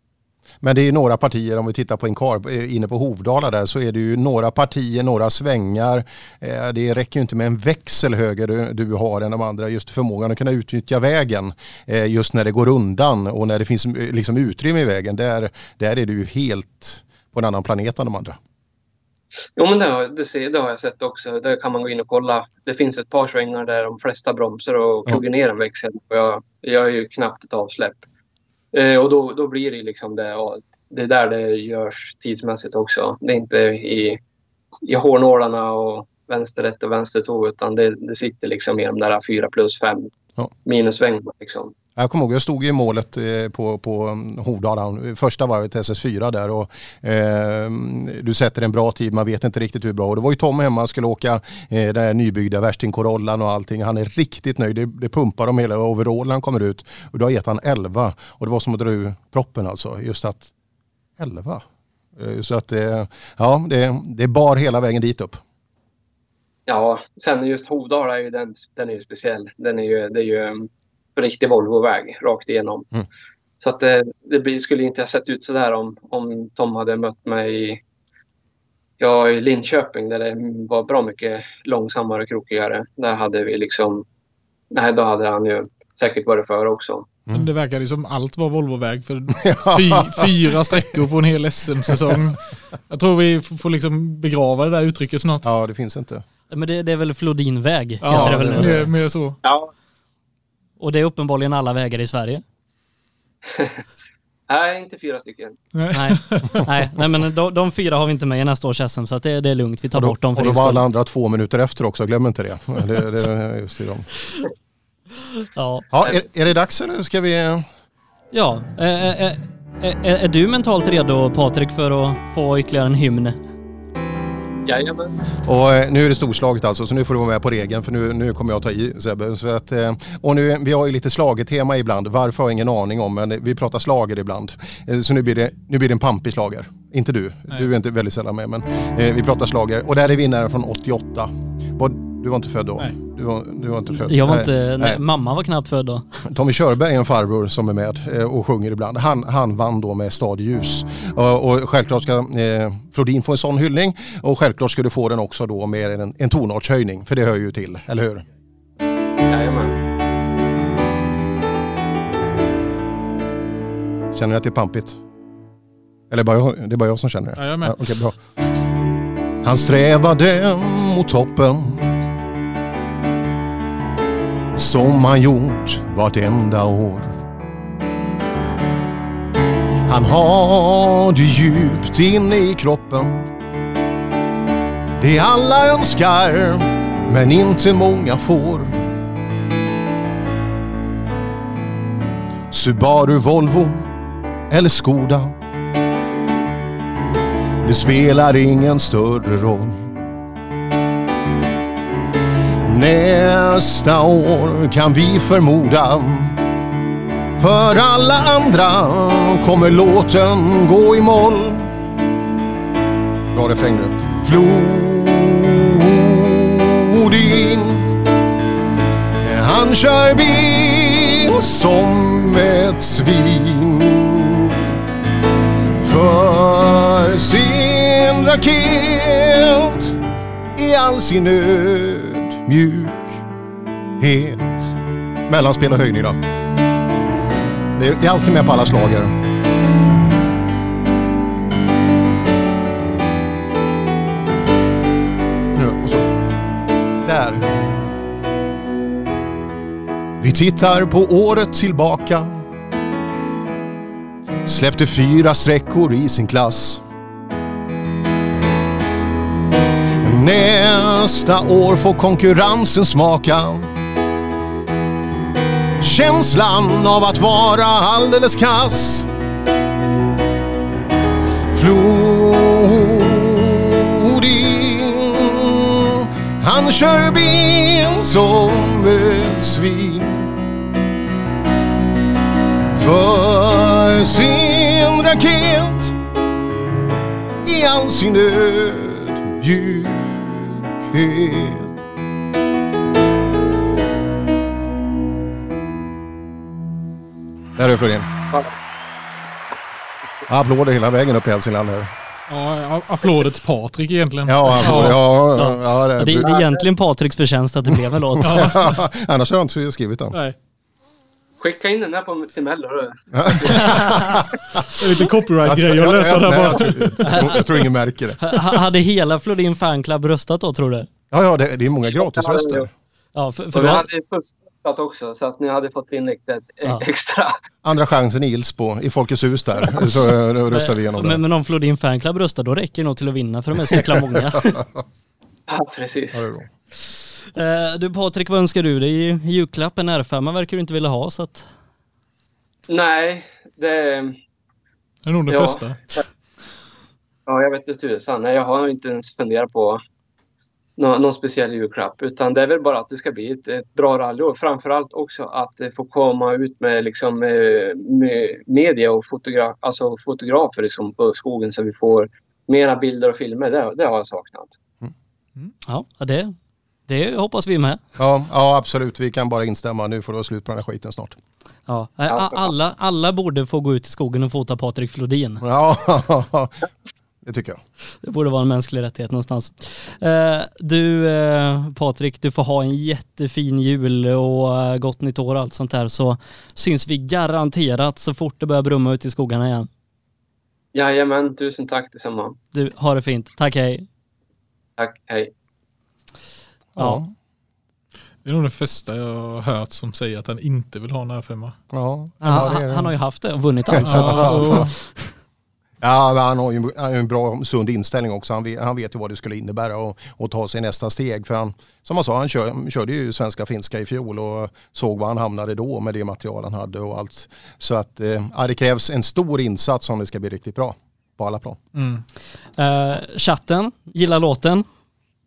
Men det är några partier, om vi tittar på en kar eh, inne på Hovdala där, så är det ju några partier, några svängar. Eh, det räcker ju inte med en växel höger du, du har än de andra, just förmågan att kunna utnyttja vägen eh, just när det går undan och när det finns liksom utrymme i vägen. Där, där är du ju helt på en annan planet än de andra. Jo, men det har, det, ser, det har jag sett också. Där kan man gå in och kolla. Det finns ett par svängar där de flesta bromsar och pluggar ner en växel. Och jag, jag är ju knappt ett avsläpp. Eh, och då, då blir det liksom det. Ja, det är där det görs tidsmässigt också. Det är inte i, i hårnålarna och vänster ett och vänster två utan det, det sitter liksom i de där fyra plus fem ja. minusvängarna. Liksom. Jag kommer ihåg, jag stod i målet eh, på, på mm, Hordala, första varvet SS4 där och eh, du sätter en bra tid, man vet inte riktigt hur bra. Och det var ju Tom hemma, skulle åka eh, den här nybyggda värsting Corollan och allting. Han är riktigt nöjd, det, det pumpar om hela overallen när han kommer ut. Och då har gett han 11 och det var som att dra ur proppen alltså, just att 11. Eh, så att eh, ja, det, det bar hela vägen dit upp. Ja, sen just Hovdala är ju den, den är ju speciell. Den är ju, det är ju mm, riktig Volvo-väg rakt igenom. Mm. Så att det, det, skulle inte ha sett ut så där om, om Tom hade mött mig i, ja, i Linköping där det var bra mycket långsammare och krokigare. Där hade vi liksom... Nej, då hade han ju säkert varit före också. Mm. Det verkade som allt var Volvoväg för <laughs> fy, fyra sträckor på en hel SM-säsong. Jag tror vi får liksom begrava det där uttrycket snart. Ja, det finns inte. Men det, det är väl Flodinväg? Ja, det väl mer, mer så. Ja, och det är uppenbarligen alla vägar i Sverige? <laughs> nej, inte fyra stycken. Nej, <laughs> nej, nej men de, de, fyra har vi inte med i nästa års SM så att det, det är lugnt. Vi tar då, bort dem för Och då var alla andra två minuter efter också, glöm inte det. <laughs> det, det just i dem. Ja. ja är, är det dags eller ska vi... Ja, är, är, är, är du mentalt redo Patrik för att få ytterligare en hymn? Jajamän. Och eh, nu är det storslaget alltså, så nu får du vara med på regeln för nu, nu kommer jag ta i Sebbe. Så att, eh, och nu, vi har ju lite slagetema ibland, varför har jag ingen aning om, men vi pratar slager ibland. Eh, så nu blir det, nu blir det en pampig slager. Inte du, Nej. du är inte väldigt sällan med, men vi pratar slager. Och där är vinnaren från 88. Du var inte född då? Nej. Du var, du var inte född? Jag var nej, inte, nej, mamma var knappt född då. <laughs> Tommy Körberg är en farbror som är med eh, och sjunger ibland. Han, han vann då med Stadljus. Och, och självklart ska eh, Flodin få en sån hyllning och självklart ska du få den också då med en, en tonartshöjning, för det hör ju till, eller hur? Jajamän. Känner du att det är pampigt? Eller bara jag, det är bara jag som känner det? Jajamän. Ja, okay, bra. Han strävade mot toppen som han gjort vartenda år. Han har det djupt inne i kroppen. Det alla önskar, men inte många får. Subaru, Volvo eller Skoda. Det spelar ingen större roll. Nästa år kan vi förmoda för alla andra kommer låten gå i moll. Bra refräng nu. Flodin Han kör bil som ett svin För sin raket i all sin nöd mjukhet. Mellanspel och höjning då. Det är, det är alltid med på alla slager. Nu och så. Där. Vi tittar på året tillbaka. Släppte fyra sträckor i sin klass. Nästa år får konkurrensen smaka känslan av att vara alldeles kass. Flodin, han kör bil som ett svin. För sin raket i all sin ödmjukhet mjukhet. Där är Flodin. Applåder hela vägen upp i Hälsingland här. Ja, applåder till Patrik egentligen. Ja, applåder, ja, ja, ja, det, det är egentligen Patriks förtjänst att det blev en låt. <laughs> Annars har jag inte skrivit den. Nej. Skicka in den här på, till Mello lite copyright-grej att lösa där bara. jag, tror, ingen märker det. Ha- Hade hela Flodin fanclub röstat då tror du? Ja, ja det, det är många gratisröster. Ja, för, för Och vi då, hade ju pustat också så att ni hade fått in lite Ja. extra. Andra chansen i Ilsbo, i Folkets hus där, så eh, röstar vi igenom det. men, men om Flodin fanclub röstar då räcker det nog till att vinna för de är så jäkla många. <laughs> Ja, precis. Ja, det är bra. Eh, du Patrik, vad önskar du dig i julklapp? En R5 verkar du inte vilja ha så att... Nej, det... Det är nog det Ja. första. Ja, jag vet inte tusan. Nej, jag har inte ens funderat på nå- någon speciell julklapp. Utan det är väl bara att det ska bli ett, ett bra rally och framförallt också att få komma ut med, liksom, eh, med media och fotogra alltså fotografer liksom, på skogen så vi får mera bilder och filmer. Det, det har jag saknat. Ja, det, det hoppas vi med. Ja, ja, absolut. Vi kan bara instämma. Nu får det vara slut på den här skiten snart. Ja, alla, alla borde få gå ut i skogen och fota Patrik Flodin. Ja, <laughs> det tycker jag. Det borde vara en mänsklig rättighet någonstans. Eh, du eh, Patrik, du får ha en jättefin jul och eh, gott nytt år och allt sånt där så syns vi garanterat så fort det börjar brumma ut i skogarna igen. Jajamän, tusen tack detsamma. Du, ha det fint. Tack, hej. Tack, hej. Ja. Det är nog det första jag har hört som säger att han inte vill ha en R5. Ja, Han, han, han har ju haft det och vunnit allt. så att- Ja, <laughs> Ja, men han har ju en bra sund inställning också. Han vet, han vet ju vad det skulle innebära och, och ta sig nästa steg. För han, som han sa, han kör, körde ju svenska finska i fjol och såg var han hamnade då med det material han hade och allt. Så att eh, ja, det krävs en stor insats om det ska bli riktigt bra på alla plan. Mm. Eh, chatten, gillar låten.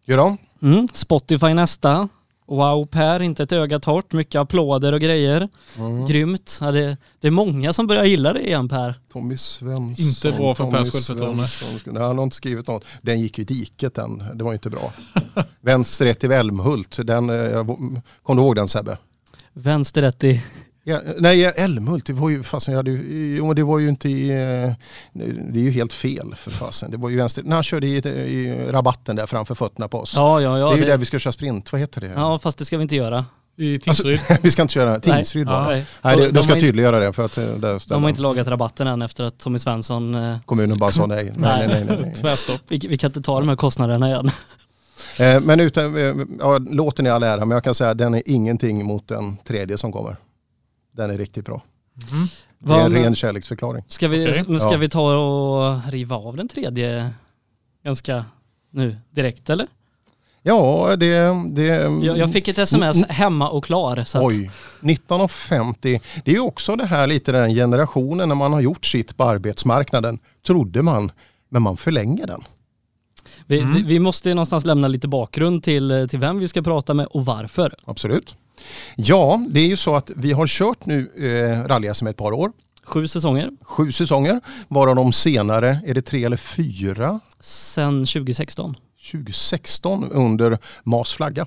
Gör de? Mm, Spotify nästa. Wow Per, inte ett öga torrt. Mycket applåder och grejer. Mm. Grymt. Ja, det, det är många som börjar gilla det igen Per. Tommy Svensson. Inte bra för Tommy Pers självförtroende. Nej, han har inte skrivit något. Den gick ju i diket den. Det var inte bra. <laughs> Vänster i Älmhult. Den, eh, jag- kom du ihåg den Sebbe? Vänsterrätt i... Ja, nej, Älmhult, det var ju fasen, jag hade, ju- det var ju inte i, eh, det är ju helt fel för fasen. Det var ju vänster, när han körde i, i rabatten där framför fötterna på oss. Ja, ja, ja. det är ju det- där vi ska köra sprint, vad heter det? Ja, fast det ska vi inte göra. I Alltså, Tingsryd. <laughs> vi ska inte köra Tingsryd bara. Nej. Nej, det, De de ska tydliggöra det för att eh, där De har inte lagat rabatten än efter att Tommy Svensson... eh, kommunen bara sa nej. Nej, nej, nej, nej. <laughs> Tvärstopp. Vi, vi kan inte ta de här kostnaderna igen. Men utan, ja, låten är all ära, men jag kan säga att den är ingenting mot den tredje som kommer. Den är riktigt bra. Det är en ren kärleksförklaring. Ska vi, men ska Ja. vi ta och riva av den tredje ganska nu direkt eller? Ja, det... det Jag, jag fick ett sms hemma och klar. Så Oj, 1950. Det är ju också det här lite den generationen när man har gjort sitt på arbetsmarknaden. Trodde man, men man förlänger den. vi, Mm. vi, vi måste ju någonstans lämna lite bakgrund till, till vem vi ska prata med och varför. Absolut. Ja, det är ju så att vi har kört nu eh, rally-SM ett par år. Sju säsonger Sju säsonger, varav de senare, är det tre eller fyra? sedan 2016. 2016 under MAS flagga.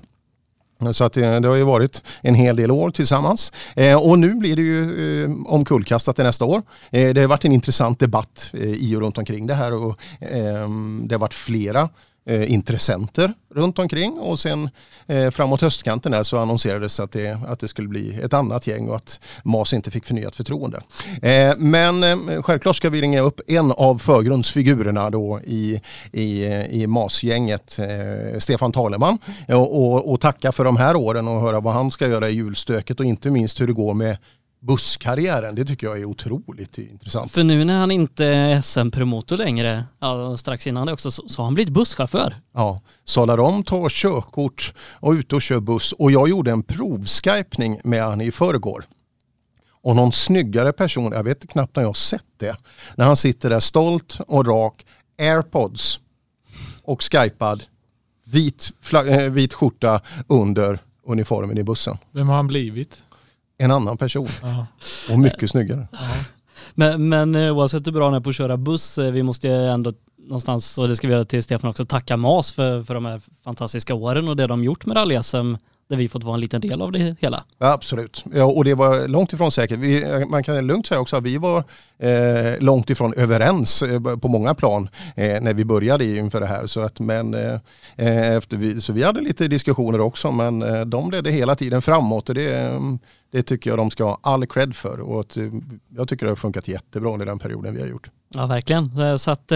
Så att det, det har ju varit en hel del år tillsammans. Eh, och nu blir det ju eh, omkullkastat till nästa år. Eh, det har varit en intressant debatt eh, i och runt omkring det här och eh, det har varit flera eh, intressenter runt omkring och sen eh, framåt höstkanten här så annonserades att det, att det skulle bli ett annat gäng och att MAS inte fick förnyat förtroende. Eh, men eh, självklart ska vi ringa upp en av förgrundsfigurerna då i, i, i MAS-gänget, eh, Stefan Taleman och, och, och tacka för de här åren och höra vad han ska göra i julstöket och inte minst hur det går med busskarriären. Det tycker jag är otroligt intressant. För nu när han inte är SM-promotor längre, ja, strax innan det också, så, så har han blivit busschaufför. Ja, sadlar om, tar körkort och ute och kör buss. Och jag gjorde en provskypning med han i förrgår. Och någon snyggare person, jag vet knappt när jag har sett det, när han sitter där stolt och rak, airpods och skypad, vit, fla- eh, vit skjorta under uniformen i bussen. Vem har han blivit? En annan person Ja. och mycket snyggare. Men, men eh, oavsett hur bra han är på att köra buss, eh, vi måste ändå någonstans, och det ska vi göra till Stefan också, tacka MAS för, för de här fantastiska åren och det de gjort med rally-SM där vi fått vara en liten del av det hela. Ja, absolut, ja, och det var långt ifrån säkert. Vi, man kan lugnt säga också att vi var eh, långt ifrån överens eh, på många plan eh, när vi började inför det här. Så, att, men, eh, eh, efter vi, så vi hade lite diskussioner också men eh, de ledde hela tiden framåt och det, det tycker jag de ska ha all cred för. Och att, jag tycker det har funkat jättebra under den perioden vi har gjort. Ja, verkligen. Så att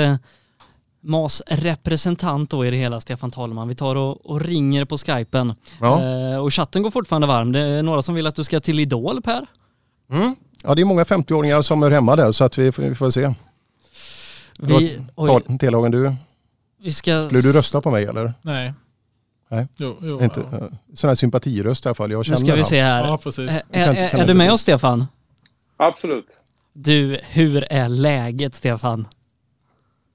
MAS representant då i det hela, Stefan Talman. Vi tar och, och ringer på skypen. Ja. Eh, och chatten går fortfarande varm. Det är några som vill att du ska till Idol, Per. Mm. Ja, det är många 50-åringar som är hemma där så att vi, vi får se. Vi, Telhagen, du, vi ska... Skulle du rösta på mig eller? Nej. Nej, jo, jo, inte, ja. sån här sympatiröst i alla fall. Jag känner nu ska vi se här. Ja, precis. Är, är, är du med oss Stefan? Absolut. Du, hur är läget Stefan?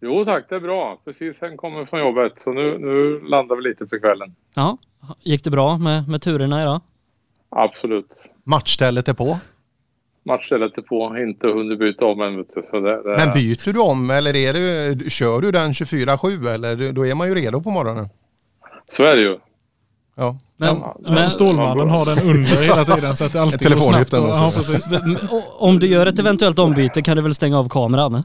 Jo tack, det är bra. Precis sen kommer från jobbet så nu, nu landar vi lite för kvällen. Ja, gick det bra med, med turerna idag? Absolut. Matchstället är på? Matchstället är på, inte hunnit byta om än. Så det, det... Men byter du om eller är du, kör du den 24-7 eller då är man ju redo på morgonen? Så är det ju. Ja. Men, ja, men alltså Stålmannen har den under hela tiden så att det alltid går snabbt. Och, ja, precis. Om du gör ett eventuellt ombyte kan du väl stänga av kameran?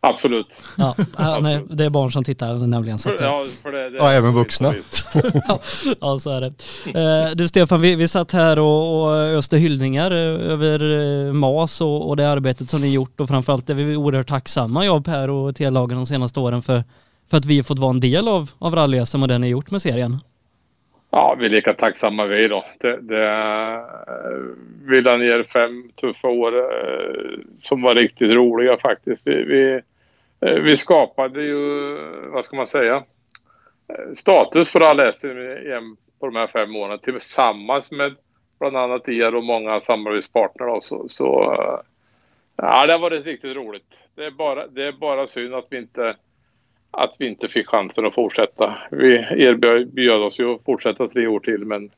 Absolut. Ja, <laughs> nej, det är barn som tittar nämligen. Så att, ja, för det, det ja, även vuxna. <laughs> <laughs> ja, så är det. Eh, du Stefan, vi, vi satt här och, och öste hyllningar över eh, MAS och, och det arbetet som ni gjort och framförallt är vi oerhört tacksamma, jag, Per och T-lagen de senaste åren för, för att vi har fått vara en del av, av rally och det ni gjort med serien. Ja, vi är lika tacksamma vi då. Det, det, eh, vi la ner fem tuffa år eh, som var riktigt roliga faktiskt. Vi, vi, eh, vi skapade ju, vad ska man säga, status för alla SM på de här fem åren tillsammans med bland annat er och många samarbetspartner. Så, så ja, det har varit riktigt roligt. Det är, bara, det är bara synd att vi inte att vi inte fick chansen att fortsätta. Vi erbjöd oss ju att fortsätta tre år till men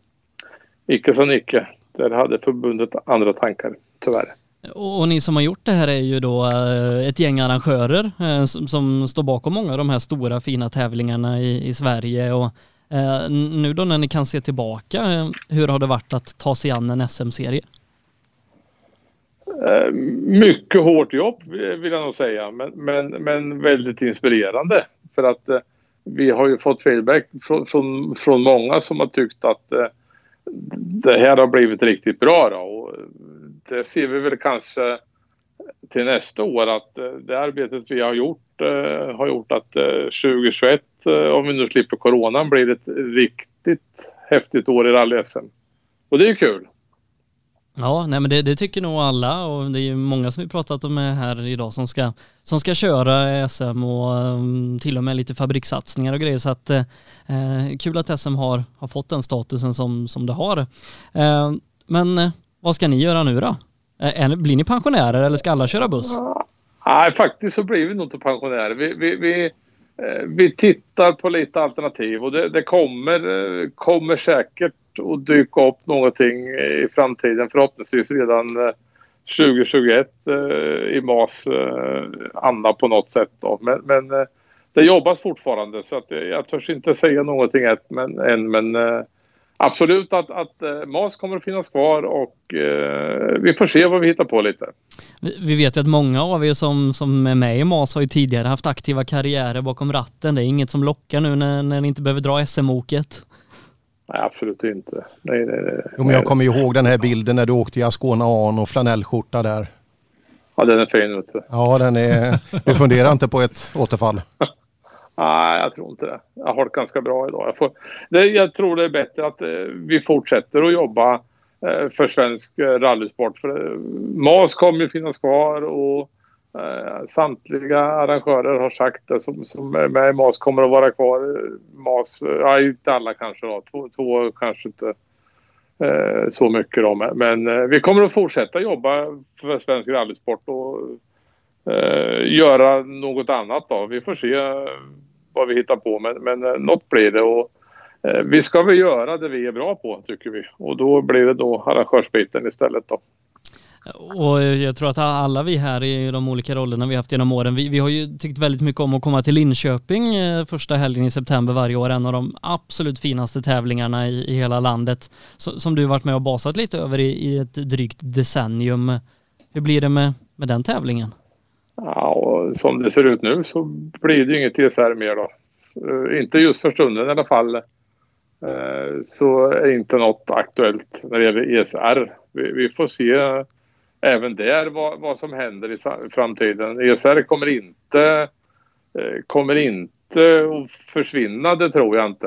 icke som icke. Där hade förbundet andra tankar, tyvärr. Och ni som har gjort det här är ju då eh, ett gäng arrangörer eh, som står bakom många av de här stora fina tävlingarna i, i Sverige och eh, nu då när ni kan se tillbaka, eh, hur har det varit att ta sig an en SM-serie? Eh, mycket hårt jobb eh, vill jag nog säga, men, men, men väldigt inspirerande. För att eh, vi har ju fått feedback från, från, från många som har tyckt att eh, det här har blivit riktigt bra. Då. Och eh, det ser vi väl kanske till nästa år att eh, det arbetet vi har gjort eh, har gjort att 2021, eh, om vi nu slipper coronan, blir ett riktigt häftigt år i rally-SM. Och det är kul. Ja, nej men det, det, tycker nog alla och det är ju många som vi pratat med här idag som ska, som ska köra SM och um, till och med lite fabrikssatsningar och grejer så att eh, eh kul att SM har, har fått den statusen som, som det har. Eh, men eh, vad ska ni göra nu då? Eh, blir ni pensionärer eller ska alla köra buss? Nej, faktiskt så blir vi nog inte pensionärer. Vi, vi, vi, eh, vi tittar på lite alternativ och det, det kommer, eh, kommer säkert att dyka upp någonting i framtiden. Förhoppningsvis redan eh, 2021 eh, i MAS eh, anda på något sätt. Då. Men, men det jobbas fortfarande så att jag törs inte säga någonting än. Men, absolut att, att MAS kommer att finnas kvar och vi får se vad vi hittar på lite. Vi vet ju att många av er som, som är med i MAS har ju tidigare haft aktiva karriärer bakom ratten. Det är inget som lockar nu när, när ni inte behöver dra SM-oket. Nej, absolut inte. Nej, nej, nej. Jo, men jag kommer ihåg den här bilden när du åkte i Ascona An och flanellskjorta där. Ja, den är fin. Vet du. Ja, den är... Du funderar inte på ett återfall? <laughs> Nej, jag tror inte det. Jag har det ganska bra idag. Jag, får... det, jag tror det är bättre att eh, vi fortsätter att jobba eh, för svensk eh, rallysport. För, eh, MAS kommer ju finnas kvar och Eh, samtliga arrangörer har sagt det som, som är med i MAS kommer att vara kvar. MAS, ja inte alla kanske då, två, två kanske inte eh, så mycket då. Men eh, vi kommer att fortsätta jobba för svensk rallysport och eh, göra något annat då. Vi får se eh, vad vi hittar på men, men eh, något blir det. Och, eh, vi ska väl göra det vi är bra på tycker vi och då blir det då arrangörsbiten istället då. Och jag tror att alla vi här i de olika rollerna vi haft genom åren, vi, vi har ju tyckt väldigt mycket om att komma till Linköping eh, första helgen i september varje år, en av de absolut finaste tävlingarna i, i hela landet, som, som du varit med och basat lite över i, i ett drygt decennium. Hur blir det med, med den tävlingen? Ja, och som det ser ut nu så blir det ju inget ESR mer då. Så, eh, inte just för stunden i alla fall. Eh, så är inte något aktuellt när det gäller ESR. Vi, vi får se även där vad, vad som händer i framtiden. ESR kommer inte, eh, kommer inte att försvinna, det tror jag inte.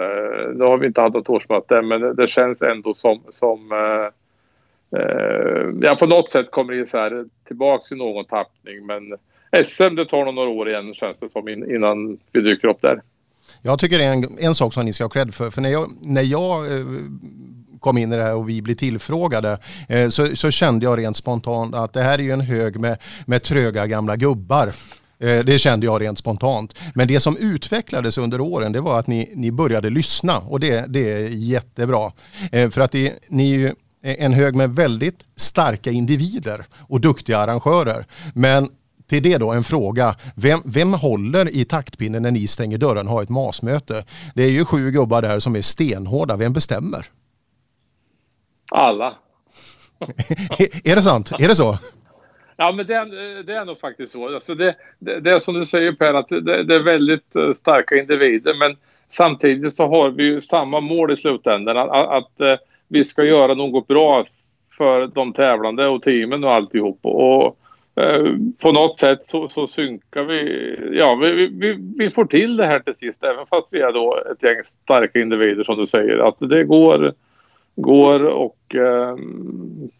Nu har vi inte haft något årsmöte men det, känns ändå som, som eh, eh, ja, på något sätt kommer ESR tillbaka i någon tappning men SM det tar nog några år igen känns det som innan vi dyker upp där. Jag tycker det är en, en sak som ni ska ha cred för. För när jag, när jag eh, kom in i det här och vi blev tillfrågade eh, så, så, kände jag rent spontant att det här är ju en hög med, med tröga gamla gubbar. Eh, det kände jag rent spontant. Men det som utvecklades under åren det var att ni, ni började lyssna och det, det är jättebra. Eh, för att det, ni är ju en hög med väldigt starka individer och duktiga arrangörer. Men till det då en fråga. Vem, vem håller i taktpinnen när ni stänger dörren och har ett masmöte? Det är ju sju gubbar där som är stenhårda. Vem bestämmer? Alla. <laughs> är det sant? Är det så? Ja, men det är, det är nog faktiskt så. Alltså det, det, det är som du säger Per, att det, det, är väldigt eh, starka individer. Men samtidigt så har vi ju samma mål i slutändan. Att, att, att eh, vi ska göra något bra för de tävlande och teamen och alltihop. Och, Eh, på något sätt så, så synkar vi. Ja, vi, vi, vi, får till det här till sist. Även fast vi är då ett gäng starka individer som du säger. Att det går, går och eh,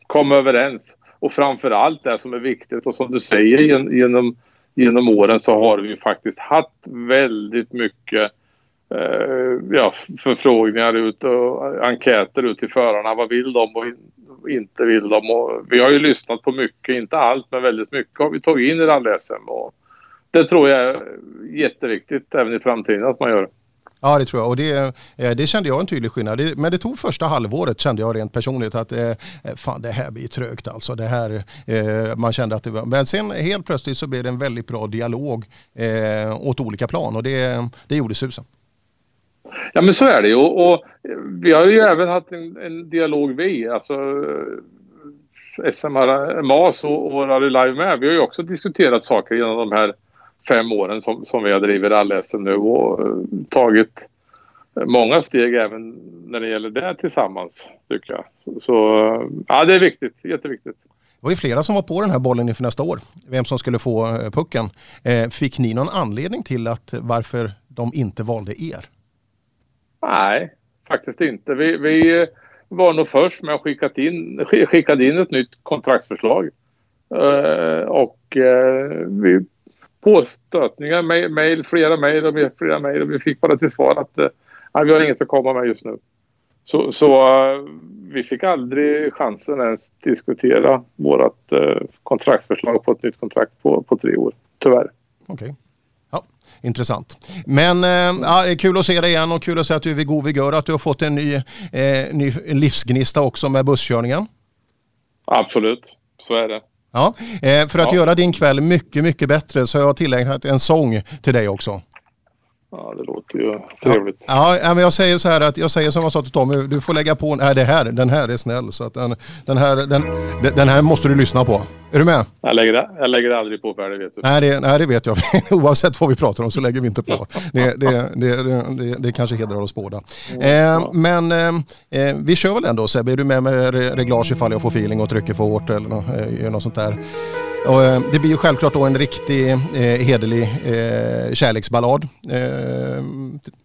kommer överens. Och framför allt det som är viktigt och som du säger genom, genom åren så har vi faktiskt haft väldigt mycket eh, ja, förfrågningar ut och enkäter ut till förarna. Vad vill de och inte vill de? Och vi har ju lyssnat på mycket, inte allt men väldigt mycket har vi tagit in i rally-SM. Det tror jag är jätteviktigt även i framtiden att man gör. Ja det tror jag och det, eh, det kände jag en tydlig skillnad. Men det tog första halvåret kände jag rent personligt att eh, eh, fan det här blir trögt alltså. Det här, man kände att det var, men sen helt plötsligt så blev det en väldigt bra dialog åt olika plan och det, det gjorde susen. Ja men så är det ju och, och vi har ju även haft en, en dialog vi, alltså SMR, MAS och, och Rally Live med. Vi har ju också diskuterat saker genom de här fem åren som, som vi har drivit rally-SM nu och uh, tagit många steg även när det gäller det tillsammans tycker jag. Så ja, det är viktigt, jätteviktigt. Det var ju flera som var på den här bollen inför nästa år, vem som skulle få eh, pucken. Eh, fick ni någon anledning till att varför de inte valde er? Nej, faktiskt inte. Vi, vi var nog först med att skicka in, skickade in ett nytt kontraktsförslag. Och vi påstötningar, mejl, flera mejl och flera mejl och vi fick bara till svar att uh, vi har inget att komma med just nu. Så, så vi fick aldrig chansen ens diskutera vårt kontraktsförslag på ett nytt kontrakt på, på tre år, tyvärr. Okej. Okay intressant. Men äh, ja, det är kul att se dig igen och kul att se att du är vid god vigör, att du har fått en ny, eh, ny livsgnista också med busskörningen. Absolut, så är det. Ja, eh, för att ja. göra din kväll mycket, mycket bättre så har jag tillägnat en sång till dig också. Ja, det låter ju trevligt. Ja, ja, men jag säger så här att jag säger som jag sa till Tommy, du får lägga på, nej det här, den här är snäll så att den, den, här, den, den här måste du lyssna på. Är du med? Jag lägger, jag lägger aldrig på för det vet du. Nej det, nej, det vet jag. <laughs> Oavsett vad vi pratar om så lägger vi inte på. Det, det, det, det, det kanske hedrar oss båda. Eh, men eh, vi kör väl ändå Sebbe, är du med med reglage ifall jag får feeling och trycker för hårt eller något, eh, något sånt där? Och, eh, det blir ju självklart då en riktig eh, hederlig eh, kärleksballad. Eh,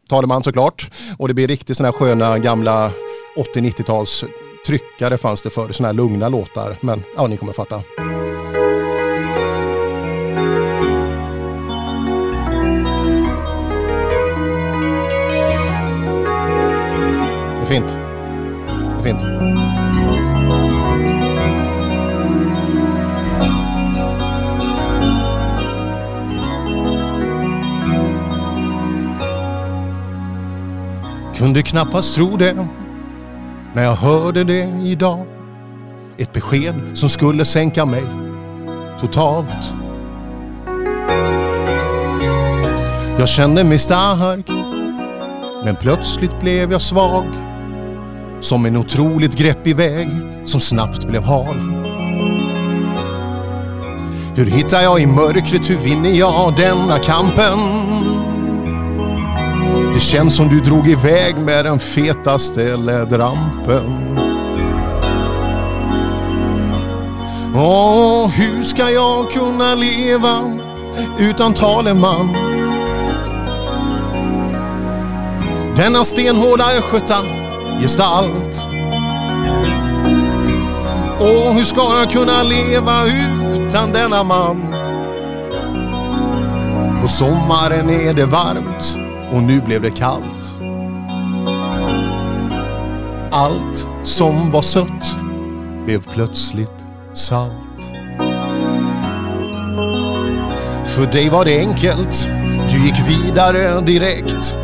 Taleman såklart. Och det blir riktigt sådana här sköna gamla 80-90-tals tryckare fanns det förr. Sådana här lugna låtar. Men ja, ni kommer fatta. Det är fint. Det är fint. Kunde knappast tro det när jag hörde det idag. Ett besked som skulle sänka mig totalt. Jag kände mig stark, men plötsligt blev jag svag. Som en otroligt greppig väg som snabbt blev hal. Hur hittar jag i mörkret, hur vinner jag denna kampen? Det känns som du drog iväg med den fetaste läderampen. Åh, hur ska jag kunna leva utan taleman? Denna stenhårda östgöta gestalt. Åh, hur ska jag kunna leva utan denna man? På sommaren är det varmt och nu blev det kallt. Allt som var sött blev plötsligt salt. För dig var det enkelt, du gick vidare direkt.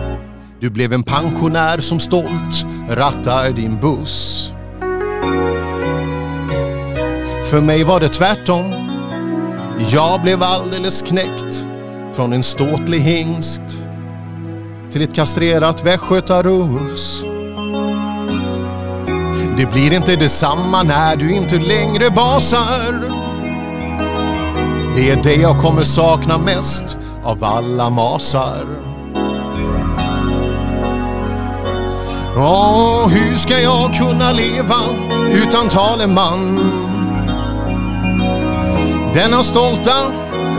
Du blev en pensionär som stolt rattar din buss. För mig var det tvärtom. Jag blev alldeles knäckt från en ståtlig hingst till ett kastrerat västgötarus. Det blir inte detsamma när du inte längre basar. Det är det jag kommer sakna mest av alla masar. Åh, hur ska jag kunna leva utan taleman? Denna stolta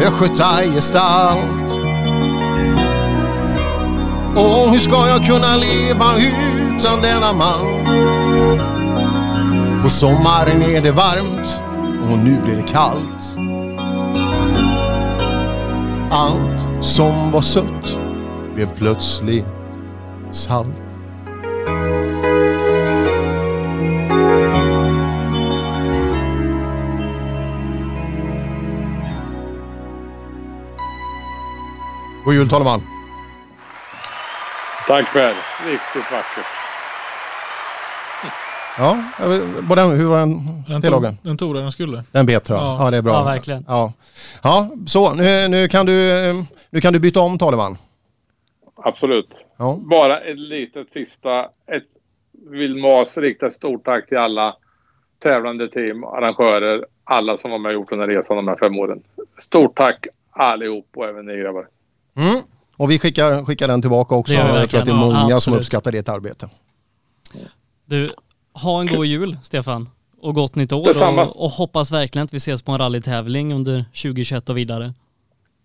östgötagestalt. Och hur ska jag kunna leva utan denna man? På sommaren är det varmt och nu blir det kallt. Allt som var sött blev plötsligt salt. God jul talman! Tack Per. Riktigt vackert. Ja, var den, hur var den, Den tog, den tog det den skulle. Den bet jag. Ja. Ja. det är bra. Ja, verkligen. Ja, ja så nu, nu, kan du, nu kan du byta om Taleman. Absolut. Ja. Bara ett litet sista. Ett vill Mas rikta stort tack till alla tävlande team, arrangörer, alla som var med och gjort den här resan de här fem åren. Stort tack allihop och även ni grabbar. Mm. Och vi skickar, skickar den tillbaka också. Jag tror att det är många Ja, som uppskattar ditt arbete. Du, ha en god jul Stefan och gott nytt år och, och hoppas verkligen att vi ses på en rallytävling under 2021 och vidare.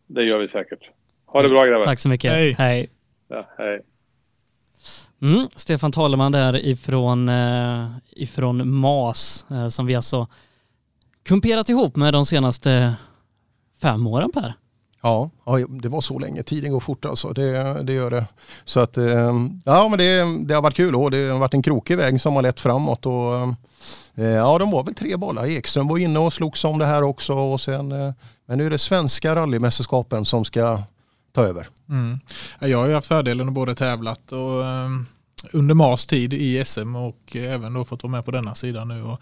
Det gör vi säkert. Ha det bra grabbar. Tack så mycket. Hej. Hej. Ja, hej. Mm, Stefan Taleman där ifrån, eh, ifrån MAS eh, som vi alltså kumperat ihop med de senaste fem åren Per. Ja, det var så länge. Tiden går fort alltså. Det, det gör det. Så att, eh, ja men det, det har varit kul och det har varit en krokig väg som har lett framåt. Och, eh, ja, de var väl tre bollar. Ekström var inne och slogs om det här också. Och sen, eh, men nu är det svenska rallymästerskapen som ska ta över. Mm. Jag har ju haft fördelen att både tävlat och under MAS tid i SM och även då fått vara med på denna sidan nu. Och,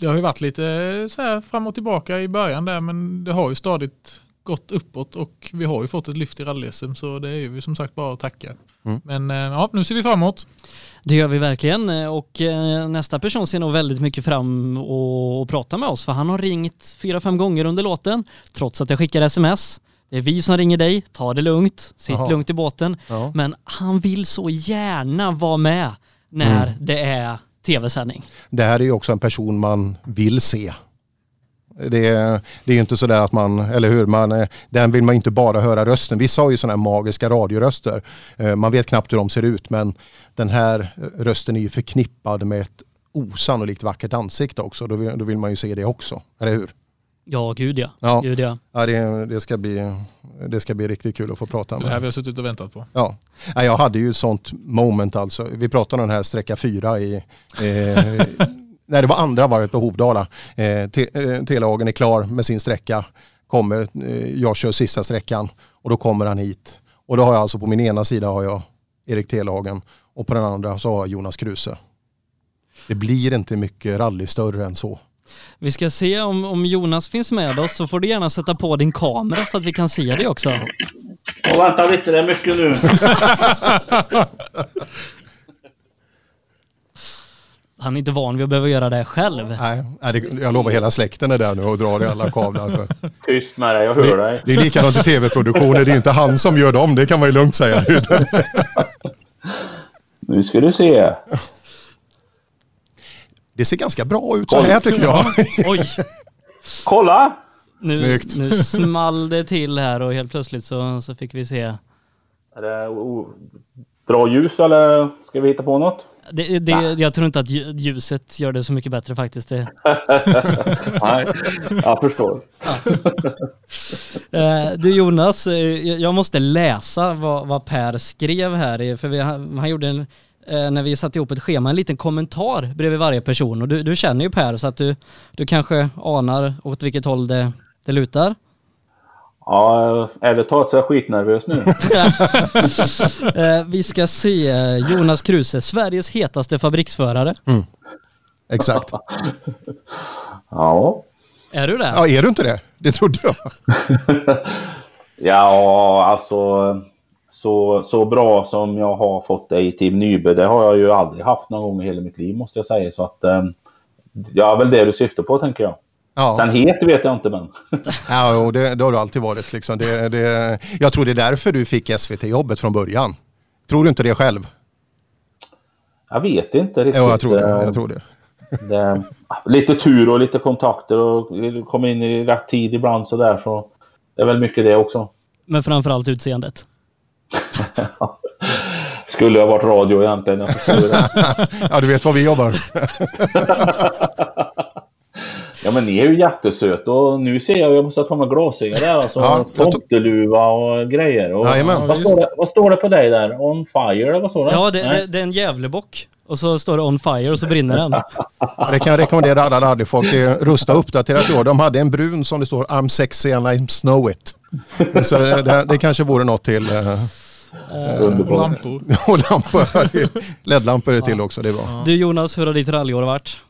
det har ju varit lite så här fram och tillbaka i början där men det har ju stadigt gått uppåt och vi har ju fått ett lyft i rally-SM så det är ju som sagt bara att tacka. Mm. Men eh, ja, nu ser vi framåt. Det gör vi verkligen eh, och eh, nästa person ser nog väldigt mycket fram och, och prata med oss för han har ringt fyra, fem gånger under låten trots att jag skickar sms. Det är vi som ringer dig, ta det lugnt, sitt Jaha. lugnt i båten. Ja. Men han vill så gärna vara med när Mm. det är tv-sändning. Det här är ju också en person man vill se. Det är, det är ju inte sådär att man, eller hur, man, eh, den vill man inte bara höra rösten. Vissa har ju sådana här magiska radioröster. Eh, man vet knappt hur de ser ut men den här rösten är ju förknippad med ett osannolikt vackert ansikte också. Då vill, då vill man ju se det också, eller hur? Ja, gud ja. Ja. Gud ja. Ja, det, det, ska bli, det ska bli riktigt kul att få prata Det med. här vi har suttit och väntat på. Ja. ja, jag hade ju ett sånt moment alltså. Vi pratade om den här sträcka fyra i, eh, <laughs> när det var andra varvet på Hovdala. Eh, te, eh, Telehagen är klar med sin sträcka, kommer, eh, jag kör sista sträckan och då kommer han hit. Och då har jag alltså på min ena sida har jag Erik Telehagen och på den andra så har jag Jonas Kruse. Det blir inte mycket rally större än så. Vi ska se om, om Jonas finns med oss så får du gärna sätta på din kamera så att vi kan se dig också. Och vänta lite, det är mycket nu. <laughs> Han är inte van vid att behöva göra det själv. Nej, jag lovar hela släkten är där nu och drar i alla kablar. <laughs> Tyst med dig, jag hör dig. Det är likadant i tv-produktioner, det är inte han som gör dem, det kan man ju lugnt säga. <laughs> nu ska du se. Det ser ganska bra ut så här tycker jag. Oj! <laughs> Kolla! Nu, Snyggt. nu small det till här och helt plötsligt så, så fick vi se. Är det o- bra ljus eller ska vi hitta på något? Det, det, jag tror inte att lju- ljuset gör det så mycket bättre faktiskt. Det. <laughs> Nej, jag förstår. Eh, Du Jonas, eh, jag måste läsa vad, vad Per skrev här, för vi, han gjorde en, när vi satte ihop ett schema, en liten kommentar bredvid varje person. Och du, du känner ju Per så att du, du kanske anar åt vilket håll det, det lutar. Ja, Evert har sig skitnervös nu. <laughs> Eh, Vi ska se eh, Jonas Kruse, Sveriges hetaste fabriksförare. Exakt. <laughs> Ja. Är du det? Ja, är du inte det? Det trodde jag. <laughs> Ja, alltså så, så bra som jag har fått det i Team Nybe, det har jag ju aldrig haft någon gång i hela mitt liv måste jag säga. Så att eh, ja, väl det du syftar på tänker jag. Ja. Sen het vet jag inte men. <laughs> Ja, jo, det, det har du alltid varit. Liksom. Det, det, jag tror det är därför du fick SVT-jobbet från början. Tror du inte det själv? Jag vet inte riktigt. Jo, jag tror det. Eh, Jag tror det. <laughs> det lite tur och lite kontakter och komma in i rätt tid ibland så där så det är väl mycket det också. Men framförallt utseendet. <laughs> Skulle ha varit radio egentligen. Jag förstår det. <laughs> ja, du vet var vi jobbar. <laughs> Ja men ni är ju jättesöta och nu ser jag, jag måste ta med glasögon där alltså. Ja, Tomteluva och grejer. Och, Jajamän. vad, står det, vad står det på dig där? On fire eller vad står det? Ja, det, det, det är en Gävlebock. Och så står det on fire och så brinner den. Det kan jag rekommendera alla rallyfolk. Det är Rusta uppdaterat i år. De hade en brun som det står I'm sexy and I snow it. Så det, det kanske vore något till. eh, eh, Och lampor. <laughs> och lampor. LED-lampor är till också. Det är bra. Du Jonas, hur har ditt rallyår varit?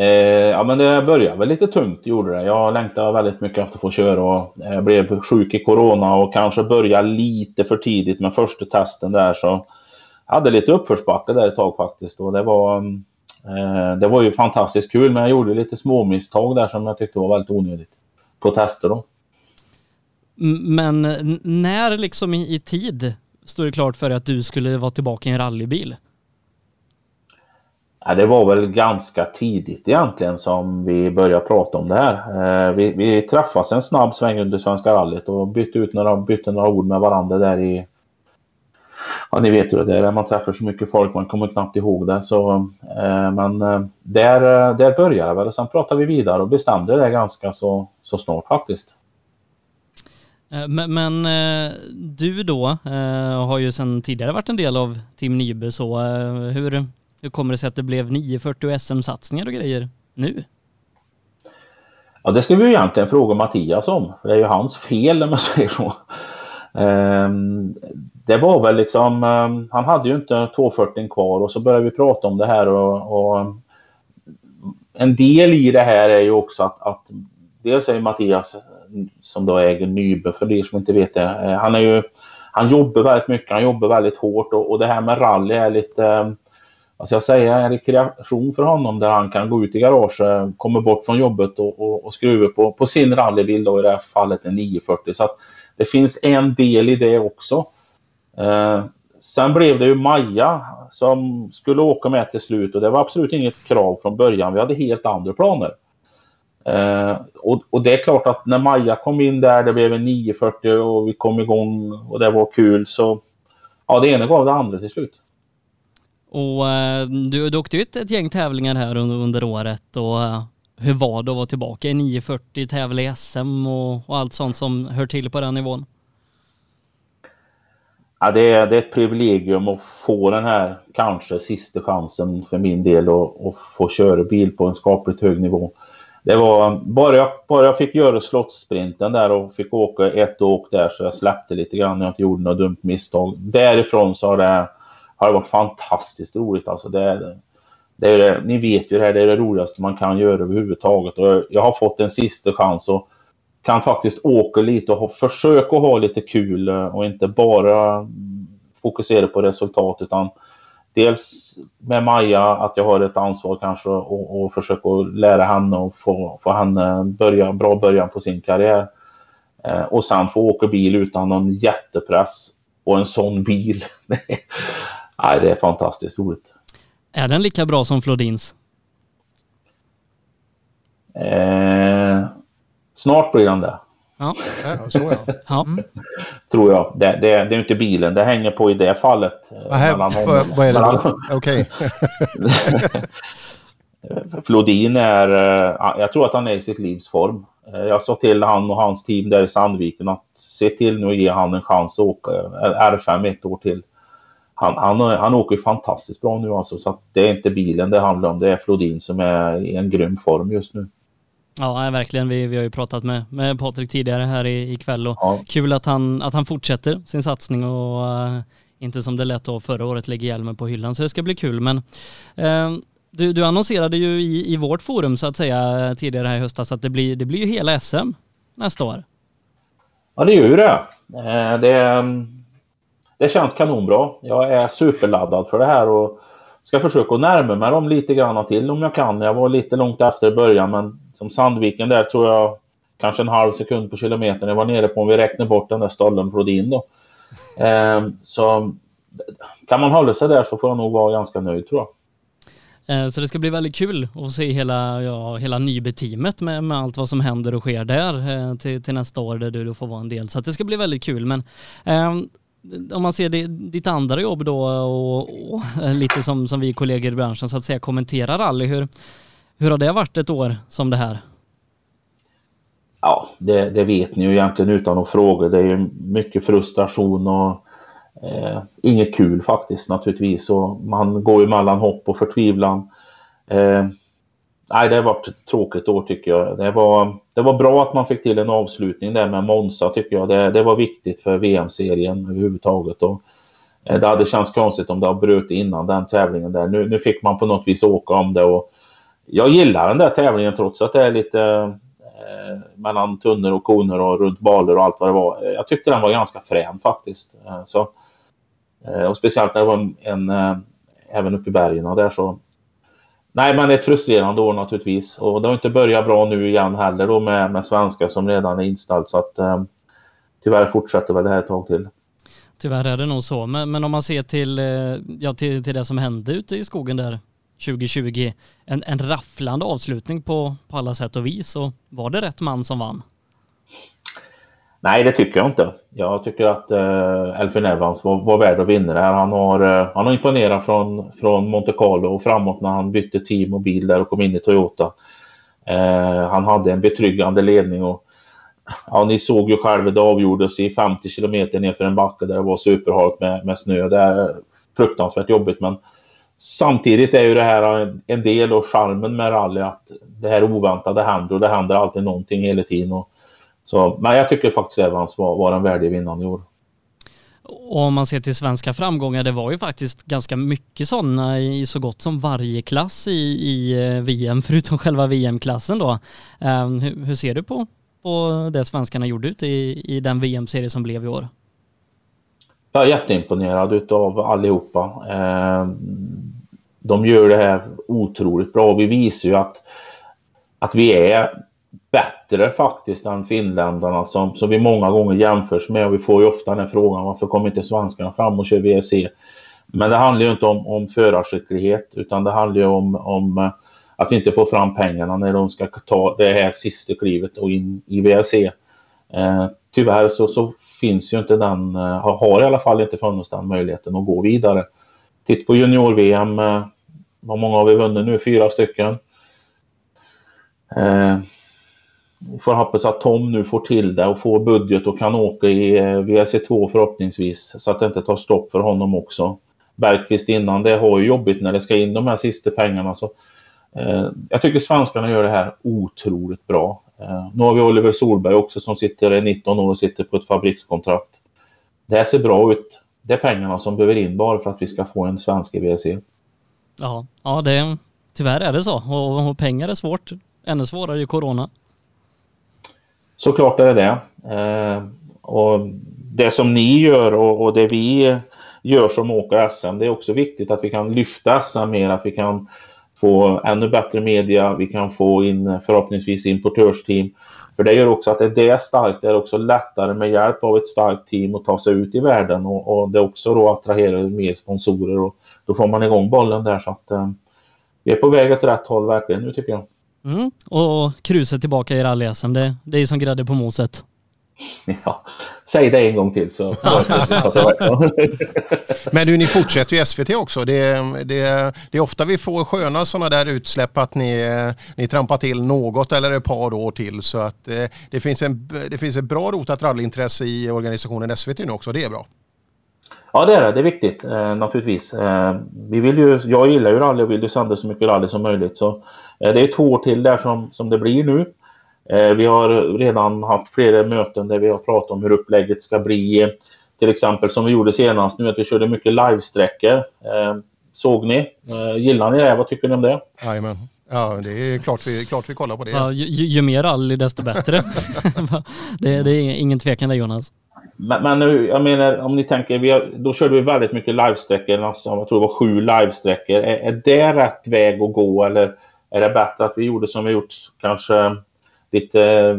Eh, ja men det började väl lite tungt gjorde det. Jag längtade väldigt mycket efter att få köra och jag blev sjuk i corona och kanske började lite för tidigt med första testen där så jag hade lite uppförsbacke där ett tag faktiskt och det var eh, det var ju fantastiskt kul men jag gjorde lite små misstag där som jag tyckte var väldigt onödigt på tester då. Men när liksom i, i tid stod det klart för dig att du skulle vara tillbaka i en rallybil? Ja, det var väl ganska tidigt egentligen som vi började prata om det här. Eh, vi, vi träffades en snabb sväng under Svenska rallyt och bytte ut några, bytte några ord med varandra där i... Ja, ni vet ju det är. Man träffar så mycket folk, man kommer knappt ihåg det. Så, eh, men eh, där, eh, där började det väl. Sen pratade vi vidare och bestämde det ganska så, så snart faktiskt. Eh, men, men eh, du då eh, har ju sedan tidigare varit en del av Team Nybe så hur, hur kommer det sig att det blev 940 och SM-satsningar och grejer nu? Ja, det ska vi ju egentligen fråga Mattias om. För det är ju hans fel om man säger så. Ehm, det var väl liksom, ehm, han hade ju inte 240 kvar och så började vi prata om det här och, och en del i det här är ju också att, att dels är ju Mattias som då äger Nybe för er som inte vet det. Eh, han är ju, han jobbar väldigt mycket, han jobbar väldigt hårt och, och det här med rally är lite eh, vad ska jag säga, en rekreation för honom där han kan gå ut i garaget, komma bort från jobbet och, och, och skruva på, på sin rallybil då i det här fallet en 940. Så att det finns en del i det också. Eh, sen blev det ju Maja som skulle åka med till slut och det var absolut inget krav från början. Vi hade helt andra planer. Eh, och, och det är klart att när Maja kom in där, det blev en 940 och vi kom igång och det var kul så ja, det ena gav det andra till slut. Och eh, du, du åkte ut ett gäng tävlingar här under, under året och eh, hur var det att vara tillbaka i 940, tävla i SM och, och allt sånt som hör till på den nivån? Ja, det, är, det är ett privilegium att få den här kanske sista chansen för min del och, och få köra bil på en skapligt hög nivå. Det var bara jag, bara jag fick göra slottsprinten där och fick åka ett åk där så jag släppte lite grann när jag inte gjorde något dumt misstag. Därifrån så har det, har det varit fantastiskt roligt. Alltså det, det är, ni vet ju det här, det är det roligaste man kan göra överhuvudtaget. Och jag har fått en sista chans och kan faktiskt åka lite och ha, försöka ha lite kul och inte bara fokusera på resultat utan dels med Maja att jag har ett ansvar kanske och, och försöka lära henne och få, få henne börja bra början på sin karriär. Eh, och sen få åka bil utan någon jättepress och en sån bil. <laughs> Nej, det är fantastiskt roligt. Är den lika bra som Flodins? Eh, snart blir den det. Ja. ja, så ja. ja. Tror jag. Det, det, det är inte bilen, det hänger på i det fallet. Vad, här, vad, vad är det? Okej. <laughs> Flodin är, eh, jag tror att han är i sitt livs form. Eh, jag sa till han och hans team där i Sandviken att se till nu och ge han en chans att åka eh, R5 ett år till. Han, han, han åker fantastiskt bra nu alltså, så det är inte bilen det handlar om. Det är Flodin som är i en grym form just nu. Ja, verkligen. Vi, vi har ju pratat med, med Patrik tidigare här i, ikväll och ja. kul att han, att han fortsätter sin satsning och uh, inte som det lät då förra året lägger hjälmen på hyllan. Så det ska bli kul. Men uh, du, du annonserade ju i, i vårt forum så att säga tidigare här i höstas att det blir, det blir ju hela SM nästa år. Ja, det gör ju det. Eh, det, det känns kanonbra. Jag är superladdad för det här och ska försöka närma mig dem lite grann till om jag kan. Jag var lite långt efter i början, men som Sandviken där tror jag kanske en halv sekund på kilometern. Jag var nere på om vi räknar bort den där stollen Flodin då. Eh, så kan man hålla sig där så får jag nog vara ganska nöjd tror jag. Eh, så det ska bli väldigt kul att se hela, ja, hela Nybe-teamet med, med allt vad som händer och sker där eh, till, till nästa år där du får vara en del. Så det ska bli väldigt kul. Men eh, om man ser det, ditt andra jobb då och, och, lite som, som vi kollegor i branschen så att säga kommenterar rally. Hur, hur har det varit ett år som det här? Ja, det, det vet ni ju egentligen utan att fråga. Det är ju mycket frustration och Eh, inget kul faktiskt naturligtvis och man går ju mellan hopp och förtvivlan. Eh, nej, det har varit ett tråkigt år tycker jag. Det var, det var bra att man fick till en avslutning där med Monza tycker jag. Det, det var viktigt för VM-serien överhuvudtaget. Och, eh, det hade känts konstigt om det hade brutit innan den tävlingen där. Nu, nu fick man på något vis åka om det och jag gillar den där tävlingen trots att det är lite eh, mellan tunnor och koner och runt baler och allt vad det var. Jag tyckte den var ganska frän faktiskt. Eh, så Eh, och speciellt när det var en, en eh, även uppe i bergen och där så. Nej, men ett frustrerande år naturligtvis och det har inte börjat bra nu igen heller då med, med svenska som redan är inställd så att eh, tyvärr fortsätter väl det här ett tag till. Tyvärr är det nog så, men, men om man ser till, eh, ja, till, till det som hände ute i skogen där 2020, en, en rafflande avslutning på, på alla sätt och vis, Och var det rätt man som vann? Nej, det tycker jag inte. Jag tycker att eh, Elfin Evans var, var värd att vinna det här. Han har, eh, han har imponerat från, från Monte Carlo och framåt när han bytte team och bil där och kom in i Toyota. Eh, han hade en betryggande ledning och ja, ni såg ju själva det avgjordes i 50 kilometer nerför en backe där det var superhalt med, med snö. Det är fruktansvärt jobbigt men samtidigt är ju det här en del av charmen med rally att det här oväntade händer och det händer alltid någonting hela tiden. Och, så, men jag tycker faktiskt Evans var, var en värdig vinnare i år. Och om man ser till svenska framgångar, det var ju faktiskt ganska mycket sådana i så gott som varje klass i, i eh, VM, <laughs> förutom själva VM-klassen då. Ehm, um, hur, hur, ser du på, på det svenskarna gjorde ute i, i den VM-serie som blev i år? Jag är jätteimponerad utav allihopa. Eh, de gör det här otroligt bra. Vi visar ju att, att vi är bättre faktiskt än finländarna som, som vi många gånger jämförs med. Och vi får ju ofta den frågan varför kommer inte svenskarna fram och kör VRC? Men det handlar ju inte om, om förarskicklighet utan det handlar ju om, om eh, att vi inte får fram pengarna när de ska ta det här sista klivet och in i VRC. Eh, tyvärr så, så finns ju inte den, eh, har i alla fall inte funnits den möjligheten att gå vidare. Titta på junior-VM, eh, vad många har vi vunnit nu? Fyra stycken. Eh, vi får hoppas att Tom nu får till det och får budget och kan åka i eh, VRC2 förhoppningsvis så att det inte tar stopp för honom också. Bergqvist innan det har ju jobbigt när det ska in de här sista pengarna. Så, eh, jag tycker svenskarna gör det här otroligt bra. Eh, nu har vi Oliver Solberg också som sitter 19 år och sitter på ett fabrikskontrakt. Det här ser bra ut. det är pengarna som behöver in bara för att vi ska få en svensk i WRC. Ja, ja det, tyvärr är det så. Och, och pengar är svårt. Ännu svårare i corona. Såklart är det det. Eh, och det som ni gör och, och, det vi gör som åker SM, det är också viktigt att vi kan lyfta SM mer, att vi kan få ännu bättre media, vi kan få in förhoppningsvis importörsteam. För det gör också att det är starkt, det är också lättare med hjälp av ett starkt team att ta sig ut i världen och, och det också då attraherar mer sponsorer och då får man igång bollen där så att eh, vi är på väg åt rätt håll verkligen nu tycker jag. Mm. Och kruset tillbaka i rally-SM, det, det är som grädde på moset. <laughs> Ja, säg det en gång till så. <laughs> Men du, ni fortsätter ju SVT också. Det, det, det är ofta vi får sköna sådana där utsläpp att ni, ni trampar till något eller ett par år till. Så att eh, det finns, en, det finns ett bra rotat rallyintresse i organisationen SVT nu också. Det är bra. Ja, det är det. Det är viktigt eh, naturligtvis. Eh, vi vill ju, jag gillar ju rally och vill ju sända så mycket rally som möjligt. Så eh, det är två år till där som, som det blir nu. Eh, vi har redan haft flera möten där vi har pratat om hur upplägget ska bli. Till exempel som vi gjorde senast nu att vi körde mycket livesträckor. Eh, såg ni? Eh, gillar ni det? Vad tycker ni om det? Jajamän. Ja, det är klart vi, klart vi kollar på det. Ja, ju, ju mer rally desto bättre. <laughs> det, det, är ingen tvekan där Jonas. Men, men nu, jag menar om ni tänker, vi har, då körde vi väldigt mycket livesträckor, alltså, jag tror det var sju livesträckor. Är, är det rätt väg att gå eller är det bättre att vi gjorde som vi gjort kanske lite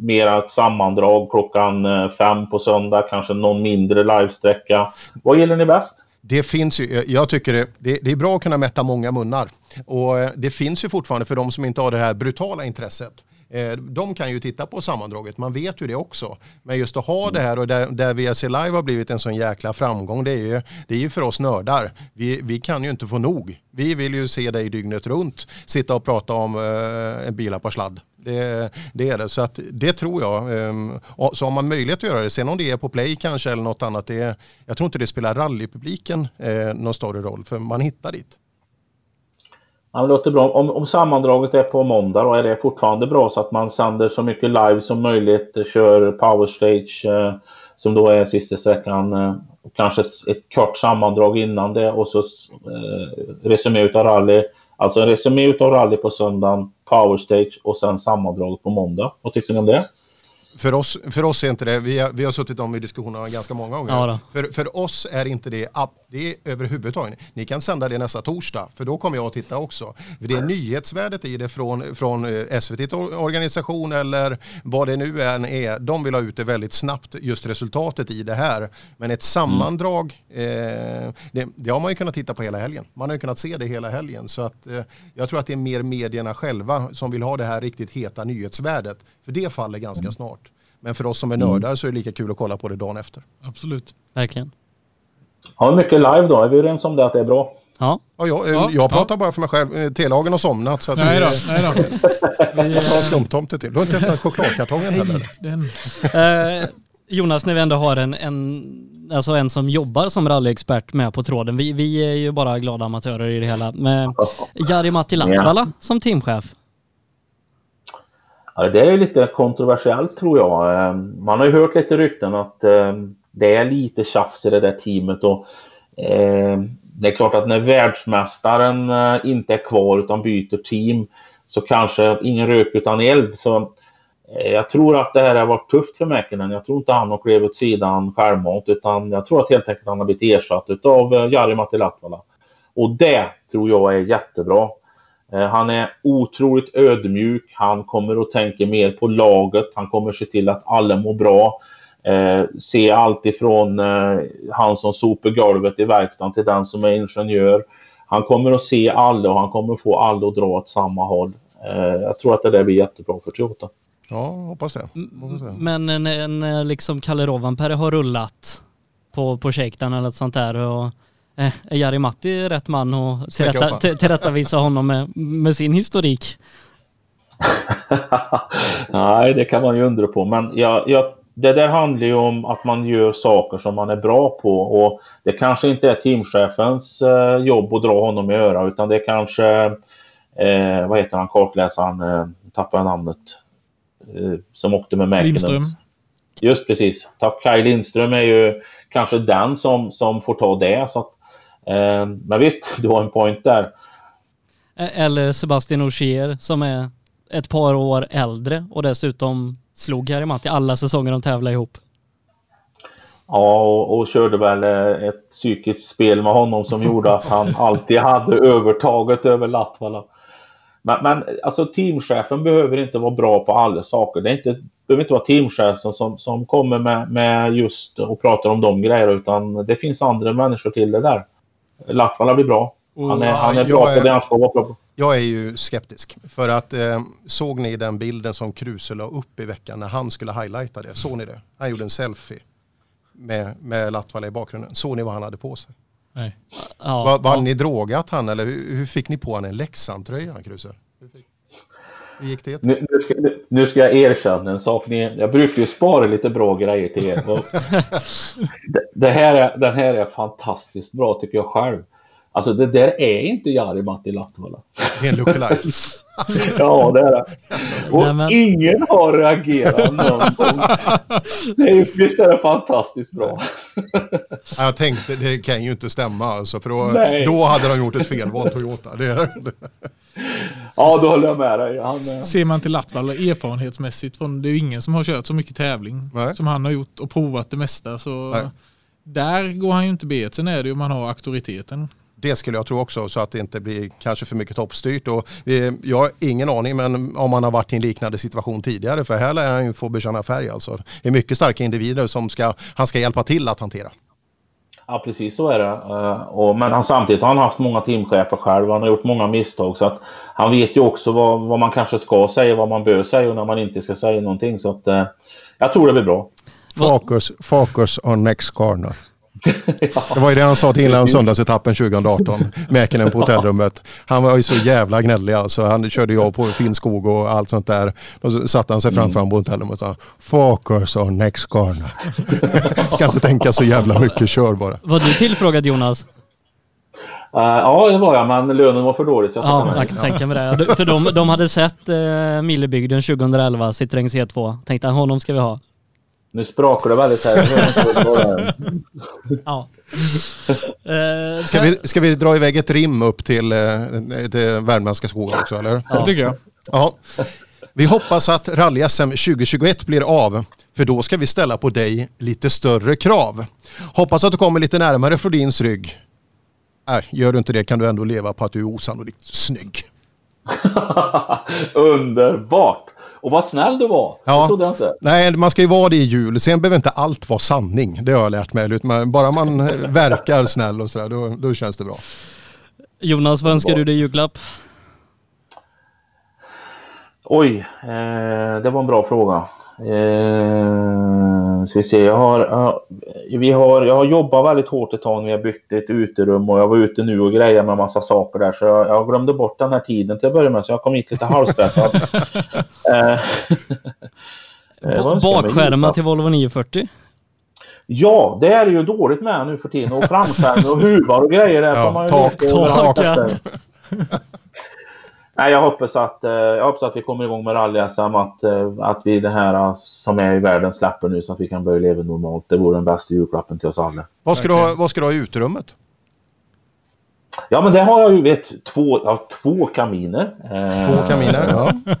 mera sammandrag klockan eh, fem på söndag, kanske någon mindre livesträcka. Vad gillar ni bäst? Det finns ju, jag tycker det, det, det, är bra att kunna mätta många munnar. Och eh, det finns ju fortfarande för de som inte har det här brutala intresset. Eh, de kan ju titta på sammandraget, man vet ju det också. Men just att ha det här och där, där VRC Live har blivit en sån jäkla framgång, det är ju, det är ju för oss nördar. Vi, vi kan ju inte få nog. Vi vill ju se dig dygnet runt sitta och prata om en bilar på sladd. Det, det, är det. Så att det tror jag. Ehm, så har man möjlighet att göra det, sen om det är på play kanske eller något annat, det, jag tror inte det spelar rallypubliken eh, någon större roll, för man hittar dit. Ja, det låter bra. Om, om sammandraget är på måndag då är det fortfarande bra så att man sänder så mycket live som möjligt, kör powerstage eh, som då är sista sträckan, eh, kanske ett, ett kort sammandrag innan det och så eh, resumé utav rally. Alltså en resumé utav rally på söndagen, powerstage och sen sammandraget på måndag. Vad tycker ni om det? För oss, för oss är inte det, vi har, vi har suttit om i diskussionerna ganska många gånger. Ja för, för oss är inte det, det är överhuvudtaget. Ni kan sända det nästa torsdag, för då kommer jag att titta också. För det är nyhetsvärdet i det från, från eh, SVT organisation eller vad det nu än är. De vill ha ut det väldigt snabbt, just resultatet i det här. Men ett sammandrag, mm. eh, det, det, har man ju kunnat titta på hela helgen. Man har ju kunnat se det hela helgen. Så att, eh, jag tror att det är mer medierna själva som vill ha det här riktigt heta nyhetsvärdet. För det faller ganska mm. snart. Men för oss som är nördar så är det lika kul att kolla på det dagen efter. Absolut. Verkligen. Ja, mycket live då. Är vi överens om det att det är bra? Ja. ja, jag, ja jag pratar ja. bara för mig själv. Eh, Telagen har somnat. Så att nej, då, nej då. <laughs> Vi har skumtomte till. Du har inte öppnat chokladkartongen heller. Den. Eh, Jonas, när vi ändå har en, en, alltså en som jobbar som rallyexpert med på tråden. Vi, vi är ju bara glada amatörer i det hela. Med Jari Matti Latvala ja. som teamchef. Ja, det är lite kontroversiellt tror jag. Eh, man har ju hört lite rykten att eh, det är lite tjafs i det där teamet och eh, det är klart att när världsmästaren eh, inte är kvar utan byter team så kanske ingen rök utan eld. Så eh, jag tror att det här har varit tufft för Mäkinen. Jag tror inte han har klivit åt sidan självmant utan jag tror att helt enkelt han har blivit ersatt av eh, Jari Matti Latvala. Och det tror jag är jättebra. Han är otroligt ödmjuk. Han kommer att tänka mer på laget. Han kommer att se till att alla mår bra. Eh, se allt ifrån eh, han som sopar golvet i verkstaden till den som är ingenjör. Han kommer att se alla och han kommer att få alla att dra åt samma håll. Eh, jag tror att det där blir jättebra för Toyota. Ja, hoppas det. Hoppas det. Men när liksom Kalle Rovanperä har rullat på, på shakedown eller något sånt där och Eh, är Jari Matti rätt man att tillrätta, tillrättavisa honom med, med sin historik? <laughs> Nej, det kan man ju undra på. Men jag, jag, det där handlar ju om att man gör saker som man är bra på. Och det kanske inte är teamchefens eh, jobb att dra honom i öra, utan det är kanske, eh, vad heter han, kartläsaren, eh, tappar namnet, eh, som åkte med Mäkinen. Lindström. Just precis. Tack Kaj Lindström är ju kanske den som, som får ta det. Så att, eh, men visst, <laughs> du har en point där. Eller Sebastian Ogier som är ett par år äldre och dessutom slog Harry Matti alla säsonger de tävlade ihop. Ja, och, och körde väl eh, ett psykiskt spel med honom som gjorde att han <laughs> alltid hade övertaget över Latvala. Men, men alltså teamchefen behöver inte vara bra på alla saker. Det är inte, behöver inte vara teamchefen som, som kommer med, med just och pratar om de grejerna utan det finns andra människor till det där. Latvala blir bra. Han är, han är bra jag på är- det han ska vara bra på. Jag är ju skeptisk. För att eh, såg ni den bilden som Kruse la upp i veckan när han skulle highlighta det? Såg ni det? Han gjorde en selfie med, med Latvala i bakgrunden. Såg ni vad han hade på sig? Nej. Ja, var var ja. ni drogat han eller hur, hur fick ni på han en Leksand-tröja Kruse? Hur gick det? Nu, nu, ska, nu- ska jag erkänna en sak. Ni, jag brukar ju spara lite bra grejer till er. <laughs> Det, det här är, den här är fantastiskt bra tycker jag själv. Alltså det där är inte Jari-Matti Latvala. Det är en lookalike. <laughs> ja, det är det. Och Nej, men- ingen har reagerat någon gång. Det är, ju- visst är det fantastiskt bra? Ja, Jag tänkte det kan ju inte stämma alltså, för då, Nej. då hade de gjort ett felval Toyota. Det, Ja, då håller jag med dig. Han, Ser man till Latvala erfarenhetsmässigt, från, det är ju ingen som har kört så mycket tävling Nej. som han har gjort och provat det mesta. Så Nej. där går han ju inte bet. Sen är det ju om man har auktoriteten. Det skulle jag tro också så att det inte blir kanske för mycket toppstyrt. Och jag har ingen aning men om han har varit i en liknande situation tidigare för här lär han ju få bekänna färg alltså. Det är mycket starka individer som ska, han ska hjälpa till att hantera. Ja, precis så är det. Eh, och, men han, samtidigt har han haft många teamchefer själv. Han har gjort många misstag. Så att han vet ju också vad, vad man kanske ska säga, vad man bör säga och när man inte ska säga någonting. Så att, eh, jag tror det blir bra. Focus, focus on next corner. Det var ju det han sa till innan söndagsetappen 2018. Mäkinen på hotellrummet. Han var ju så jävla gnällig alltså. Han körde jag på Finnskog och allt sånt där. Då satte han sig framför mm. på hotellrummet och sa Focus on next corner. <laughs> Ska inte tänka så jävla mycket, kör bara. Var du tillfrågad Jonas? Eh, ja, det var jag, men lönen var för dålig. Så jag Ja, jag kan tänka mig det. För de, de hade sett eh, Millebygden 2011, Citroën C2. Tänkte honom ska vi ha. Nu sprakar det väldigt här. Ja. <laughs> Eh, Ska vi, ska vi dra iväg ett rim upp till, eh, till värmländska skogar också eller? Det tycker jag. Ja. Vi hoppas att rally-SM 2021 blir av, för då ska vi ställa på dig lite större krav. Hoppas att du kommer lite närmare Flodins rygg. Nej, gör du inte det kan du ändå leva på att du är osannolikt snygg. <laughs> Underbart! Och vad snäll du var. Ja. Det trodde jag inte. Nej, man ska ju vara det i jul. Sen behöver inte allt vara sanning. Det har jag lärt mig. Utan Bara man <laughs> verkar snäll och sådär, då, då känns det bra. Jonas, vad önskar du dig i julklapp? Oj, eh, det var en bra fråga. Eh, vi se, jag har, vi har, jag har jobbat väldigt hårt ett tag när vi har byggt ett uterum och jag var ute nu och grejade med massa saker där så jag, jag glömde bort den här tiden till att börja med så jag kom hit lite halvstressad. <laughs> eh, <laughs> eh, jag? Bakskärmar till Volvo 940? Ja, det är ju dåligt med nu för tiden. Och framskärmar och huvar och grejer. Där Ja, får man ju tak, tak. <laughs> Nej, jag hoppas att, eh, jag hoppas att vi kommer igång med rally-SM. Att, eh, att vi det här eh, som är i världen släpper nu så att vi kan börja leva normalt. Det vore den bästa julklappen till oss alla. Vad ska, du ha, vad ska du ha i uterummet? Ja, men det har jag ju vet, två, ja, två kaminer. Två kaminer, ja. <laughs>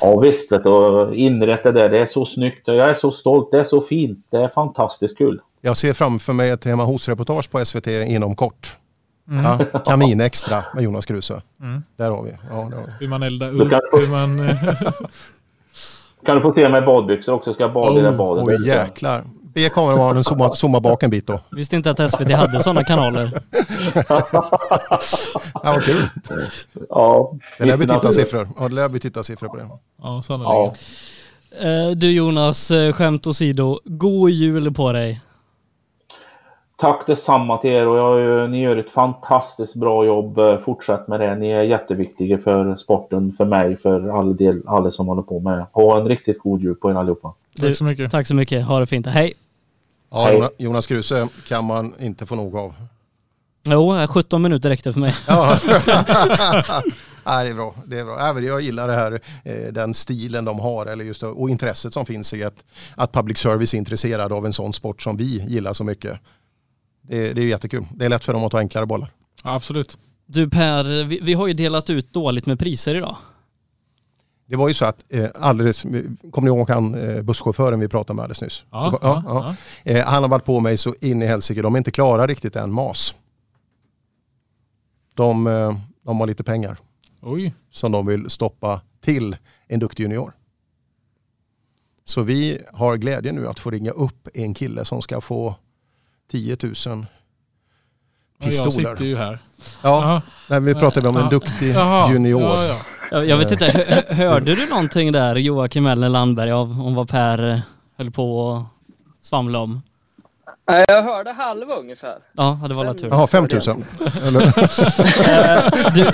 Ja visst, vet du, och inrätt det. Det är så snyggt. Jag är så stolt. Det är så fint. Det är fantastiskt kul. Jag ser framför mig ett hemma hos-reportage på SVT inom kort. Mm. Ja, <laughs> kamin extra med Jonas Kruse. Mm. Där har vi. Ja, där har vi. Hur man eldar upp, kan- hur man... eh, <laughs> Kan du få se mig i badbyxor också? Ska jag bada i det badet? Oj jäklar. Be kameramannen zooma, zooma bak en bit då. Visste inte att SVT hade sådana kanaler. <laughs> Ja, vad kul. Ja, Det lär bli tittarsiffror. Ja, det lär bli tittarsiffror på det. ja, sannolikt. Ja. Eh, Du Jonas, eh, skämt åsido. God jul på dig. Tack detsamma till er och jag, ni gör ett fantastiskt bra jobb. Eh, Fortsätt med det. Ni är jätteviktiga för sporten, för mig, för alla, del, alla som håller på med. Ha en riktigt god jul på er allihopa. Tack så mycket. Tack så mycket. Ha det fint. Hej. Ja, Hej. Jonas- Kruse kan man inte få nog av. Jo, 17 minuter räckte för mig. Ja. <laughs> Ja, det är bra. Det är bra. Även jag gillar det här, eh, den stilen de har eller just, och intresset som finns i att, att public service är intresserad av en sån sport som vi gillar så mycket. Det, det är jättekul. Det är lätt för dem att ta enklare bollar. Ja, absolut. Du Per, vi, vi har ju delat ut dåligt med priser idag. Det var ju så att eh, alldeles, kommer ni ihåg han eh, busschauffören vi pratade med alldeles nyss? Ja, Det ja, ja. Eh, han har varit på mig så in i helsike, de är inte klara riktigt än, MAS. De, eh, de har lite pengar Oj. som de vill stoppa till en duktig junior. Så vi har glädjen nu att få ringa upp en kille som ska få 10 000 Ja, jag pistoler. sitter ju här. Ja, nej, vi pratade om en Ja. duktig Jaha, junior. ja, ja. Jag, jag vet inte, hö- hörde du någonting där Joakim eller Landberg av om vad Per eh, höll på att svamla om? Nej, jag hörde halva ungefär. Ja, det var tur. Jaha, 5 000. Eller? <laughs> Eh, du,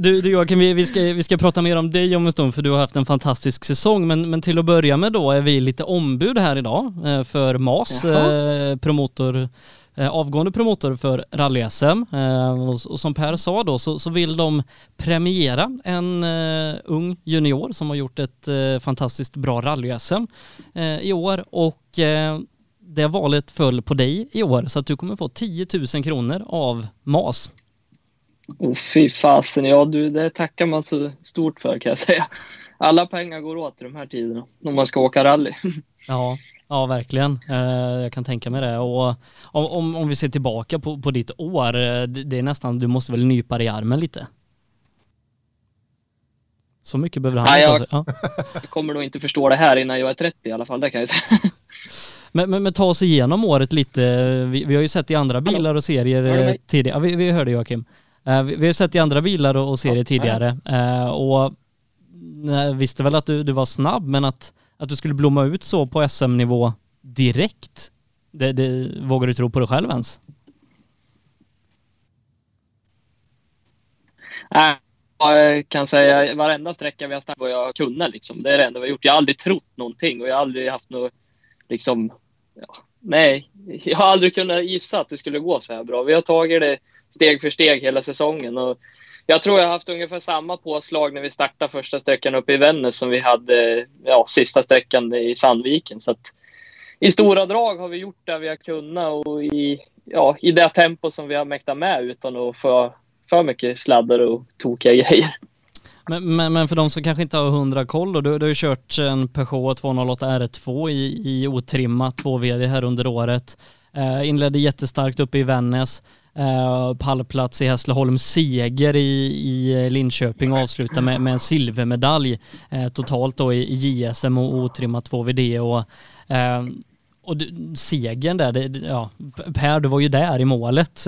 du, du Joakim, vi, vi, ska, vi ska prata mer om dig om en stund för du har haft en fantastisk säsong. Men, men till att börja med då är vi lite ombud här idag eh, för MAS, eh, promotor, eh, avgående promotor för rally-SM. Eh, och, och som Per sa då så, så vill de premiera en eh, ung junior som har gjort ett eh, fantastiskt bra rally-SM eh, i år. Och eh, det valet föll på dig i år så att du kommer få 10 000 kronor av MAS. Oh, fy fasen, ja du, det tackar man så stort för kan jag säga. Alla pengar går åt i de här tiderna om man ska åka rally. <laughs> Ja, ja verkligen. Eh, jag kan tänka mig det. Och om, om, vi ser tillbaka på, på ditt år, eh, det, är nästan, du måste väl nypa dig i armen lite? Så mycket behöver han Nej, jag- sig. ja. Jag <laughs> kommer nog inte förstå det här innan jag är 30 i alla fall, det kan jag säga. Men, men, men ta oss igenom året lite. Vi, vi har ju sett i andra bilar och serier eh, tidigare. Ja, vi, vi hörde Joakim. Eh, vi, vi har sett i andra bilar och, och serier tidigare. Eh, och nej, visste väl att du, du var snabb, men att, att du skulle blomma ut så på SM-nivå direkt, det, det, vågar du tro på dig själv ens? Nej, jag kan säga varenda sträcka vi har startat vad jag kunde liksom. Det är det enda vi har gjort. Jag har aldrig trott någonting och jag har aldrig haft något liksom, ja, nej, jag har aldrig kunnat gissa att det skulle gå så här bra. Vi har tagit det steg för steg hela säsongen och jag tror jag har haft ungefär samma påslag när vi startade första sträckan uppe i Vännäs som vi hade ja, sista sträckan i Sandviken. Så att i stora drag har vi gjort det vi har kunnat och i, ja, i det tempo som vi har mäktat med utan att få för mycket sladdar och tokiga grejer. Men, men, men för de som kanske inte har hundra koll då, du, du har ju kört en Peugeot 208 R2 i, i otrimmat 2VD här under året. Eh, inledde jättestarkt uppe i Vännäs. Eh, pallplats i Hässleholm, seger i, i Linköping och avsluta med, med en silvermedalj eh, totalt då i, i JSM och otrimmat 2VD. Och, eh, och du, segern där, det, det- ja, Per du var ju där i målet.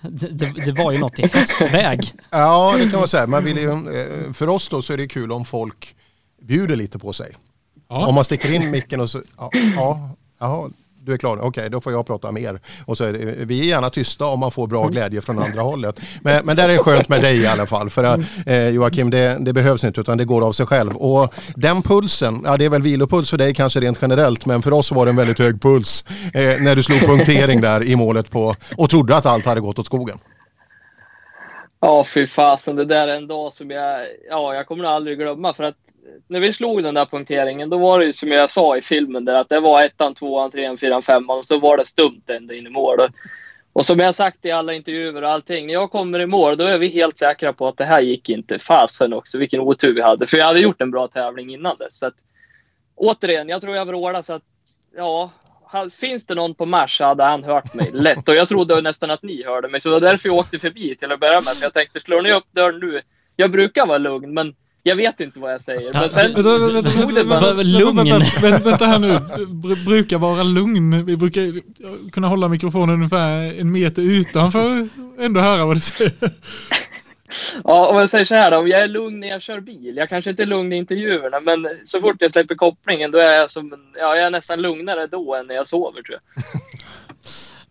Det, det, var ju något i hästväg. Ja, det kan man säga. Man vill ju, eh, för oss då så är det kul om folk bjuder lite på sig. Ja. Om man sticker in micken och så, ja, ja jaha, du är klar, okej då får jag prata mer. Och så är det, vi är gärna tysta om man får bra glädje från andra hållet. Men, men där är det skönt med dig i alla fall. För att, eh, Joakim, det, det behövs inte utan det går av sig själv. Och den pulsen, ja det är väl vilopuls för dig kanske rent generellt, men för oss var det en väldigt hög puls eh, när du slog punktering där i målet på och trodde att allt hade gått åt skogen. Ja, fy fasen. Det där är en dag som jag, ja, jag kommer aldrig glömma. För att när vi slog den där punkteringen, då var det ju som jag sa i filmen där att det var ettan, tvåan, trean, fyran, femman och så var det stumt ända in i mål. Och, och som jag sagt i alla intervjuer och allting, när jag kommer i mål då är vi helt säkra på att det här gick inte. Fasen också, vilken otur vi hade. För jag hade gjort en bra tävling innan dess. Så att, återigen, jag tror jag vrålade så att, ja, Finns det någon på Mars så hade han hört mig lätt. Och jag trodde nästan att ni hörde mig. Så det var därför jag åkte förbi till att börja med. För jag tänkte, slår ni upp dörren nu? Jag brukar vara lugn, men jag vet inte vad jag säger. Men sen Vänta, vänta, vänta, det vänta, här nu. Br- brukar vara lugn. Vi brukar kunna hålla mikrofonen ungefär en meter utanför ändå höra vad du säger. Ja, om jag säger så här då, om jag är lugn när jag kör bil. Jag kanske inte är lugn i intervjuerna, men så fort jag släpper kopplingen då är jag som, ja, jag är nästan lugnare då än när jag sover tror jag. <laughs>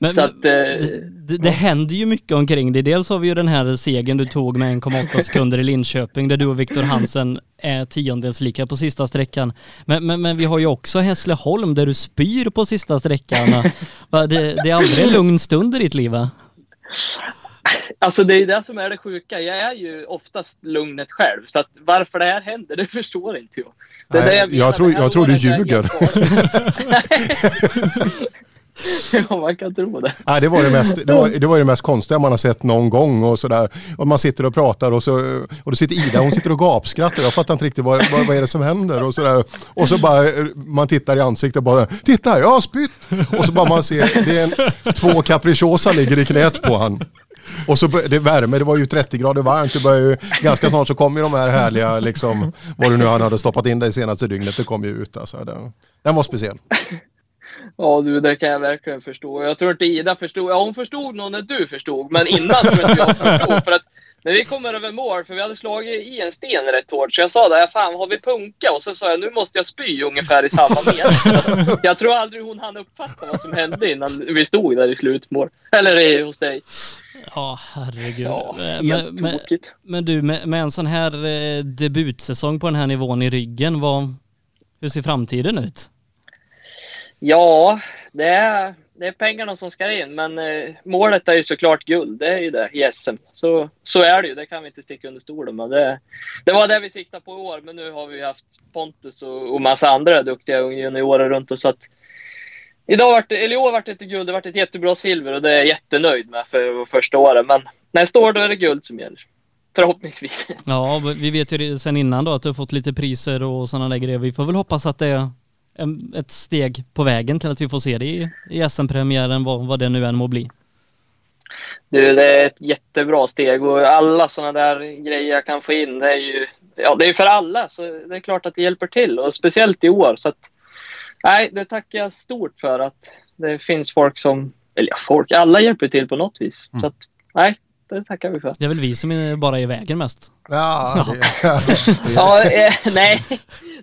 Men, Så att, eh, det, det händer ju mycket omkring det. Dels har vi ju den här segern du tog med 1,8 sekunder i Linköping där du och Viktor Hansen är tiondels lika på sista sträckan. Men, men, men vi har ju också Hässleholm där du spyr på sista sträckan. Det, det är aldrig en lugn stund i ditt liv va? Alltså det är det som är det sjuka. Jag är ju oftast lugnet själv. Så att varför det här händer, det förstår inte jag. Det Nej, det jag, menar. tror, jag tror du ljuger. <laughs> <laughs> <laughs> ja, man kan tro det. Nej, det, var det, mest, det, var, det var det mest konstiga man har sett någon gång och sådär. Och man sitter och pratar och så och då sitter Ida, hon sitter och gapskrattar. Jag fattar inte riktigt vad, vad, vad är det som händer och sådär. Och så bara man tittar i ansiktet och bara titta jag har spytt. Och så bara man ser det är en, två capricciosa ligger i knät på han. Och så det värme, det var ju 30 grader varmt. Det började ju, ganska snart så kommer ju de här härliga, liksom, vad det nu han hade stoppat in det senaste dygnet, det kom ju ut. Alltså, den, den var speciell. Ja du, det kan jag verkligen förstå. Jag tror inte Ida förstod. Ja, hon förstod nog när du förstod. Men innan tror jag inte jag förstod. För att när vi kommer över mål, för vi hade slagit i en sten rätt hårt. Så jag sa det, fan har vi punka? Och så sa jag, nu måste jag spy ungefär i samma mening. Jag tror aldrig hon hann uppfatta vad som hände innan vi stod där i slutmål. Eller i- hos dig. Ja, herregud. Ja, men, men, men du, med, med en sån här eh, debutsäsong på den här nivån i ryggen, vad, hur ser framtiden ut? Ja, det är, det är pengarna som ska in, men eh, målet är ju såklart guld. Det är ju det i SM. Så, så är det ju, det kan vi inte sticka under stolen med. Det, det var det vi siktade på i år, men nu har vi ju haft Pontus och, och massa andra duktiga juniorer runt oss. Så att idag vart, eller i år vart det inte guld, det vart ett jättebra silver och det är jag jättenöjd med för första året. Men nästa år då är det guld som gäller. Förhoppningsvis. Ja, vi vet ju sen innan då att du har fått lite priser och sådana där grejer. Vi får väl hoppas att det är en, ett steg på vägen till att vi får se det i, i SM-premiären, vad, vad det nu än må bli. Du, det är ett jättebra steg och alla sådana där grejer jag kan få in, det är ju ja, det är för alla. Så det är klart att det hjälper till och speciellt i år. Så att, nej, det tackar jag stort för att det finns folk som, eller ja, folk, alla hjälper till på något vis. Så att, nej, det tackar vi för. Det är väl vi som är bara är i vägen mest. Ja, <laughs> Ja, eh, nej,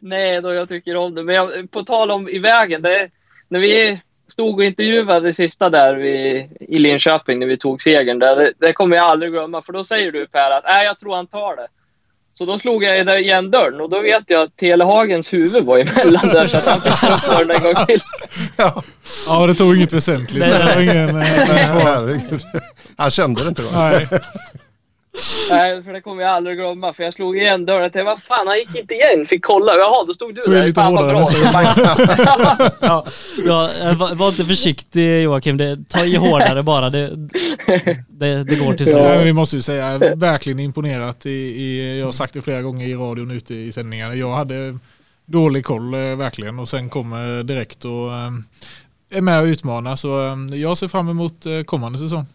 nej då jag tycker om det. Men jag, på tal om i vägen, det, när vi stod och intervjuade det sista där vi, i Linköping när vi tog segern, där, det, det kommer jag aldrig glömma. För då säger du Per att nej, jag tror han tar det. Så då slog jag i där igen dörren och då vet jag att Telehagens huvud var emellan där så att han fick slå upp dörren en gång till. <laughs> Ja, det tog inget väsentligt. så det var ingen, eh, Nej, herregud. Han kände det inte då? Nej. Nej, för det kommer jag aldrig glömma. För jag slog igen dörren och tänkte, vad fan, han gick inte igen. Fick kolla. Jaha, då stod du Tog där. lite Fan vad bra. <laughs> ja, ja, eh, var, inte försiktig Joakim, det, ta i hårdare bara. Det, det, det går till Ja, slut. vi måste ju säga, verkligen imponerat. I, i, jag har sagt det flera gånger i radion ute i sändningarna. Jag hade dålig koll eh, verkligen och sen kommer direkt och eh, är med och utmanar. Så jag ser fram emot kommande säsong.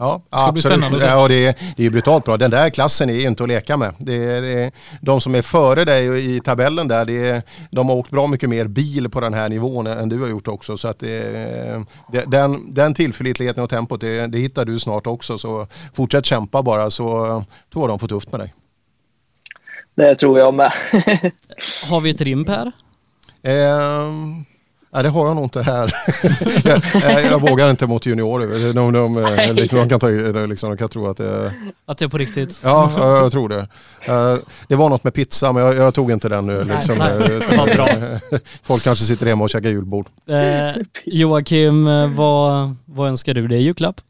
Ja, Det absolut. Ja, det, är, det är ju brutalt bra. Den där klassen är ju inte att leka med. Det är, det är, de som är före dig i tabellen där, det är, de har åkt bra mycket mer bil på den här nivån än du har gjort också. Så att det, det, den, den tillförlitligheten och tempot, det, det hittar du snart också. Så fortsätt kämpa bara så tror de får tufft med dig. Det tror jag med. <laughs> Har vi ett rim Per? Ehm, nej, det har jag nog inte här. <laughs> jag, jag, jag vågar inte mot juniorer. De, de, de, de, kan ta, liksom, de kan tro att det Att det är på riktigt? Ja, ja, jag tror det. Eh, Det var något med pizza men jag, jag tog inte den nu. Liksom, Nej, nej. utan- Vad bra. <laughs> Folk kanske sitter hemma och käkar julbord. Eh, Joakim, eh, vad, vad önskar du dig i julklapp?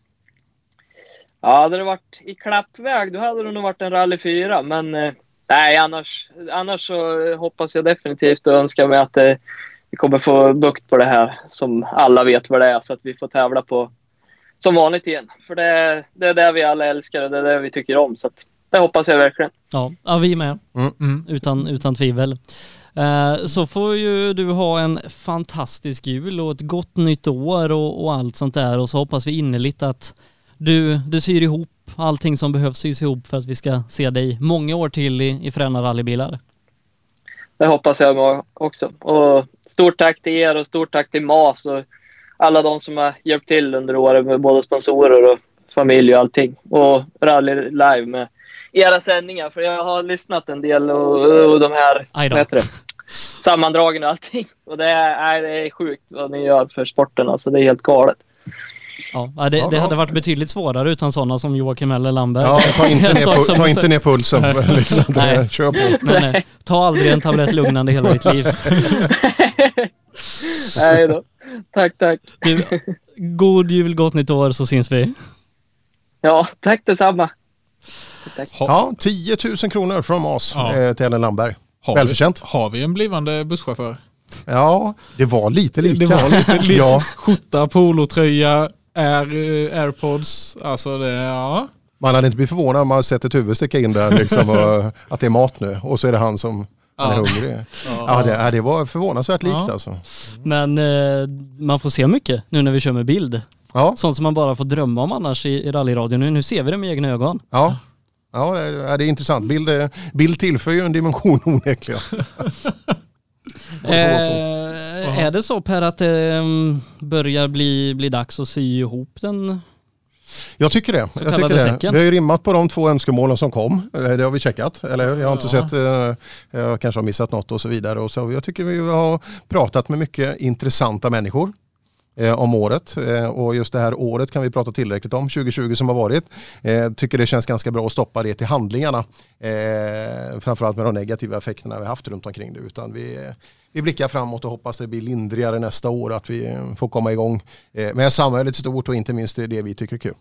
Ja, hade det varit i klappväg, då hade det nog varit en Rally 4. Men eh, nej, annars, annars så eh, hoppas jag definitivt och önskar mig att eh, vi kommer få bukt på det här som alla vet vad det är. Så att vi får tävla på som vanligt igen. För det, det är det vi alla älskar och det är det vi tycker om. Så att, det hoppas jag verkligen. Ja, ja vi med. Utan, utan tvivel. Eh, Så får ju du ha en fantastisk jul och ett gott nytt år och, och allt sånt där och så hoppas vi innerligt att du, du syr ihop allting som behövs sys ihop för att vi ska se dig många år till i, i Fräna rallybilar. Det hoppas jag också. Och stort tack till er och stort tack till MAS och alla de som har hjälpt till under året med både sponsorer och familj och allting. Och Rally Live med era sändningar. För jag har lyssnat en del och, och de här Aj då. vad heter det? sammandragen och allting. Och det är, det är sjukt vad ni gör för sporten. Alltså, det är helt galet. Ja, ja, det, det hade varit betydligt svårare utan sådana som Joakim eller Lamberg. Ja, ta inte <laughs> ner pu- ta inte ner pulsen, Nej. <laughs> liksom. Det- Nej. kör på. Nej, nej. Ta aldrig en tablett lugnande hela ditt liv. <laughs> Nej då. Tack, tack. Du, god jul, gott nytt år så syns vi. Ja, tack detsamma. Tack. Ja, 10 000 kronor från oss Ja. eh, till Ellen Landberg. Har Välförtjänt. Vi, har vi en blivande busschaufför? Ja, det var lite lika. Det var lite, lite ja. skjorta, polotröja, air, eh, airpods. Alltså det, ja. Man hade inte blivit förvånad om man sett ett huvud sticka in där liksom, och, <laughs> att det är mat nu och så är det han som han är hungrig. Ja. Ja, det, det var förvånansvärt likt Ja. alltså. Men eh, man får se mycket nu när vi kör med bild. Ja. Sånt som man bara får drömma om annars i, i rallyradion. Nu, nu ser vi det med egna ögon. Ja, ja det, är- det är intressant. Bild, eh, bild tillför ju en dimension <laughs> onekligen. <laughs> Eh, är det så Per att det mm, börjar bli, bli dags att sy ihop den? Jag tycker det. Jag tycker det. säcken. Vi har ju rimmat på de två önskemålen som kom. Eh, Det har vi checkat, eller hur? Jag har inte Ja. sett, eh, jag kanske har missat något och så vidare. Och så, jag tycker vi har pratat med mycket intressanta människor om året. Och just det här året kan vi prata tillräckligt om, 2020 som har varit. Tycker det känns ganska bra att stoppa det till handlingarna. Framförallt med de negativa effekterna vi haft runt omkring det. Utan vi, vi blickar framåt och hoppas det blir lindrigare nästa år, att vi eh, får komma igång eh, med samhället stort och inte minst det, vi tycker är kul.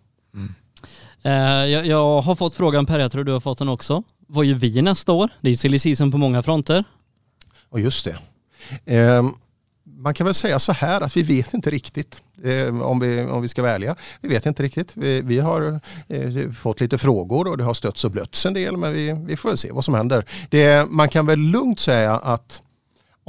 Eh, jag, jag har fått frågan Per, jag tror du har fått den också. Vad gör vi nästa år? Det är ju silly season på många fronter. Och just det. Eh, man kan väl säga så här att vi vet inte riktigt eh, om, vi, om vi ska ärliga. Vi vet inte riktigt. Vi, vi har eh, fått lite frågor och det har stötts och blötts en del men vi, vi får väl se vad som händer. Det, man kan väl lugnt säga att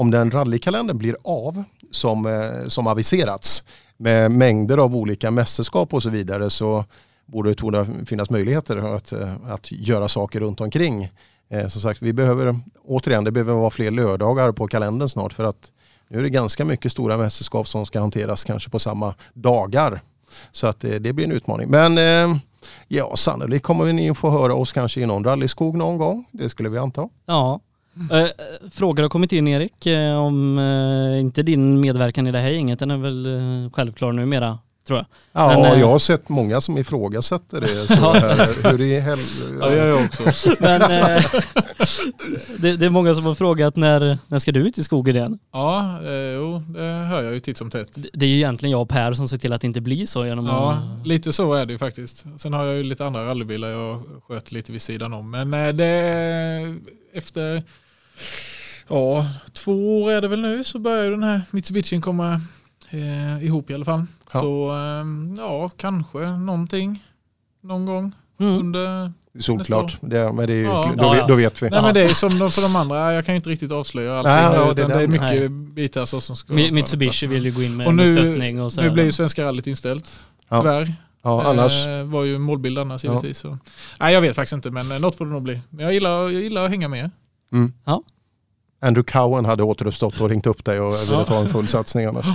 om den rallykalendern blir av som, eh, som aviserats med mängder av olika mästerskap och så vidare så borde det finnas möjligheter att, eh, att göra saker runt omkring. Eh, som sagt, vi behöver, återigen, det behöver vara fler lördagar på kalendern snart för att nu är det ganska mycket stora mästerskap som ska hanteras kanske på samma dagar. Så att det, det blir en utmaning. Men eh, ja, sannolikt kommer ni att få höra oss kanske i någon rallyskog någon gång. Det skulle vi anta. Ja. Eh, frågor har kommit in Erik eh, om eh, inte din medverkan i det här gänget. Den är väl eh, självklar numera tror jag. Ja, Men, eh, jag har sett många som ifrågasätter det. Så <laughs> här, hur i hel... Ja, jag också. <laughs> Men eh, det, det är många som har frågat när, när ska du ut i skogen igen? Ja, eh, jo, det hör jag ju titt som tätt. Det, det är ju egentligen jag och Per som ser till att det inte blir så genom Ja, att... lite så är det ju faktiskt. Sen har jag ju lite andra rallybilar jag sköt lite vid sidan om. Men eh, det efter ja, två år är det väl nu så börjar den här Mitsubishin komma eh, ihop i alla fall. Ja. Så eh, ja, kanske någonting någon gång Mm. under Solklart, det, men det är ju, Ja. då, vet- då vet vi. Nej men det är som de- för de andra, jag kan ju inte riktigt avslöja allting. Nej, ja, det är det, är mycket Nej. bitar så som ska Mitsubishi vill ju gå in med, Och med nu, stöttning och så. nu blir ju Svenska rallyt inställt. Ja. Tyvärr. Ja, annars... Eh, var ju målbild annars Ja. givetvis. Så. Nej jag vet faktiskt inte men något får det nog bli. Men jag gillar, jag gillar att hänga med. Mm. Ja. Andrew Cowan hade återuppstått och ringt upp dig och ville ta en full satsning annars.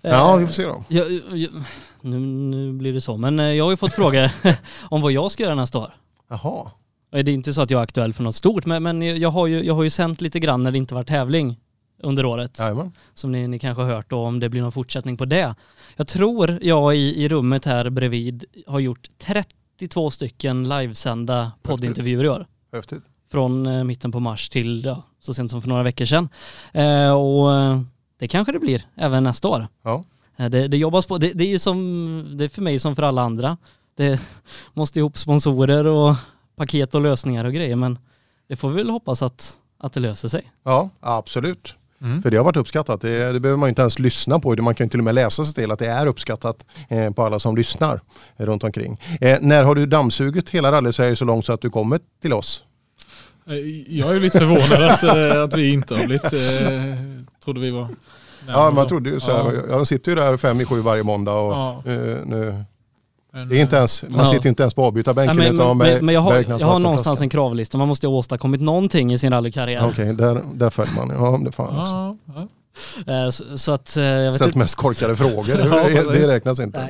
Ja, vi får se då. Ja, ja, nu, nu blir det så, men eh, jag har ju fått fråga <laughs> om vad jag ska göra nästa år. Jaha. Det är inte så att jag är aktuell för något stort, men, men jag, har ju, jag har ju sänt lite grann när det inte var tävling under året. Jajamän. Som ni, ni kanske har hört då, om det blir någon fortsättning på det. Jag tror jag i, i rummet här bredvid har gjort 32 stycken livesända poddintervjuer i år. Häftigt. Från eh, mitten på mars till ja, så sent som för några veckor sedan. Eh, och eh, det kanske det blir även nästa år. Ja. Det, det jobbas på, det, det är ju som, det är för mig som för alla andra. Det <laughs> måste ihop sponsorer och paket och lösningar och grejer men det får vi väl hoppas att, att det löser sig. Ja, absolut. Mm. För det har varit uppskattat. Det, det behöver man inte ens lyssna på. Man kan ju till och med läsa sig till att det är uppskattat eh, på alla som lyssnar runt omkring. Eh, när har du dammsugit hela rally-Sverige så långt så att du kommer till oss? Eh, Jag är lite förvånad att, eh, att vi inte har blivit, eh, trodde vi var Ja, man trodde ju så här. Ja. Jag sitter ju där fem i sju varje måndag och Ja. nu... Men, Det är inte ens, man Ja. sitter ju inte ens på avbytarbänken men, utan men, med men jag har, jag har någonstans en kravlista, man måste ju ha åstadkommit någonting i sin rallykarriär. Okej, där, där föll man. Ja, det fan också. ja, ja. Eh, Så, så att eh, jag vet Ställt mest korkade frågor. <laughs> Det, det räknas inte.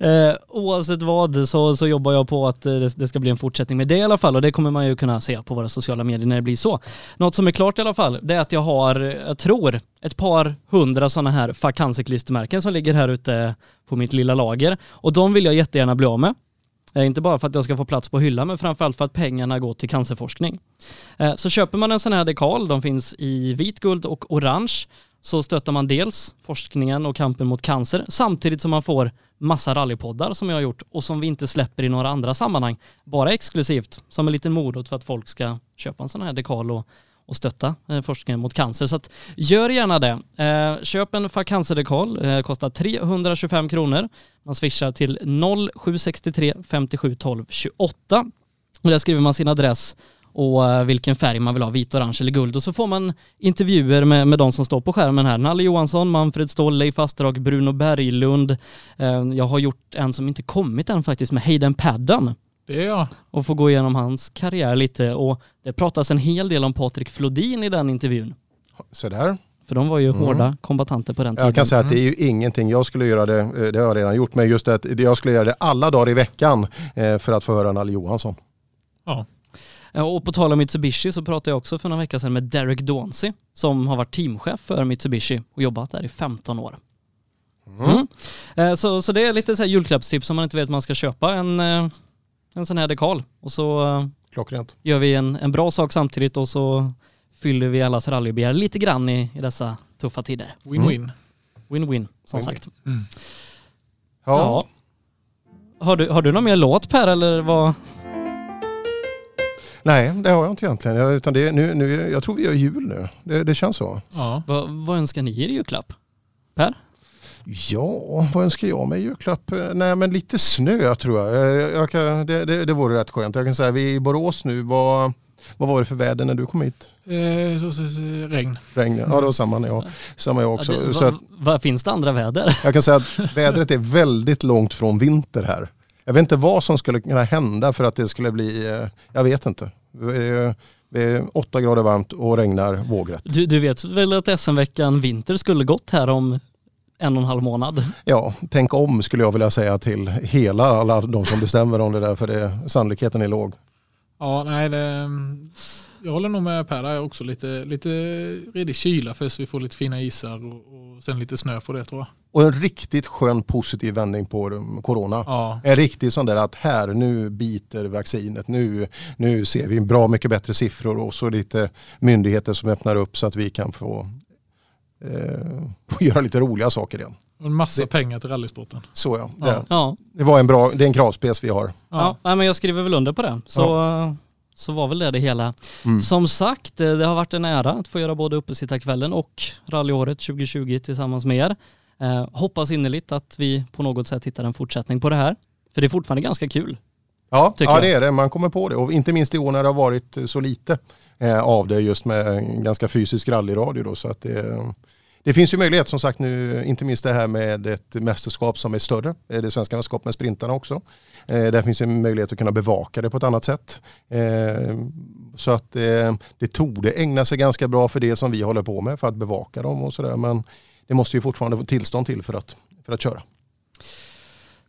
Eh, oavsett vad så, så jobbar jag på att eh, det, det ska bli en fortsättning med det i alla fall och det kommer man ju kunna se på våra sociala medier när det blir så. Något som är klart i alla fall, det är att jag har, jag tror, ett par hundra sådana här Fuck Cancer-klistermärken som ligger här ute på mitt lilla lager och de vill jag jättegärna bli av med. Eh, inte bara för att jag ska få plats på hyllan men framförallt för att pengarna går till cancerforskning. Eh, så köper man en sån här dekal, de finns i vit, guld och orange så stöttar man dels forskningen och kampen mot cancer samtidigt som man får massa rallypoddar som jag har gjort och som vi inte släpper i några andra sammanhang. Bara exklusivt som en liten morot för att folk ska köpa en sån här dekal och, och stötta eh, forskningen mot cancer. Så att gör gärna det. Eh, köp en Fuck Cancer-dekal, eh, kostar 325 kronor. Man swishar till 0763 57 12 28. Och där skriver man sin adress och vilken färg man vill ha, vit, orange eller guld. Och så får man intervjuer med, med de som står på skärmen här. Nalle Johansson, Manfred Ståhl, Leif Asterhag, Bruno Berglund. Jag har gjort en som inte kommit än faktiskt med Hayden Paddan. Det är jag. Och få gå igenom hans karriär lite och det pratas en hel del om Patrik Flodin i den intervjun. Så där. För de var ju Mm. hårda kombatanter på den tiden. Jag kan säga att det är ju ingenting, jag skulle göra det, eh, det har jag redan gjort, men just det att jag skulle göra det alla dagar i veckan eh, för att få höra Nalle Johansson. Ja. Och på tal om Mitsubishi så pratade jag också för några veckor sedan med Derek Dauncey som har varit teamchef för Mitsubishi och jobbat där i 15 år. Mm. Eh, Så, så det är lite så här julklappstips om man inte vet man ska köpa en, eh, en sån här dekal. Och så eh, Klockrent. gör vi en, en bra sak samtidigt och så fyller vi allas rallybegär lite grann i, i dessa tuffa tider. Win-win. Win-win, som Win-win. sagt. Ja. Ja. Har, du, har du någon mer låt Per eller vad? Nej, det har jag inte egentligen. Jag, utan det, nu, nu, jag tror vi gör jul nu. Det, det känns så. Ja. Vad, vad önskar ni er i julklapp? Per? Ja, vad önskar jag mig i julklapp? Eh, Nej, men lite snö tror jag. jag, jag kan, det, det, det vore rätt skönt. Jag kan säga, vi är i Borås nu. Vad, vad var det för väder när du kom hit? Eh, så, så, så, regn. Regn? Ja, det var samma när jag, samma jag också. Ja, det, så vad, att, vad finns det andra väder? <laughs> jag kan säga att vädret är väldigt långt från vinter här. Jag vet inte vad som skulle kunna hända för att det skulle bli, eh, jag vet inte. Det är åtta grader varmt och regnar vågrätt. Du, du vet väl att SM-veckan vinter skulle gått här om en och en halv månad? Ja, tänk om skulle jag vilja säga till hela alla de som bestämmer om det där för det, sannolikheten är låg. Ja, nej, det, jag håller nog med Per. Jag är också lite, lite redig kyla först vi får lite fina isar och, och sen lite snö på det tror jag. Och en riktigt skön positiv vändning på corona. Ja. En riktig sån där att här nu biter vaccinet. Nu, nu ser vi bra mycket bättre siffror och så lite myndigheter som öppnar upp så att vi kan få, eh, <laughs> få göra lite roliga saker igen. Och en massa pengar till rallysporten. Så ja. Ja. Det, Ja, det var en bra, det är en kravspec vi har. ja. nej, men jag skriver väl under på det. Så, så var väl det det hela. Mm. Som sagt, eh, det har varit en ära att få göra både Uppesittarkvällen och rallyåret 2020 tillsammans med er. Eh, hoppas innerligt att vi på något sätt hittar en fortsättning på det här. För det är fortfarande ganska kul. Ja, ja det är det. Man kommer på det. Och inte minst i år när det har varit så lite eh, av det just med ganska fysisk rallyradio. Då, så att det, det finns ju möjlighet som sagt nu, inte minst det här med ett mästerskap som är större. eh, Det svenska mästerskapet med sprintarna också. Eh, där finns en möjlighet att kunna bevaka det på ett annat sätt. Eh, så att eh, det torde ägna sig ganska bra för det som vi håller på med för att bevaka dem och sådär. Men det måste ju fortfarande få tillstånd till för att, för att köra.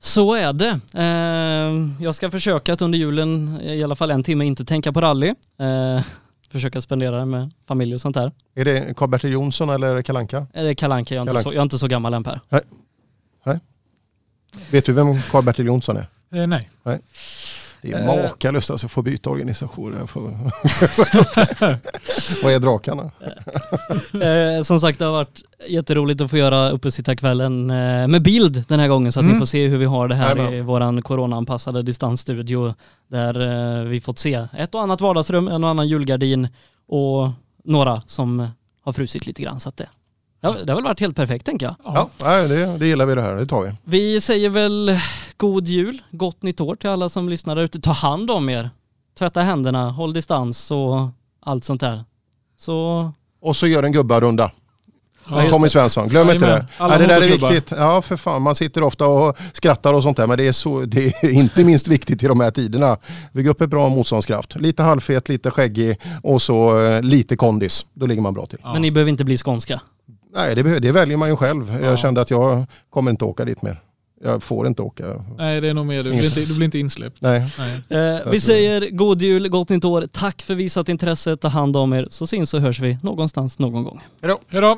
Så är det. Eh, jag ska försöka att under julen i alla fall en timme inte tänka på rally. Eh, försöka spendera det med familj och sånt där. Är det Karl-Bertil Jonsson eller Kalanka? Är det Kalanka? Jag, är inte Kalle så- jag är inte så gammal än Per. Vet du vem Karl-Bertil Jonsson är? Eh, nej. Nej. Det är Eh. makalöst alltså, få byta organisation. Får... <laughs> Vad är drakarna? Eh, som sagt, det har varit jätteroligt att få göra Uppesittarkvällen eh, med bild den här gången så att Mm. ni får se hur vi har det här Jajamän. i våran coronaanpassade distansstudio där vi fått se ett och annat vardagsrum, en och annan julgardin och några som har frusit lite grann. Så att det, ja, det har väl varit helt perfekt tänker jag. Ja, nej, det, det gillar vi det här, det tar vi. Vi säger väl god jul, gott nytt år till alla som lyssnar där ute. Ta hand om er. Tvätta händerna, håll distans och allt sånt där. Så Och så gör en gubbarunda. Ja, Tommy. Svensson, glöm inte det. Ja, det där är viktigt. Ja, för fan. Man sitter ofta och skrattar och sånt där, men det är, så, det är <laughs> inte minst viktigt i de här tiderna. Bygga upp ett bra motståndskraft. Lite halvfet, lite skäggig och så eh, lite kondis. Då ligger man bra till. Men ni behöver inte bli skånska. Nej, det, det väljer man ju själv. Ja. Jag kände att jag kommer inte åka dit mer. Jag får inte åka. Nej, det är nog mer. Du blir inte, du blir inte insläppt. Nej. Nej. Eh, vi säger god jul, gott nytt år. Tack för visat intresse. Ta hand om er så syns och hörs vi någonstans någon gång. Hej då. Hej då!